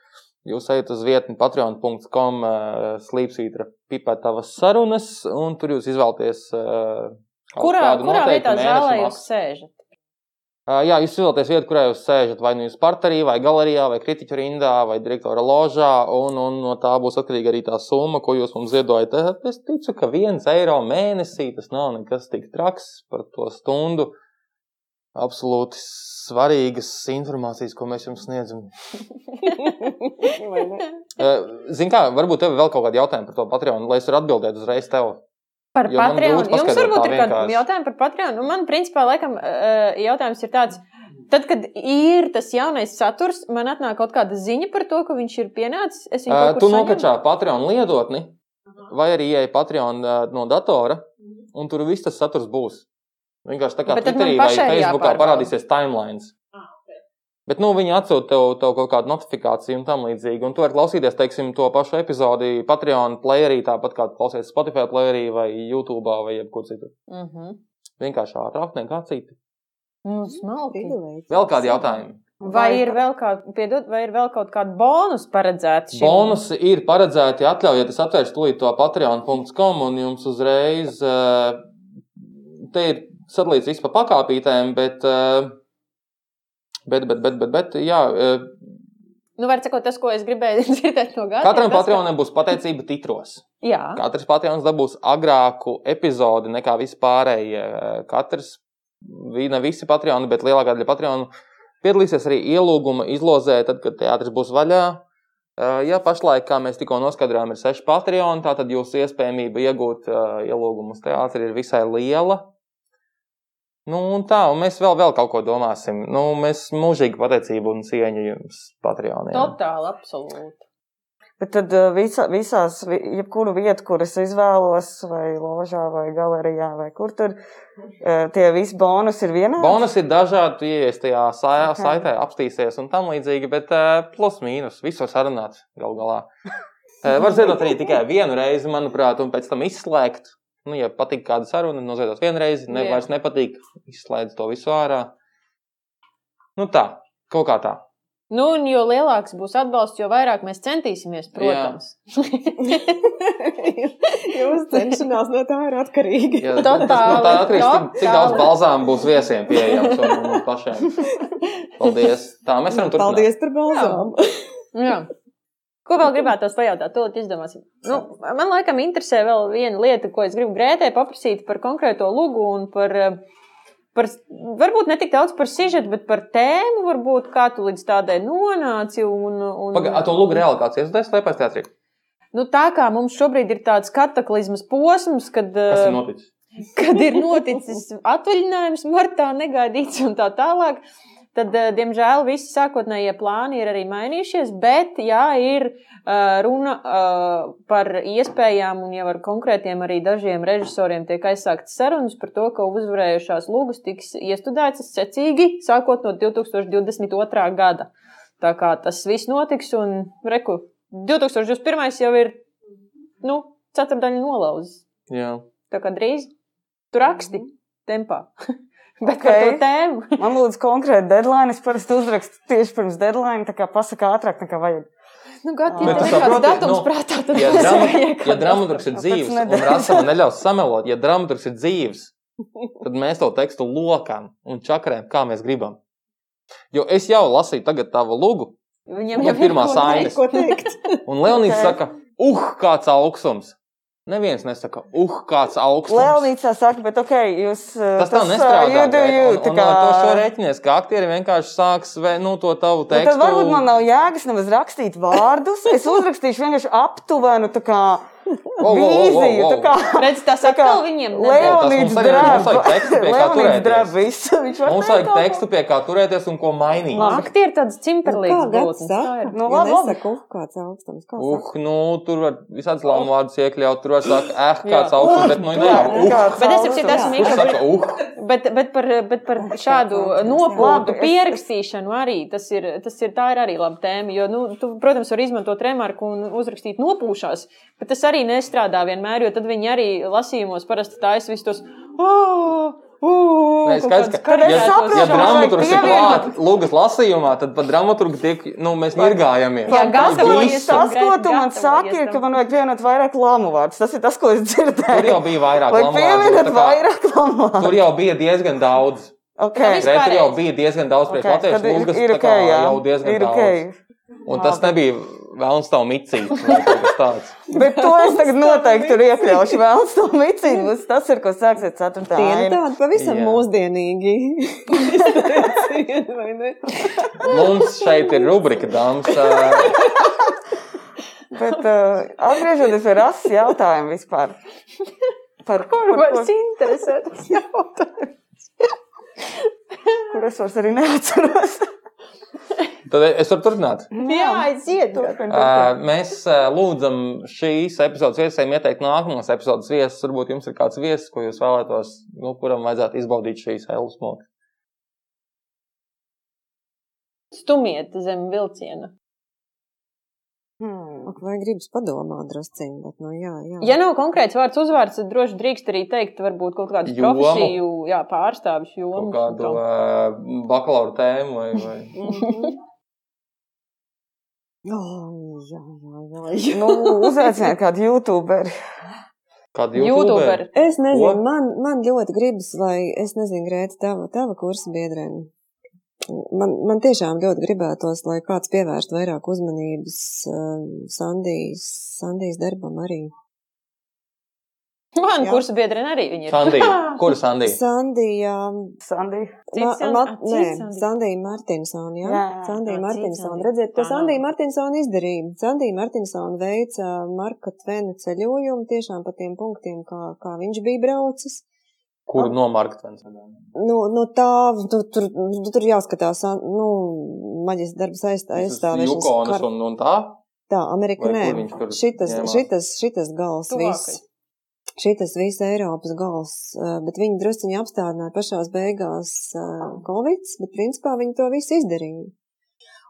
Jūs ejat uz vietni patreon.com, slīpsvītra pipētavas sarunas, un tur jūs izvēlaties. eh, Kurā, kurā vietā zālē jūs sēžat? Ā, Jā, jūs izvēlaties vietu, kurā jūs sēžat. Vai nu jūs parterī, vai galerijā, vai kritiķu rindā, vai direktora ložā. Un, un no tā būs atkarīga arī tā summa, ko jūs mums ziedojat. Eh, Es ticu, ka viens eiro mēnesī tas nav nekas tik traks par to stundu. Absolūti svarīgas informācijas, ko mēs jums sniedzam. Ne? [LAUGHS] Ziniet, kā, varbūt tev ir vēl kaut kādi jautājumi par to Patreon, lai es varu atbildēt uzreiz tev. Par Jo Patreon. Jums varbūt ir kādi jautājumi par Patreon. Nu, man, principā, laikam, eh, jautājums ir tāds. Tad, kad ir tas jaunais saturs, man atnāk kaut kāda ziņa par to, ka viņš ir pienācis. Es viņu Uh, tu nokačā Patreon lietotni, vai arī ieej Patreon uh, no datora, un tur viss tas saturs būs. Vienkārši tā kā Bet Twitterī vai Facebookā parādīsies timelines. Bet nu, viņi atsūta tev, tev kaut kādu notifikāciju un tam līdzīgi. Un tu vari klausīties, teiksim, to pašu epizodi Patreon playerī, tāpat kā klausies Spotify playerī vai YouTube vai jebkur citur. Mhm. Vienkārši ātrāk nekā citi. Nu, smalki. Vēl kādi jautājumi? Vai ir vēl, kā, piedod, vai ir vēl kaut kāda bonus paredzēta? šim? Bonusi ir paredzēti, atļaujiet, es atvēršu tūlīt to patreon.com un jums uzreiz eh, te ir sadalīts viss pa pakāpītēm, bet, eh, bet, bet, bet, bet, bet jā, eh, Nu, var sakot, tas, ko es gribēju [LAUGHS] dzirdēt no gada. katram patronam būs pateicība titros. Jā, Katrs patrons dabūs agrāku epizodi nekā vispārējie. Eh, Katrs, ne visi patroni, bet lielākā daļa patronu piedalīsies arī ielūguma izlozē, tad, kad teātris būs vaļā. Ja pašlaik, kā mēs tikko noskaidrojām, ir seši patroni, tad jūsu iespējamība iegūt ielūgumu uz teātri ir visai liela. Nu, un tā, un mēs vēl, vēl kaut ko domāsim. Nu, mēs mūžīgi pateicību un cieņu jums, patroniem. totāli, absolūti. Bet tad uh, visā, visās, vi- jebkuru vietu, kuras izvēlos, vai ložā, vai galerijā, vai kur tur, uh, tie visi bonusi ir vienādi. Bonus ir dažādi, tu ieies tajā sa Ok. saitē, apstīsies un tam līdzīgi, bet uh, plus mīnus, visu var sarunāt gal galā. Var ziedot arī tikai vienu reizi, manuprāt, un pēc tam izslēgt. Nu, ja patīk kāda saruna, noziedot vienu reizi, ne, Jā. vairs nepatīk, izslēdz to visu ārā. Nu tā, kaut kā tā. Nu, un jo lielāks būs atbalsts, jo vairāk mēs centīsimies, protams. [LAUGHS] Jūsu cenšanās no tā ir atkarīga. Ja, Totāli, tas no tā atkarīgs, cik, cik daudz balzām būs viesiem pieejams un un mums pašiem. [LAUGHS] Paldies. Tā, mēs varam turpināt. Paldies par balzām. Jā. Ko vēl gribētu pajautāt? Tūlīt izdomāsim. Nu, man laikam interesē vēl viena lieta, ko es gribu Grētē paprasīt par konkrēto lugu un par, eh, par varbūt ne tik daudz par sižetu, bet par tēmu, varbūt kā tu līdz tādai nonāci. Un, un, Pagaid, a, to lūgu reāli kāds iesudēs slēpēs teātrī? Nu, tā kā mums šobrīd ir tāds kataklizmas posms, kad, Kas eh, ir noticis? kad ir noticis atvaļinājums martā negaidīts un tā tālāk. Tad, eh, diemžēl, visi sākotnējie plāni ir arī mainījušies, bet, jā, ir eh, runa eh, par iespējām, un jau ar konkrētiem arī dažiem režisoriem tiek aizsāktas sarunas par to, ka uzvarējušās lūgas tiks iestudētas secīgi, sākot no 2022. gada. Tā kā tas viss notiks, un reku, 2021. jau ir, nu, ceturdaļa nolauzis. Jā. Tā kā drīz tu raksti tempā. [LAUGHS] Bet Ok. par to tēmu. [LAUGHS] Man lūdzu konkrēti deadline. Es parasti uzrakstu tieši pirms deadline, tā kā pasaka ātrāk nekā vajag. Nu, gad, ja ir kāds saproti, datums nu, prātā, tad Ja, [LAUGHS] tas drama, vajag ja dramaturgs ir dzīves, un. Rasam neļaus samelot, ja dramaturgs ir dzīves, [LAUGHS] tad mēs to tekstu lokām un čakarējam, kā mēs gribam. Jo es jau lasīju tagad tavu lūgu, Viņam jau ir pirmā saime. un Leonīds Ok. saka, uh, kāds augstums. Neviens nesaka, uh, kāds augstums. Leonīcā saka, bet ok, jūs. Tas tā uh, nestrādā. you do bet- you, un, tā un, kā- ar to šo rēķinies, ka aktieri vienkārši sāks nu, to tavu Nu, tekstu. tad varbūt man nav jēgas nemaz rakstīt vārdus. Es uzrakstīšu vienkārši aptuvenu tā kā vīziju. wow. tā kā- Redz, tas tā kā viņiem. Leonīds Tas mums arī- mums vajag tekstu, pie kā Leonīds turēties. drab visu. Viņš var Mums vajag tekstu, pie kā turēties un ko mainīt. Aktieri ir tāds Nu, cimperlīgs gads būtnes. Saka? Nu, labi, labi. uh, kāds augstums. Kā Uh, saka? nu, tur var visādas lamu vārdus iekļaut. Tur var teikt, eh, kāds Jā. augsts, bet nu, Kāds Bet es augstums. esmu Jā. saka, uh, Bet, bet par, bet par šādu nopūtu pierakstīšanu arī tas ir, tas ir, tā ir arī laba tēma. Jo, nu, tu, protams, var izmantot remarku un uzrakstīt nopūšās, bet tas arī nestrādā vienmēr, jo tad viņi arī lasījumos parasti taisa visus tos. Oh, oh, Nē, skaidrs, ka, ja, saprotu, ja dramaturgs ir vajag klāt pievienot- lūgas lasījumā, tad pat dramaturgi tiek, nu, mēs mirgājamies. Jā, gatavojies. Tas, ko tu man saki, ir, ka man vajag pievienot vairāk lamu vārdus. Tas ir tas, ko es dzirdēju. Tur jau bija vairāk Vai lamu vārdu, vairāk lamu vārdu? Tur jau bija diezgan daudz. Okay. Re, tur jau bija diezgan daudz priekš Okay, latviešu tad ir- lūgas, ir tā kā okay, jā. jau diezgan Ir daudz. okay. Un tas nebija kaut kas tāds. [LAUGHS] Bet to es tagad noteikti tur iekļaušu. Vēl to micīnu būs tas, ir, ko sāksiet ceturtā. Tie ir aina. tādi pavisam Jā. mūsdienīgi. [LAUGHS] Mums šeit ir rubrika, dāmas. Bet uh, atgriežoties pie rases jautājumu vispār. Par Kur par vairs ko- interesē tas jautājums? kur es vairs arī neatceros. [LAUGHS] Tad es varu turpināt. Jā, aiziet. Turpin. Mēs ā, lūdzam šīs epizodes viesiem ieteikt nākamos epizodes viesus. Varbūt jums ir kāds viesis, ko jūs vēlētos, nu, kuram vajadzētu izbaudīt šīs Hellas smokas. Stumiet zem vilciena. Hmm. Vai gribas padomāt drusciņi, bet, nu, jā, jā. Ja nav konkrēts vārds uzvārds, tad droši drīkst arī teikt, varbūt kaut kādu profesiju, jā, pārstāvis Kaut jomu. kādu ā, bakalaura tēmu vai, vai Oh, jā, jā, jā, jā. Nu, uzaiciniet kādu youtuberi. kādu YouTuber. Es nezinu, Ko? man, man ļoti gribas, lai, es nezinu, Grēta, tava, tava kursa biedrene. Man, man tiešām ļoti gribētos, lai kāds pievērst vairāk uzmanības um, Sandijas, Sandijas darbam arī. Man Jā. kursa biedrene arī viņa ir. Sandija. [LAUGHS] Kura Sandija? Sandija, Sandi. Cits ma, ma, ah, nē, Sandija. Sandija Martinsona, jā? Jā, Sandija jā, Martinsona. cits Sandija. Redziet, ko Tā nav. Sandija Martinsona izdarīja. Sandija Martinsona veica Marka Tvena ceļojumu tiešām pa tiem punktiem, kā, kā viņš bija braucis. Kuru no Marktvens? Nu, nu tā, tu, tur, nu, tur jāskatās, nu, maģis darbs aizstā, aizstāvēšanas. Jukonas kar- un, un tā? Tā, Amerika Vai nē. kur tur Šitas, šitas, šitas gals Tuvākais. viss. Šitas viss Eiropas gals, eh, bet viņi drusciņi apstādināja pašās beigās eh, Covid, bet principā viņi to visu izdarīja.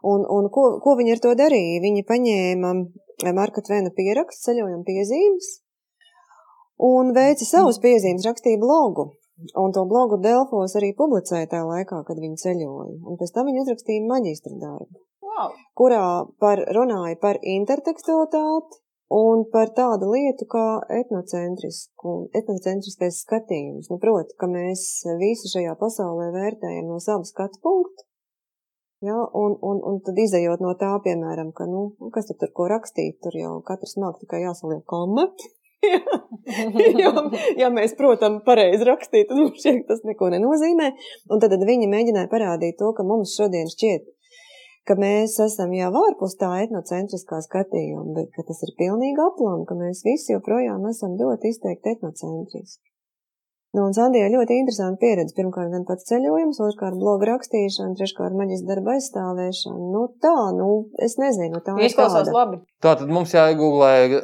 Un, un ko, ko viņi ar to darīja? Viņi paņēma eh, Marka Tvena pierakstu, ceļojuma piezīmes un veica savus piezīmes, rakstīja blogu. Un to blogu Delfos arī publicēja tajā laikā, kad viņi ceļoja. Un pēc tam viņi uzrakstīja maģistra darbu Wow. kurā par, runāja par intertekstualitāti un par tādu lietu kā etnocentriskais skatījums. Nu, proti, ka mēs visu šajā pasaulē vērtējam no sava skatu punkta. Ja, un, un, un tad izējot no tā, piemēram, ka, nu, kas tad tur ko rakstīt, tur jau katrs māk tikai jāsaliek koma. [LAUGHS] ja, ja mēs, protams, pareizi rakstīt, tad mums šķiet, tas neko nenozīmē. Un tad, tad viņi mēģināja parādīt to, ka mums šodien šķiet, ka mēs esam jau ārpus tā etnocentriskā skatījuma, bet ka tas ir pilnīgi aplama, ka mēs visi joprojām esam ļoti izteikti etnocentriski. Nu, un Sandija ļoti interesanti pieredze. Pirmkārt, gan pats ceļojums, otrkārt, bloga rakstīšana, treškārt, maģis darba aizstāvēšana. Nu, tā, nu, es nezinu, tā ir Izklausās labi. Tātad mums jāiegūlē uh,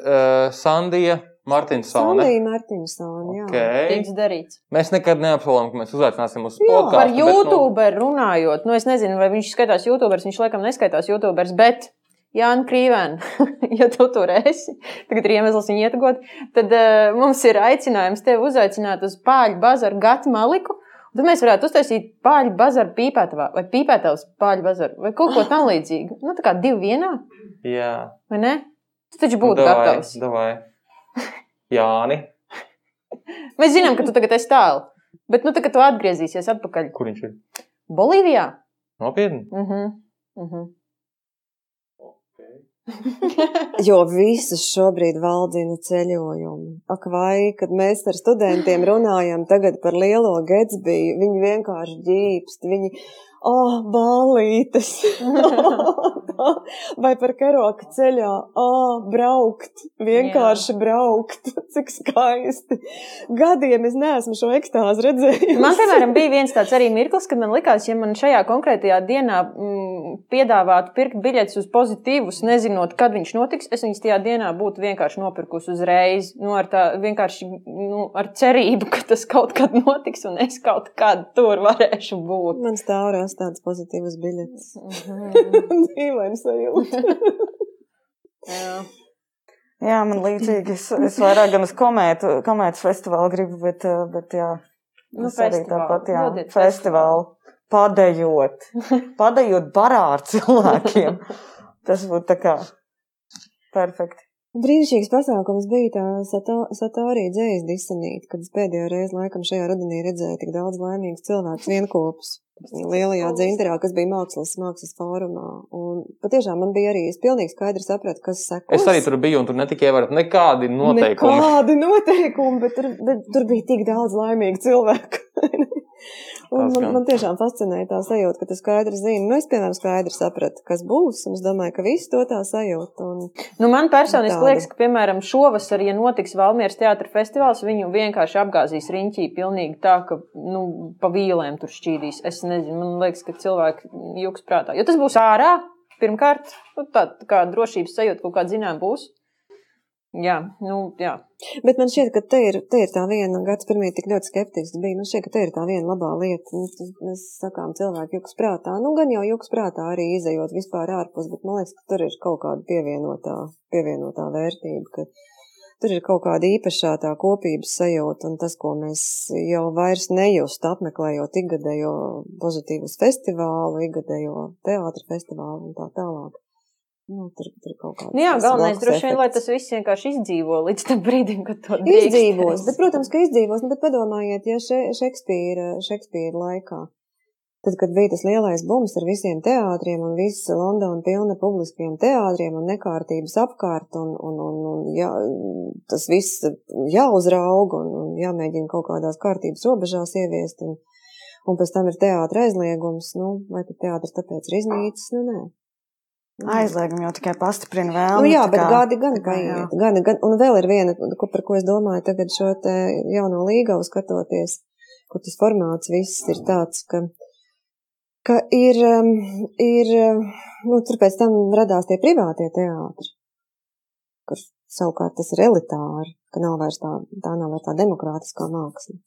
Sandija Martinsone. Sandija Martinsona, jā. Okay. Tiks darīts. Mēs nekad neapsolam, ka mēs uzaicināsim uz Jā. podkāstu. Par bet, nu, runājot, nu es nezinu, vai viņš skaitās YouTube, viņš laikam neskaitās YouTube, bet Jānis Krīvēns, [LAUGHS] ja tu tur esi, tagad ir iemesls viņu ietekot, tad uh, mums ir aicinājums tevi uzaicināt uz Pāļu bazaru Gatu Maliku. Tad mēs varētu uztaisīt pāļu bazaru pīpētavā vai pīpētavas pāļu bazaru vai kaut ko tam līdzīgu. Nu, tā kā divi vienā, Jā, vai ne? Tu taču būtu davai, gatavs. davai. Jāni, Mēs zinām, ka tu tagad esi tālu. Bet, nu, tagad tu atgriezīsies atpakaļ kur viņš ir? Bolīvijā. Nopietni. Uh -huh. Uh -huh. Jo visus šobrīd valdina ceļojumi. Ak, vai, kad mēs ar studentiem runājam tagad par lielo Getsbiju, viņi vienkārši ģīpst, viņi, oh, ballītes! [LAUGHS] [LAUGHS] vai par karoka ceļā, ā, braukt, vienkārši Jā. braukt, [LAUGHS] cik skaisti. Gadiem es neesmu šo ekstāzi redzējusi. Man, piemēram, bija viens tāds arī mirklis, kad man likās, ja man šajā konkrētajā dienā mm, piedāvātu pirkt biļetes uz pozitīvus, nezinot, kad viņš notiks, es viņus tajā dienā būtu vienkārši nopirkusi uzreiz, nu, ar tā vienkārši, nu, ar cerību, ka tas kaut kad notiks un es kaut kad tur varēšu būt. Man stāvrās tāds pozitīvs biļetes. [LAUGHS] Dīvaini sajūta. [LAUGHS] Jā. Jā, man līdzīgi. Es, es vairāk gan uz komētu, komētas festivālu gribu, bet, eh, bet jā. Nu, arī festivālu. tāpat, jā, Dodiet festivālu. Padējot. [LAUGHS] Padējot barā ar cilvēkiem. Tas būtu tā kā perfekti. Brīnišķīgs pasākums bija tā Sato- Satori dzējas disanīte, kad es pēdējo reizi laikam šajā rudenī redzēju tik daudz laimīgus cilvēkus vienkopus. Lielajā dzinterā, kas bija mākslas, mākslas fórumā. Un patiešām man bija arī, es pilnīgi skaidri sapratu, kas sekos. Es arī tur biju, un tur netika ievērot nekādi noteikumi. Nekādi noteikumi, bet tur, bet tur bija tik daudz laimīgu cilvēku. [LAUGHS] Un man, man tiešām fascinēja tā sajūta, ka tu skaidri zini. Nu, es, piemēram, skaidri sapratu, kas būs, un es domāju, ka visi to tā sajūta. Un... Nu, man personiski Tāda. liekas, ka, piemēram, šovasar, ja notiks Valmieras teātris festivāls, viņu vienkārši apgāzīs riņķī pilnīgi tā, ka nu, pa vīlēm tur šķīdīs. Es nezinu, man liekas, ka cilvēki jūgs prātā. Jo tas būs ārā, pirmkārt, nu, tā, kā drošības sajūta kaut kāda zinām būs. Jā, nu, jā. Bet man šķiet, ka te ir, te ir tā viena, gads pirmie tik ļoti skeptisks bija, man šķiet, ka te ir tā viena labā lieta. Nu, mēs sakām cilvēku jūkas prātā, nu gan jau jūkas prātā arī izējot vispār ārpus, bet man liekas, ka tur ir kaut kāda pievienotā, pievienotā vērtība, ka tur ir kaut kāda īpašā tā kopības sajūta un tas, ko mēs jau vairs nejust apmeklējot ikgadējo pozitīvus festivālu, ikgadējo teātra festivālu un tā tālāk. Nu, tur, tur kaut kāds Nu, jā, galvenais droši vien, lai tas viss vienkārši izdzīvo līdz tam brīdim, kad to drīkstēs. Izdzīvos, bet, protams, ka izdzīvos. Nu, bet padomājiet, ja še, Šekspīra, Šekspīra laikā, tad, kad bija tas lielais bums ar visiem teātriem un visa Londona pilna publiskiem teātriem un nekārtības apkārt un, un, un, un jā, tas viss jāuzrauga un, un jāmēģina kaut kādās kārtības robežās ieviest un, un pēc tam ir teātra aizliegums, nu, vai tad teātris tāpēc ir iznīcis, nu, nē. Aizliegumi jau tikai pastiprina vēlmi. Nu, jā, bet kā- gadi gan paiet. Gan, gan, un vēl ir viena, ko, par ko es domāju tagad šo te jauno līgavu skatoties, kur tas formāts viss ir tāds, ka, ka ir, um, ir, um, nu, tur pēc tam radās tie privātie teātri, kur savukārt tas ir elitāri, ka nav vairs tā, tā nav vairs tā demokrātiskā māksla.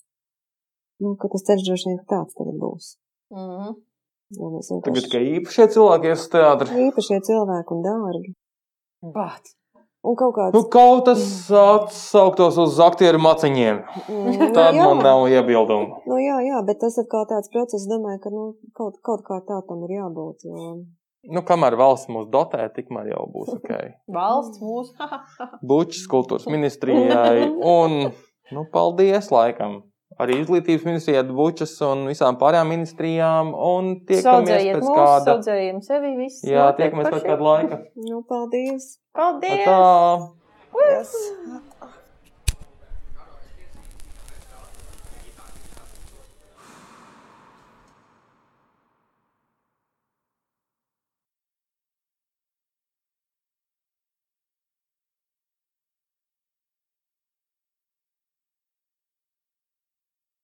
Nu, ka tas ceļš droši vien tāds tagad būs. Mhm. Ja mēs Tagad vienkārši tikai īpašie cilvēki ies uz teātri. īpašie cilvēki un dārgi. Bāc. Un kaut kāds. Nu, kaut kas atsauktos uz aktieru maciņiem. Mm, [LAUGHS] Tad jā. man nav iebildumu. Nu, jā, jā, bet tas atkal tāds process, domāju, ka nu, kaut, kaut kā tā tam ir jābūt. Jo... Nu, kamēr valsts mūs dotē, tikmēr jau būs ok. [LAUGHS] Valsts mūsu. [LAUGHS] Bučs kultūras ministrijai un, nu, paldies laikam. Arī izglītības ministrijai, Bučas un visām pārējām ministrijām. Un tiekamies Saudzējiet pēc mūsu, kāda. saudzējiem sevi visu. Jā, tiekamies pēc kāda laika. Nu, paldies! Paldies! Tā. Yes.